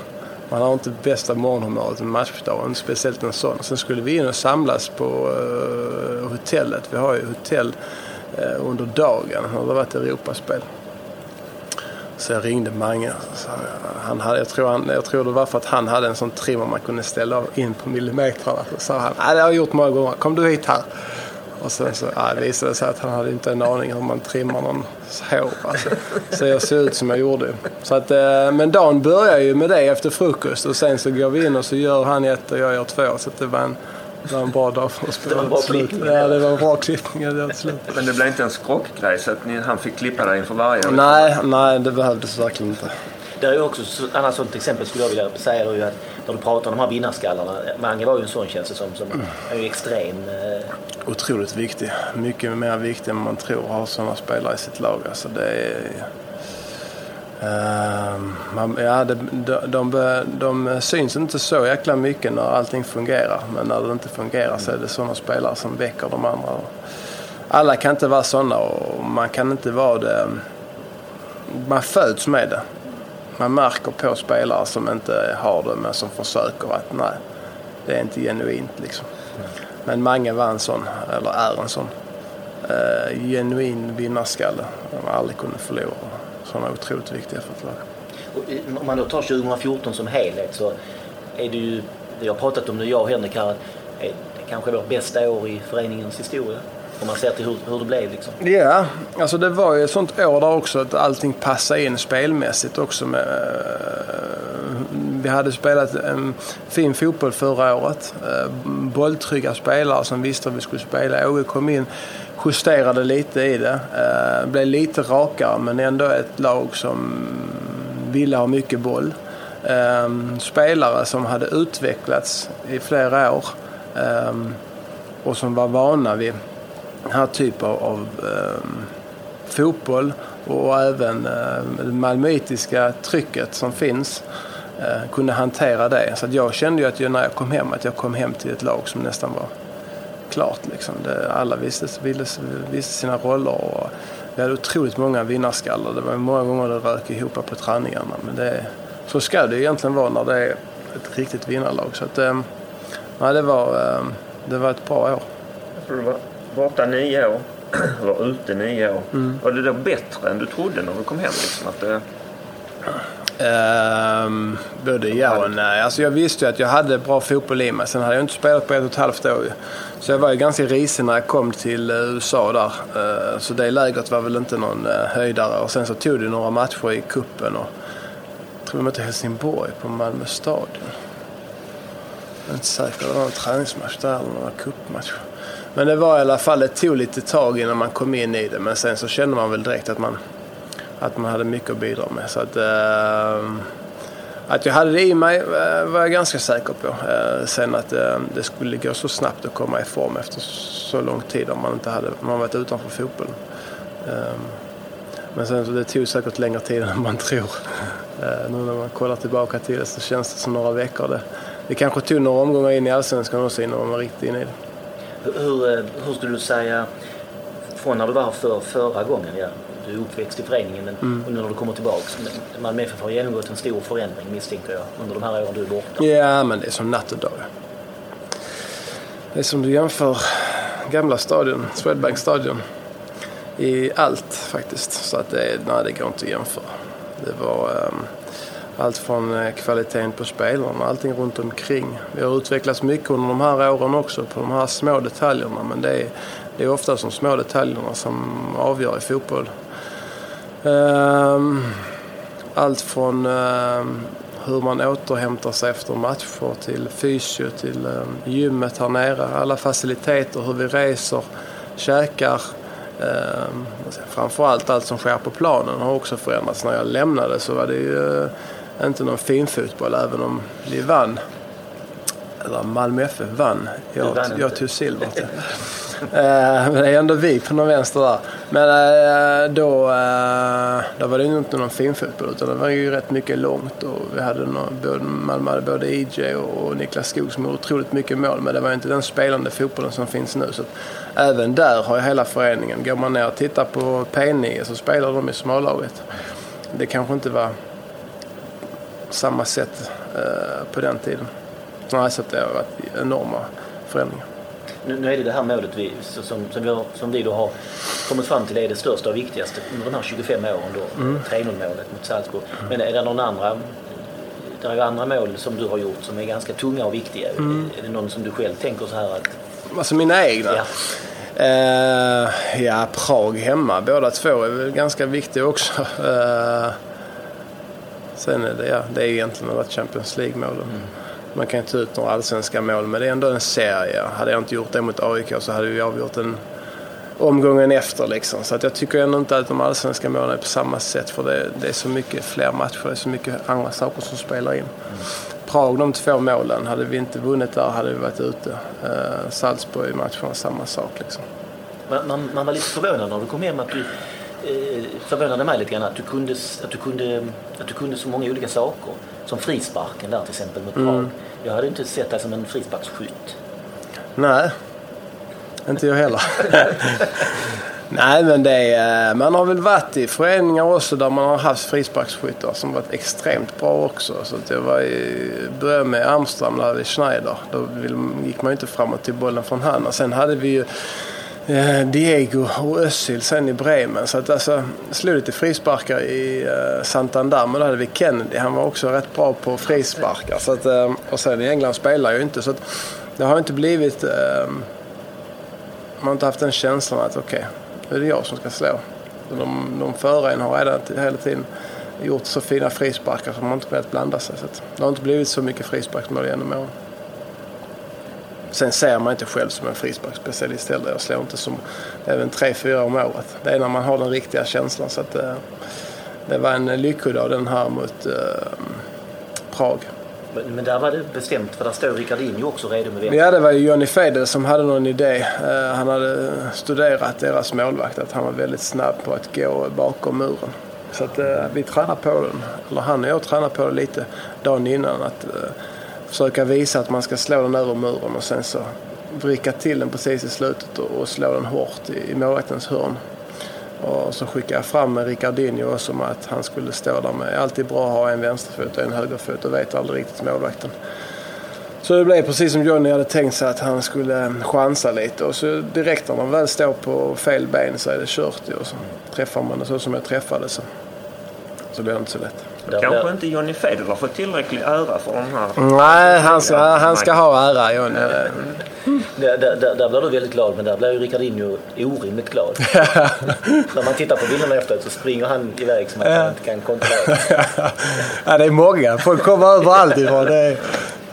Man har inte bästa morgonhumöret en matchdag, inte speciellt en sån. Sen skulle vi in och samlas på uh, hotellet. Vi har ju hotell uh, under dagen. Det har varit Europaspel. Så jag ringde Mange. Så han hade, jag, tror han, jag tror det var för att han hade en sån trimmer man kunde ställa in på millimetrarna. Så sa han, nej det har jag gjort många gånger, kom du hit här. Och sen så ja, det visade det sig att han hade inte en aning hur man trimmar någon hår. Alltså. Så jag såg ut som jag gjorde. Så att, eh, men dagen börjar ju med det efter frukost och sen så går vi in och så gör han ett och jag gör två. Så att det var en, det var en bra dag för oss. Det var en bra klippning. Ja, det var en bra klippning. Men det blev inte en skrockgrej så att ni, han fick klippa dig inför varje? Nej, nej, det behövdes verkligen inte. Det är ju också ett annat sånt exempel skulle jag vilja säga. Är ju att när du pratar om de här vinnarskallarna. Mange var ju en sån känns det som. som är ju extrem. Eh, Otroligt viktig. Mycket mer viktig än man tror att ha sådana spelare i sitt lag. Alltså det är... Uh, man, ja, det, de, de, de syns inte så jäkla mycket när allting fungerar. Men när det inte fungerar så är det sådana spelare som väcker de andra. Alla kan inte vara sådana och man kan inte vara det. Man föds med det. Man märker på spelare som inte har det men som försöker att nej, det är inte genuint liksom. Men Mange var en sån, eller är en sån. Eh, genuin vinnarskalle. Man aldrig kunde förlora. Sådana otroligt viktiga för ett lag. Eh, om man då tar 2014 som helhet så är det ju, vi har pratat om det jag och Henrik här, är det kanske vårt bästa år i föreningens historia. Om man ser till hur, hur det blev liksom. Ja, alltså det var ju ett sånt år där också att allting passade in spelmässigt också. Med, eh, vi hade spelat en fin fotboll förra året. Eh, bolltrygga spelare som visste att vi skulle spela. Åge kom in, justerade lite i det. Eh, blev lite rakare men ändå ett lag som ville ha mycket boll. Spelare som hade utvecklats i flera år och som var vana vid den här typen av, eh, fotboll och även eh, det malmöitiska trycket som finns eh, kunde hantera det. Så att jag kände ju att jag, när jag kom hem att jag kom hem till ett lag som nästan var klart. Liksom. Det, alla visste, ville, visste sina roller och vi hade otroligt många vinnarskallar. Det var många gånger det rök ihop på träningarna. Men det, så ska det egentligen vara när det är ett riktigt vinnarlag. Så att, eh, nej, det, var, eh, det var ett bra år. Jag tror det var borta nio år. *clears throat* var ute nio år. Var det då bättre än du trodde när du kom hem? Liksom, att det, Ehm, både ja och nej. Alltså jag visste ju att jag hade bra fotboll i mig. Sen hade jag inte spelat på ett och ett halvt år. Så jag var ju ganska risig när jag kom till eh, USA där. Eh, så det lägret var väl inte någon eh, höjdare. Och sen så tog det några matcher i kuppen och jag tror de mötte Helsingborg på Malmö stadion. Jag är inte säker. Det var en träningsmatch där eller några cupmatcher. Men det var i alla fall, det tog lite tag innan man kom in i det. Men sen så kände man väl direkt att man att man hade mycket att bidra med. Så att, eh, att jag hade det i mig eh, var jag ganska säker på. Eh, sen att eh, det skulle gå så snabbt att komma i form efter så lång tid om man inte hade man varit utanför fotbollen. Eh, Men sen så det tog säkert längre tid än man tror. Eh, nu när man kollar tillbaka till det så känns det som några veckor. Det, det kanske tog några omgångar in i Allsvenskan också innan man var riktigt inne i det. Hur, hur, eh, hur skulle du säga, från när du var för förra gången, ja, du är uppväxt i föreningen, men mm. nu när du kommer tillbaks. Malmö FF har genomgått en stor förändring misstänker jag under de här åren du är borta. Ja, men det är som natt och dag. Det är som du jämför gamla stadion, Swedbank stadion, i allt faktiskt. Så att det, nej, det går inte att jämföra. Det var um, allt från eh, kvaliteten på spelarna, allting runt omkring. Vi har utvecklats mycket under de här åren också på de här små detaljerna. Men det är, det är ofta de små detaljerna som avgör i fotboll. Ehm, allt från ehm, hur man återhämtar sig efter matcher till fysio, till ehm, gymmet här nere. Alla faciliteter, hur vi reser, käkar. Framförallt allt som sker på planen har också förändrats. När jag lämnade så var det ju eh, inte någon fin fotboll även om vi vann. Eller Malmö FF vann. Jag, jag tog silver. *laughs* Eh, men det är ändå vi på någon vänster där. Men eh, då, eh, då var det ju inte någon finfotboll utan det var ju rätt mycket långt. Och vi hade någon, Malmö hade både EJ och Niklas Skog som gjorde otroligt mycket mål. Men det var inte den spelande fotbollen som finns nu. Så även där har ju hela föreningen. Går man ner och tittar på P9 så spelar de i smålaget. Det kanske inte var samma sätt på den tiden. Nej, så det har varit enorma förändringar nu, nu är det det här målet vi, som, som, vi har, som vi då har kommit fram till är det största och viktigaste under de här 25 åren då. Mm. 3-0 målet mot Salzburg. Men är det någon andra det är ju andra mål som du har gjort som är ganska tunga och viktiga. Mm. Är det någon som du själv tänker så här att... Alltså mina egna? Ja. Uh, ja, Prag hemma båda två är väl ganska viktiga också. Uh, sen är det, ja, det är egentligen varit Champions League-målen. Mm. Man kan ju ta ut några allsvenska mål men det är ändå en serie. Hade jag inte gjort det mot AIK så hade vi avgjort den omgången efter. Liksom. Så att jag tycker ändå inte att de allsvenska målen är på samma sätt för det, det är så mycket fler matcher, det är så mycket andra saker som spelar in. Mm. Prag, de två målen, hade vi inte vunnit där hade vi varit ute. Uh, Salzburg matcherna, samma sak. Liksom. Man, man, man, var lite förvånad när du kom hem att du eh, förvånade mig lite grann att du, kunde, att, du kunde, att du kunde så många olika saker. Som frisparken där till exempel mot Prag. Mm. Jag hade inte sett dig som en frisparksskytt. Nej, inte jag heller. *laughs* Nej, men det är, man har väl varit i föreningar också där man har haft frisparksskyttar som varit extremt bra också. Så att jag var i, började med Amsterdam, där hade Schneider. Då gick man ju inte framåt till bollen från han. Och sen hade vi ju Eh, Eh, Diego och Özil sen i Bremen. Så att alltså, slog lite frisparkar i eh, Santander. Men då hade vi Kennedy. Han var också rätt bra på frisparkar. Så att, eh, och sen i England spelar jag ju inte. Så att, det har inte blivit... Man har inte haft den känslan att okej, okay, nu är det jag som ska slå. De, de före en har redan hela tiden gjort så fina frisparkar så man har inte kunnat blanda sig. Så att, det har inte blivit så mycket frisparksmål genom åren. Sen ser man inte själv som en frisparksspecialist heller. Jag slår inte som även tre, fyra om året. Det är när man har den riktiga känslan. Så att, eh, det var en lyckodag den här mot eh, Prag. Men, där var det bestämt, för där står Ricardinho också redo med vänster. Ja, det var ju Johnny Fedel som hade någon idé. Uh, han hade studerat deras målvakt, att han var väldigt snabb på att gå bakom muren. Så att vi tränade på den, eller han och jag tränade på det lite dagen innan. Att, försöka visa att man ska slå den över muren och sen så vricka till den precis i slutet och, slå den hårt i, målvaktens hörn. Och så skickade jag fram med Ricardinho också med att han skulle stå där med. Alltid bra att ha en vänsterfot och en högerfot och vet aldrig riktigt målvakten. Så det blev precis som Johnny hade tänkt sig att han skulle eh, chansa lite och så direkt när man väl står på fel ben så är det kört och så träffar man det så som jag träffade så, så blir det inte så lätt. Där Kanske blir... inte Johnny Federer har fått tillräcklig ära för de här... Nej, han ska, han ska ha ära Johnny. Mm. Där, där, där blir du väldigt glad men där blir ju Ricardinho orimligt glad. *laughs* När man tittar på bilderna efteråt så springer han iväg som att han inte kan kontrollera. *laughs* ja, det är många. Folk kommer överallt ifrån. Det är...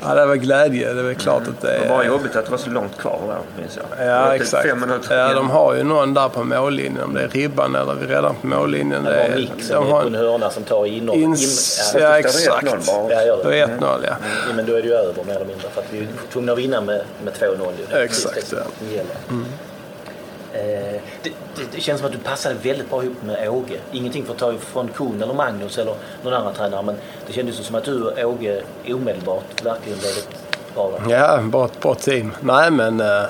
Ja, det var glädje. Det är klart att det är... Det var jobbigt att det var så långt kvar där, minns jag. Ja, exakt. Fem minuter ja, de har ju någon där på mållinjen. Om det är ribban eller vi redan på mållinjen. Det är Nick som de på en hörna som tar inåt. In... Ja, ja, exakt. Ja, gör det. Då är 1-0, ja. Mm. ja. Men då är det ju över mer eller mindre. För att vi är tvungna att vinna med, med 2-0. Exakt, ja. Mm. Eh, det, det, det, känns som att du passade väldigt bra ihop med Åge. Ingenting för att ta ifrån Kuhn eller Magnus eller någon annan tränare men det kändes som att du och Åge omedelbart verkligen blev ett bra lag. Ja, bra, bra team. Nej men eh,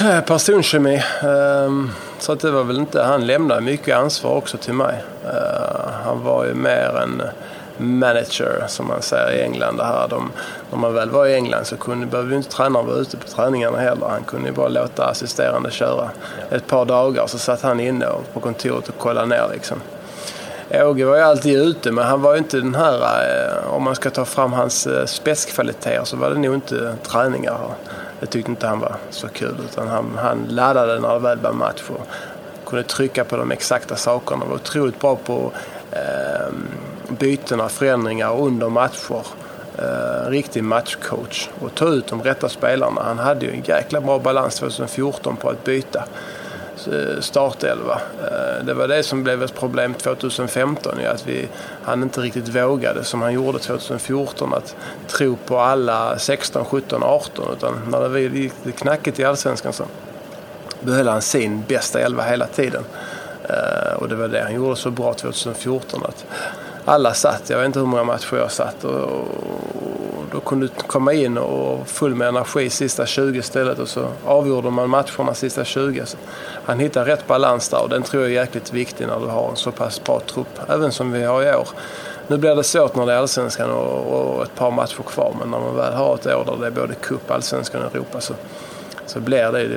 eh personkemi. Eh, så att det var väl inte, han lämnade mycket ansvar också till mig. Eh, han var ju mer en manager som man säger i England. Här. De, när man väl var i England så kunde, behövde inte tränaren vara ute på träningarna heller. Han kunde ju bara låta assisterande köra ett par dagar så satt han inne på kontoret och kollade ner liksom. Åge var ju alltid ute men han var ju inte den här, eh, om man ska ta fram hans eh, spetskvaliteter så var det nog inte träningar. Det tyckte inte han var så kul utan han, han laddade när det väl var match och kunde trycka på de exakta sakerna. Han Var otroligt bra på eh, bytena, förändringar under matcher. Eh, riktig matchcoach och ta ut de rätta spelarna. Han hade ju en jäkla bra balans 2014 på att byta eh, startelva. Eh, det var det som blev ett problem 2015, att vi, han inte riktigt vågade som han gjorde 2014 att tro på alla 16, 17, 18 utan när det gick knackigt i Allsvenskan så behöll han sin bästa elva hela tiden. Eh, och det var det han gjorde så bra 2014 att alla satt. Jag vet inte hur många matcher jag satt. Och, då kunde du komma in och full med energi sista 20 istället och så avgjorde man matcherna sista 20. Så han hittade rätt balans där och den tror jag är jäkligt viktig när du har en så pass bra trupp. Även som vi har i år. Nu blir det svårt när det är allsvenskan och, och ett par matcher kvar men när man väl har ett år där det är både cup, allsvenskan och Europa så, så blir det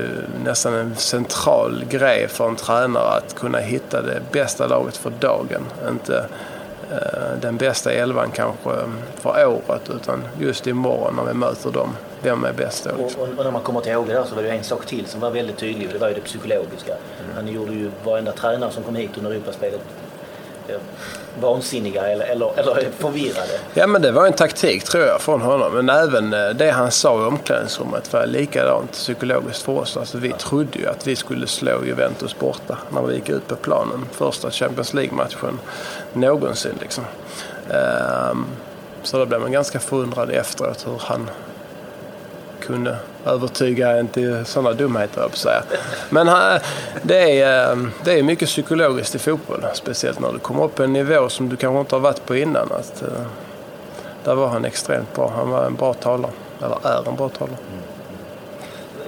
nästan en central grej för en tränare att kunna hitta det bästa laget för dagen. Inte den bästa elvan kanske för året utan just imorgon när vi möter dem. Vem är bäst då? Liksom. Och, och, när man kommer till Åge där så var det en sak till som var väldigt tydlig och det var ju det psykologiska. Mm. Han gjorde ju varenda tränare som kom hit under Europaspelet vansinniga eller, eller, eller förvirrade. Ja men det var en taktik tror jag från honom. Men även eh, det han sa i omklädningsrummet var likadant psykologiskt för oss. Alltså, vi trodde ju att vi skulle slå Juventus borta när vi gick ut på planen. Första Champions League-matchen någonsin. Liksom. Um, så då blev man ganska förundrad efteråt hur han kunde övertyga en till sådana dumheter, jag säga. Men det är, eh, det är mycket psykologiskt i fotboll. Speciellt när du kommer upp på en nivå som du kanske inte har varit på innan. Att, eh, där var han extremt bra. Han var en bra talare. Eller är en bra talare.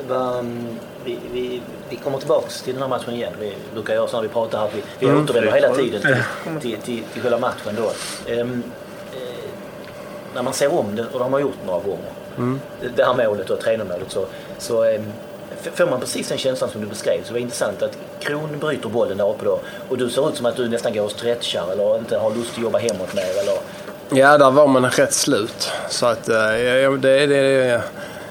Mm. Vi, vi, vi, kommer tillbaka till den här matchen igen. Vi brukar göra så när vi pratar här. Vi, vi mm. återvänder hela tiden till, till, till, till själva matchen då. Um, när man ser om det, och det har man gjort några gånger, mm. det här målet och tränarmålet så, så eh, får man precis den känslan som du beskrev. Så det var intressant att Kron bryter bollen där uppe då och du ser ut som att du nästan går och stretchar eller inte har lust att jobba hemåt mer eller? Ja, där var man rätt slut. Så att eh, det, det, det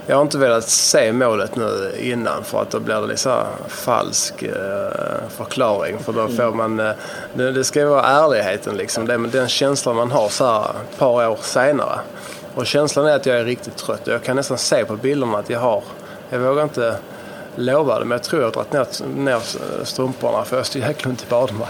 jag har inte velat se målet nu innan för att då blir det liksom falsk eh, förklaring. För då får man, eh, det, det ska ju vara ärligheten liksom. Det, den känslan man har så här ett par år senare. Och känslan är att jag är riktigt trött. Jag kan nästan se på bilderna att jag har, jag vågar inte lova det, men jag tror jag har dragit ner, ner strumporna för jag har så jäkla ont i vaderna.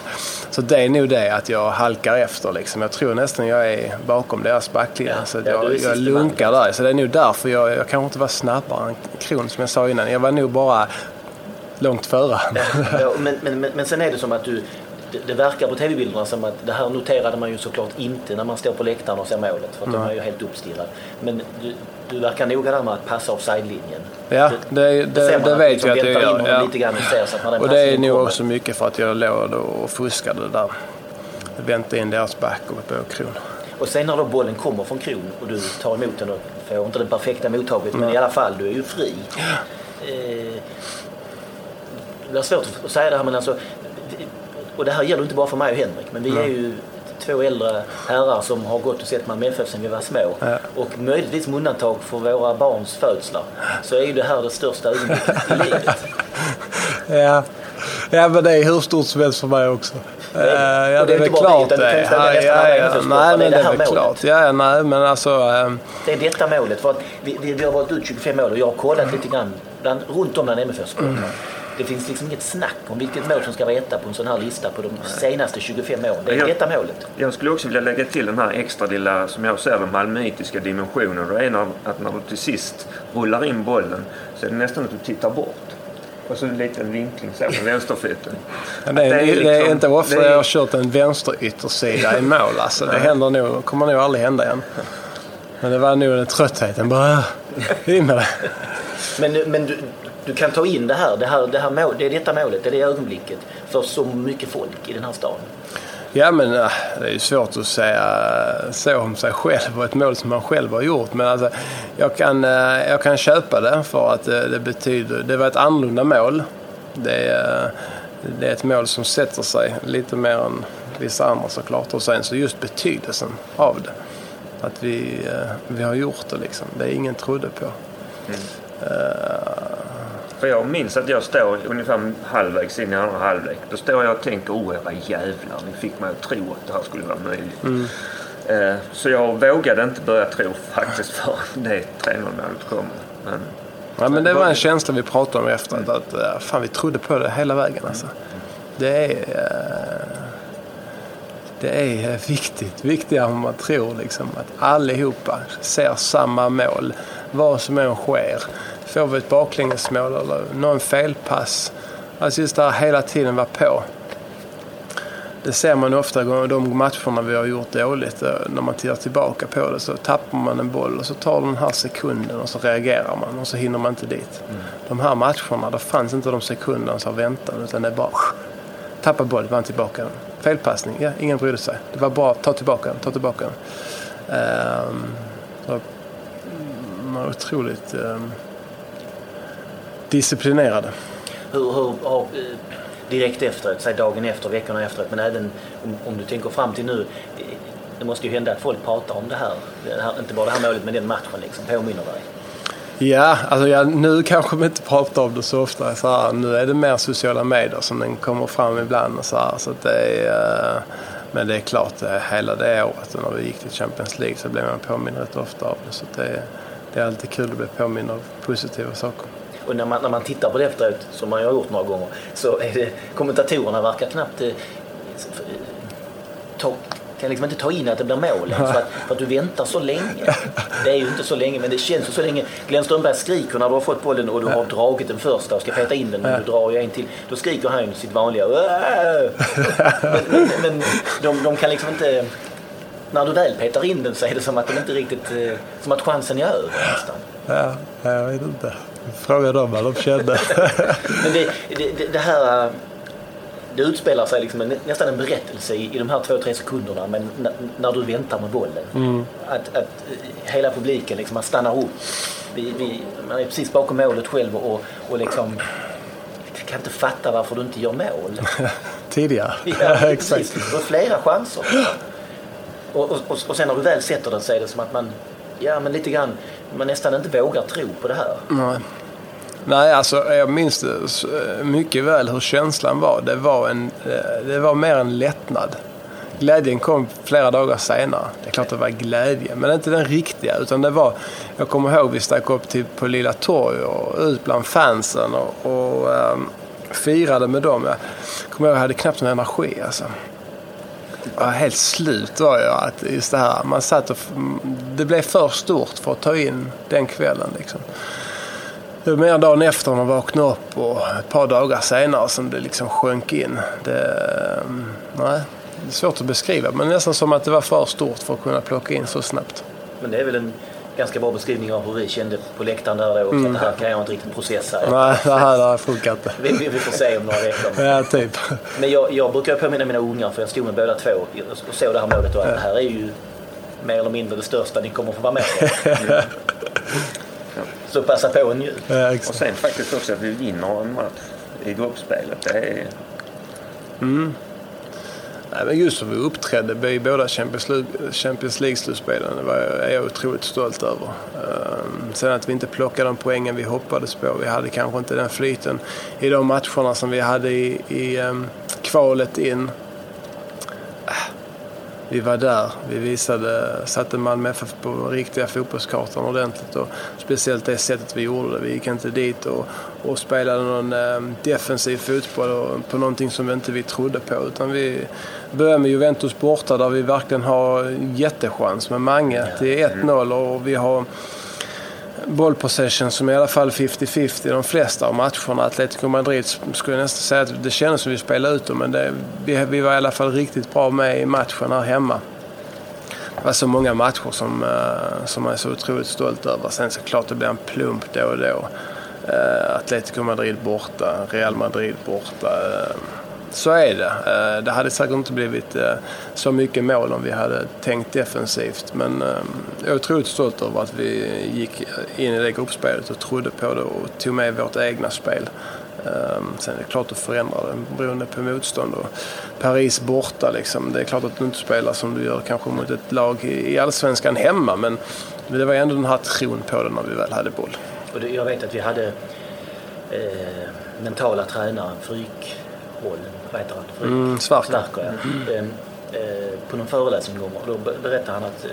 Så det är nog det att jag halkar efter liksom. Jag tror nästan jag är bakom deras backlinje. Ja, så ja, jag, jag lunkar där. Så det är nog därför jag, jag kanske inte var snabbare än Kron som jag sa innan. Jag var nog bara långt före. Ja, men, men, men, men sen är det som att du det, det verkar på tv-bilderna som att det här noterade man ju såklart inte när man står på läktaren och ser målet. För att mm. de är ju helt uppstirrad. Men du, du verkar noga där med att passa offside-linjen. Ja, det, det, det, det vet liksom jag att jag gör. Ja. Lite grann och, ser, så att när och det är nog kommer. också mycket för att jag låg och fuskade där. Jag väntade in deras back och på Kron. Och sen när då bollen kommer från Kron och du tar emot den och får inte det perfekta mottaget mm. men i alla fall, du är ju fri. Eh, det är svårt att säga det här men alltså och det här gäller inte bara för mig och Henrik, men vi är ju två äldre herrar som har gått och sett Malmö FF sedan vi var små. Ja. Och möjligtvis med undantag för våra barns födslar så är ju det här det största ögonblicket i *laughs* livet. Ja. ja, men det är hur stort som helst för mig också. Nej, ja, det, är väl klart det. det. Ja, ja, ja, nej, men det, är väl klart. Ja, nej, men alltså... Ähm... Det är detta målet. För att vi, vi, vi har varit ut 25 mål och jag har kollat mm. lite grann bland, runt om bland MFF-spelarna. Mm. Det finns liksom inget snack om vilket mål som ska vara etta på en sån här lista på de senaste 25 åren. Det är jag, detta målet. Jag skulle också vilja lägga till den här extra lilla, som jag ser den malmöitiska dimensionen. Det är när, att när du till sist rullar in bollen så är det nästan att du tittar bort. Och så en liten vinkling så med vänsterfoten. Det, är, det, är, liksom- inte ofta det är- jag har kört en vänsteryttersida i mål. Alltså, det händer nog, kommer nog aldrig hända igen. Men det var nog den tröttheten. Bara, äh, in med det. Men, men du, du kan ta in det här, det, här, det, här mål, det är detta målet, det är det ögonblicket för så mycket folk i den här staden. Ja, men äh, det är ju svårt att säga så om sig själv och ett mål som man själv har gjort. Men alltså, jag, kan, äh, jag kan köpa det för att det, det betyder... Det var ett annorlunda mål. Det är, äh, det är ett mål som sätter sig lite mer än vissa andra såklart. Och sen så just betydelsen av det. Att vi, äh, vi har gjort det liksom. Det är ingen trodde på. För jag minns att jag står ungefär halvvägs in i andra halvlek. Då står jag och tänker, oh era jävlar, ni fick mig att tro att det här skulle vara möjligt. Eh, Så jag vågade inte börja tro faktiskt förrän det 3-0-målet kom. Men Ja, men det var en känsla vi pratade om efteråt. Att äh, fan, vi trodde på det hela vägen. Alltså. Det är... äh, Det är viktigt. Viktigare än man tror. Liksom, att allihopa ser samma mål. Vad som än sker. Får vi ett baklängesmål eller någon felpass. Alltså just det här hela tiden vara på. Det ser man ofta i de matcherna vi har gjort dåligt. eh, När man tittar tillbaka på det så tappar man en boll och så tar den här sekunden och så reagerar man och så hinner man inte dit. De här matcherna, då fanns inte de sekunderna som väntan utan det är bara tappa boll, vann tillbaka den. Felpassning, ja, ingen brydde sig. Det var bara ta tillbaka den, ta tillbaka den. Ehm, så, de är otroligt ehm, disciplinerade. Hur, hur eh, direkt efteråt, säg dagen efter, veckorna efteråt, men även om, om du tänker fram till nu. Det måste ju hända att folk pratar om det här. Det här inte bara det här målet, men den matchen liksom, påminner dig. Ja, alltså ja, nu kanske vi inte pratar om det så ofta. Så här, nu är det mer sociala medier som den kommer fram ibland. Och så här, så att det är, eh, men det är klart, eh, hela det året när vi gick till Champions League så blev man påmind rätt ofta av det. Så det, är- det är alltid kul att bli påmind av positiva saker. Och när man, när man tittar på det efteråt, som man ju har gjort några gånger, så är det, kommentatorerna verkar knappt eh, ta, kan liksom inte ta in att det blir mål för, att, för att du väntar så länge. Det är ju inte så länge, men det känns ju så länge. Glenn Strömberg skriker när du har fått bollen och du har dragit den första och ska peta in den, men du drar ju en till. Då skriker han ju sitt vanliga "Åh!" Men, men, men de, de kan liksom inte... När du väl petar in den så är det som att de inte riktigt... Eh, som att chansen är över nästan. Ja, jag vet inte. Fråga dem vad de kände. *laughs* Men det, det, det, här... Det utspelar sig liksom en, nästan en berättelse i, i de här två, tre sekunderna men när du väntar med bollen. Att, att eh, hela publiken liksom, man stannar upp. Vi, vi, man är precis bakom målet själv och, och liksom kan inte fatta varför du inte gör mål. *laughs* Tidigare. *laughs* Ja, Exakt. Du har flera chanser. Och, och, och, och sen när du väl sätter den så är det som att man, ja men lite grann, man nästan inte vågar tro på det här. Nej. Nej, alltså jag minns det eh, mycket väl hur känslan var. Det var, en, eh, det var mer en lättnad. Glädjen kom flera dagar senare. Det är klart det var glädje, men inte den riktiga. Utan det var, jag kommer ihåg vi stack upp till, på Lilla Torg och ut bland fansen och, och um, firade med dem. Jag kommer ihåg jag hade knappt någon energi alltså. Var helt slut var jag. Att just det här, man satt och, det blev för stort för att ta in den kvällen. Liksom. Det var mer dagen efter man vaknade upp och ett par dagar senare som det liksom sjönk in. Det, ehm, nej, det är svårt att beskriva men nästan som att det var för stort för att kunna plocka in så snabbt. Men det är väl en ganska bra beskrivning av hur vi kände på läktaren där då också. Att det här kan jag inte riktigt processa. Nej, det här, funkar inte. Vi, vi, vi får se om några veckor. *laughs* Ja, typ. Men jag, jag brukar påminna mina ungar, för jag stod med båda två och såg det här målet och att det här är ju mer eller mindre det största ni kommer få vara med på. *laughs* Så passa på och njut. Ja, Och sen faktiskt också att vi vinner en match i gruppspelet. Det är, Nej, men just hur vi uppträdde i båda Champions League-slutspelen, det är jag otroligt stolt över. Ehm, sen att vi inte plockade de poängen vi hoppades på. Vi hade kanske inte den flyten i de matcherna som vi hade i, i ehm, kvalet in. Vi var där. Vi visade, satte Malmö FF på riktiga fotbollskartan ordentligt. Och speciellt det sättet vi gjorde det. Vi gick inte dit och, och spelade någon ehm, defensiv fotboll och, på någonting som vi inte vi trodde på. Utan vi började med Juventus borta där vi verkligen har jättechans med Mange till 1-0 och vi har bollpossession som i alla fall 50-50 de flesta av matcherna. Atletico Madrid skulle jag nästan säga att det kändes som vi spelade ut dem men det, vi, vi var i alla fall riktigt bra med i matchen här hemma. Det var så många matcher som, eh, som man är så otroligt stolt över. Sen såklart det blir en plump då och då. Uh, Atletico Madrid borta, Real Madrid borta. Uh, så är det. Eh, det hade säkert inte blivit eh, så mycket mål om vi hade tänkt defensivt. Men ehm, jag är otroligt stolt över att vi gick in i det gruppspelet och trodde på det och tog med vårt egna spel. Ehm, sen är det klart att förändra det beroende på motstånd. Och Paris borta liksom. Det är klart att du inte spelar som du gör kanske mot ett lag i allsvenskan hemma. Men det var ändå den här tron på det när vi väl hade boll. Och jag vet att vi hade eh, mentala tränaren, Frykholm, vad heter han? Fryk, mm, Svarka. Svarka ja. mm. eh, på någon föreläsning gång och då berättade han att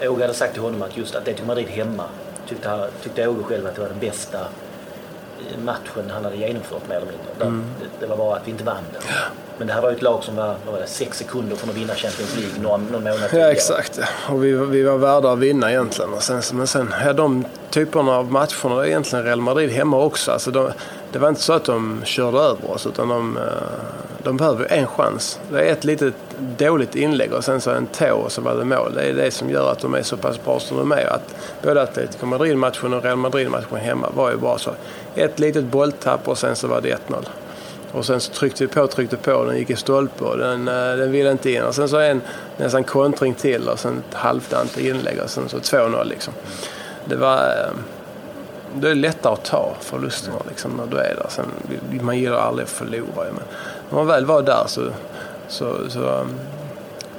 eh, Åge hade sagt till honom att just att Atletico Madrid hemma tyckte, tyckte Åge själv att det var den bästa matchen han hade genomfört mer eller mindre. Mm. Det, det, var bara att vi inte vann den. Men det här var ju ett lag som var, var det, sex sekunder från att vinna Champions League någon, någon månad tidigare. Ja exakt. Och vi, vi var värda att vinna egentligen. Och sen, men sen, ja, de typerna av matcherna är egentligen Real Madrid hemma också. Alltså de, det var inte så att de körde över oss utan de, eh, de behöver en chans. Det är ett litet dåligt inlägg och sen så en tå och så var det mål. Det är det som gör att de är så pass bra som de är. Att både Atletico Madrid-matchen och Real Madrid-matchen hemma var ju bara så. Ett litet bolltapp och sen så var det 1-0. Och sen så tryckte vi på, tryckte på, den gick i stolpe och den, eh, den ville inte in. Och sen så en nästan kontring till och sen ett halvdant inlägg och sen så 2-0 liksom. Det var... Eh, Eh, det är lättare att ta förlusterna liksom, när du är där. Sen, man gillar aldrig att förlora. Men när man väl var där så, så, så um,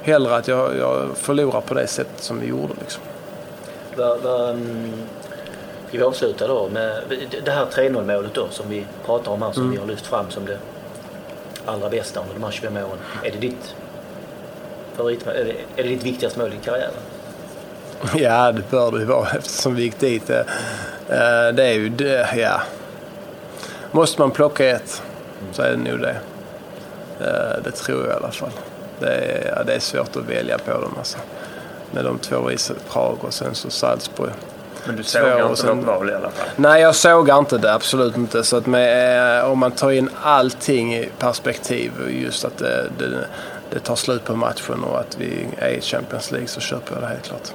hellre att jag, jag förlorar på det sättet som vi gjorde. Liksom. Va, va, um, ska vi avsluta då med det här 3-0 målet då som vi pratar om här som mm. vi har lyft fram som det allra bästa under de här 25 åren. Är det ditt favorit, är det, är det ditt viktigaste mål i karriären? Ja, det bör det ju vara eftersom vi gick dit. Eh, det är ju, det, ja. Måste man plocka ett så är det nog det. Eh, det tror jag i alla fall. Det är, ja, det är svårt att välja på dem alltså. Med de två i Prag och sen så Salzburg. Men du sågar inte något val i alla fall? Nej, jag sågar inte det. Absolut inte. Så att med, eh, om man tar in allting i perspektiv, just att det, det, det tar slut på matchen och att vi är i Champions League så köper jag det helt klart.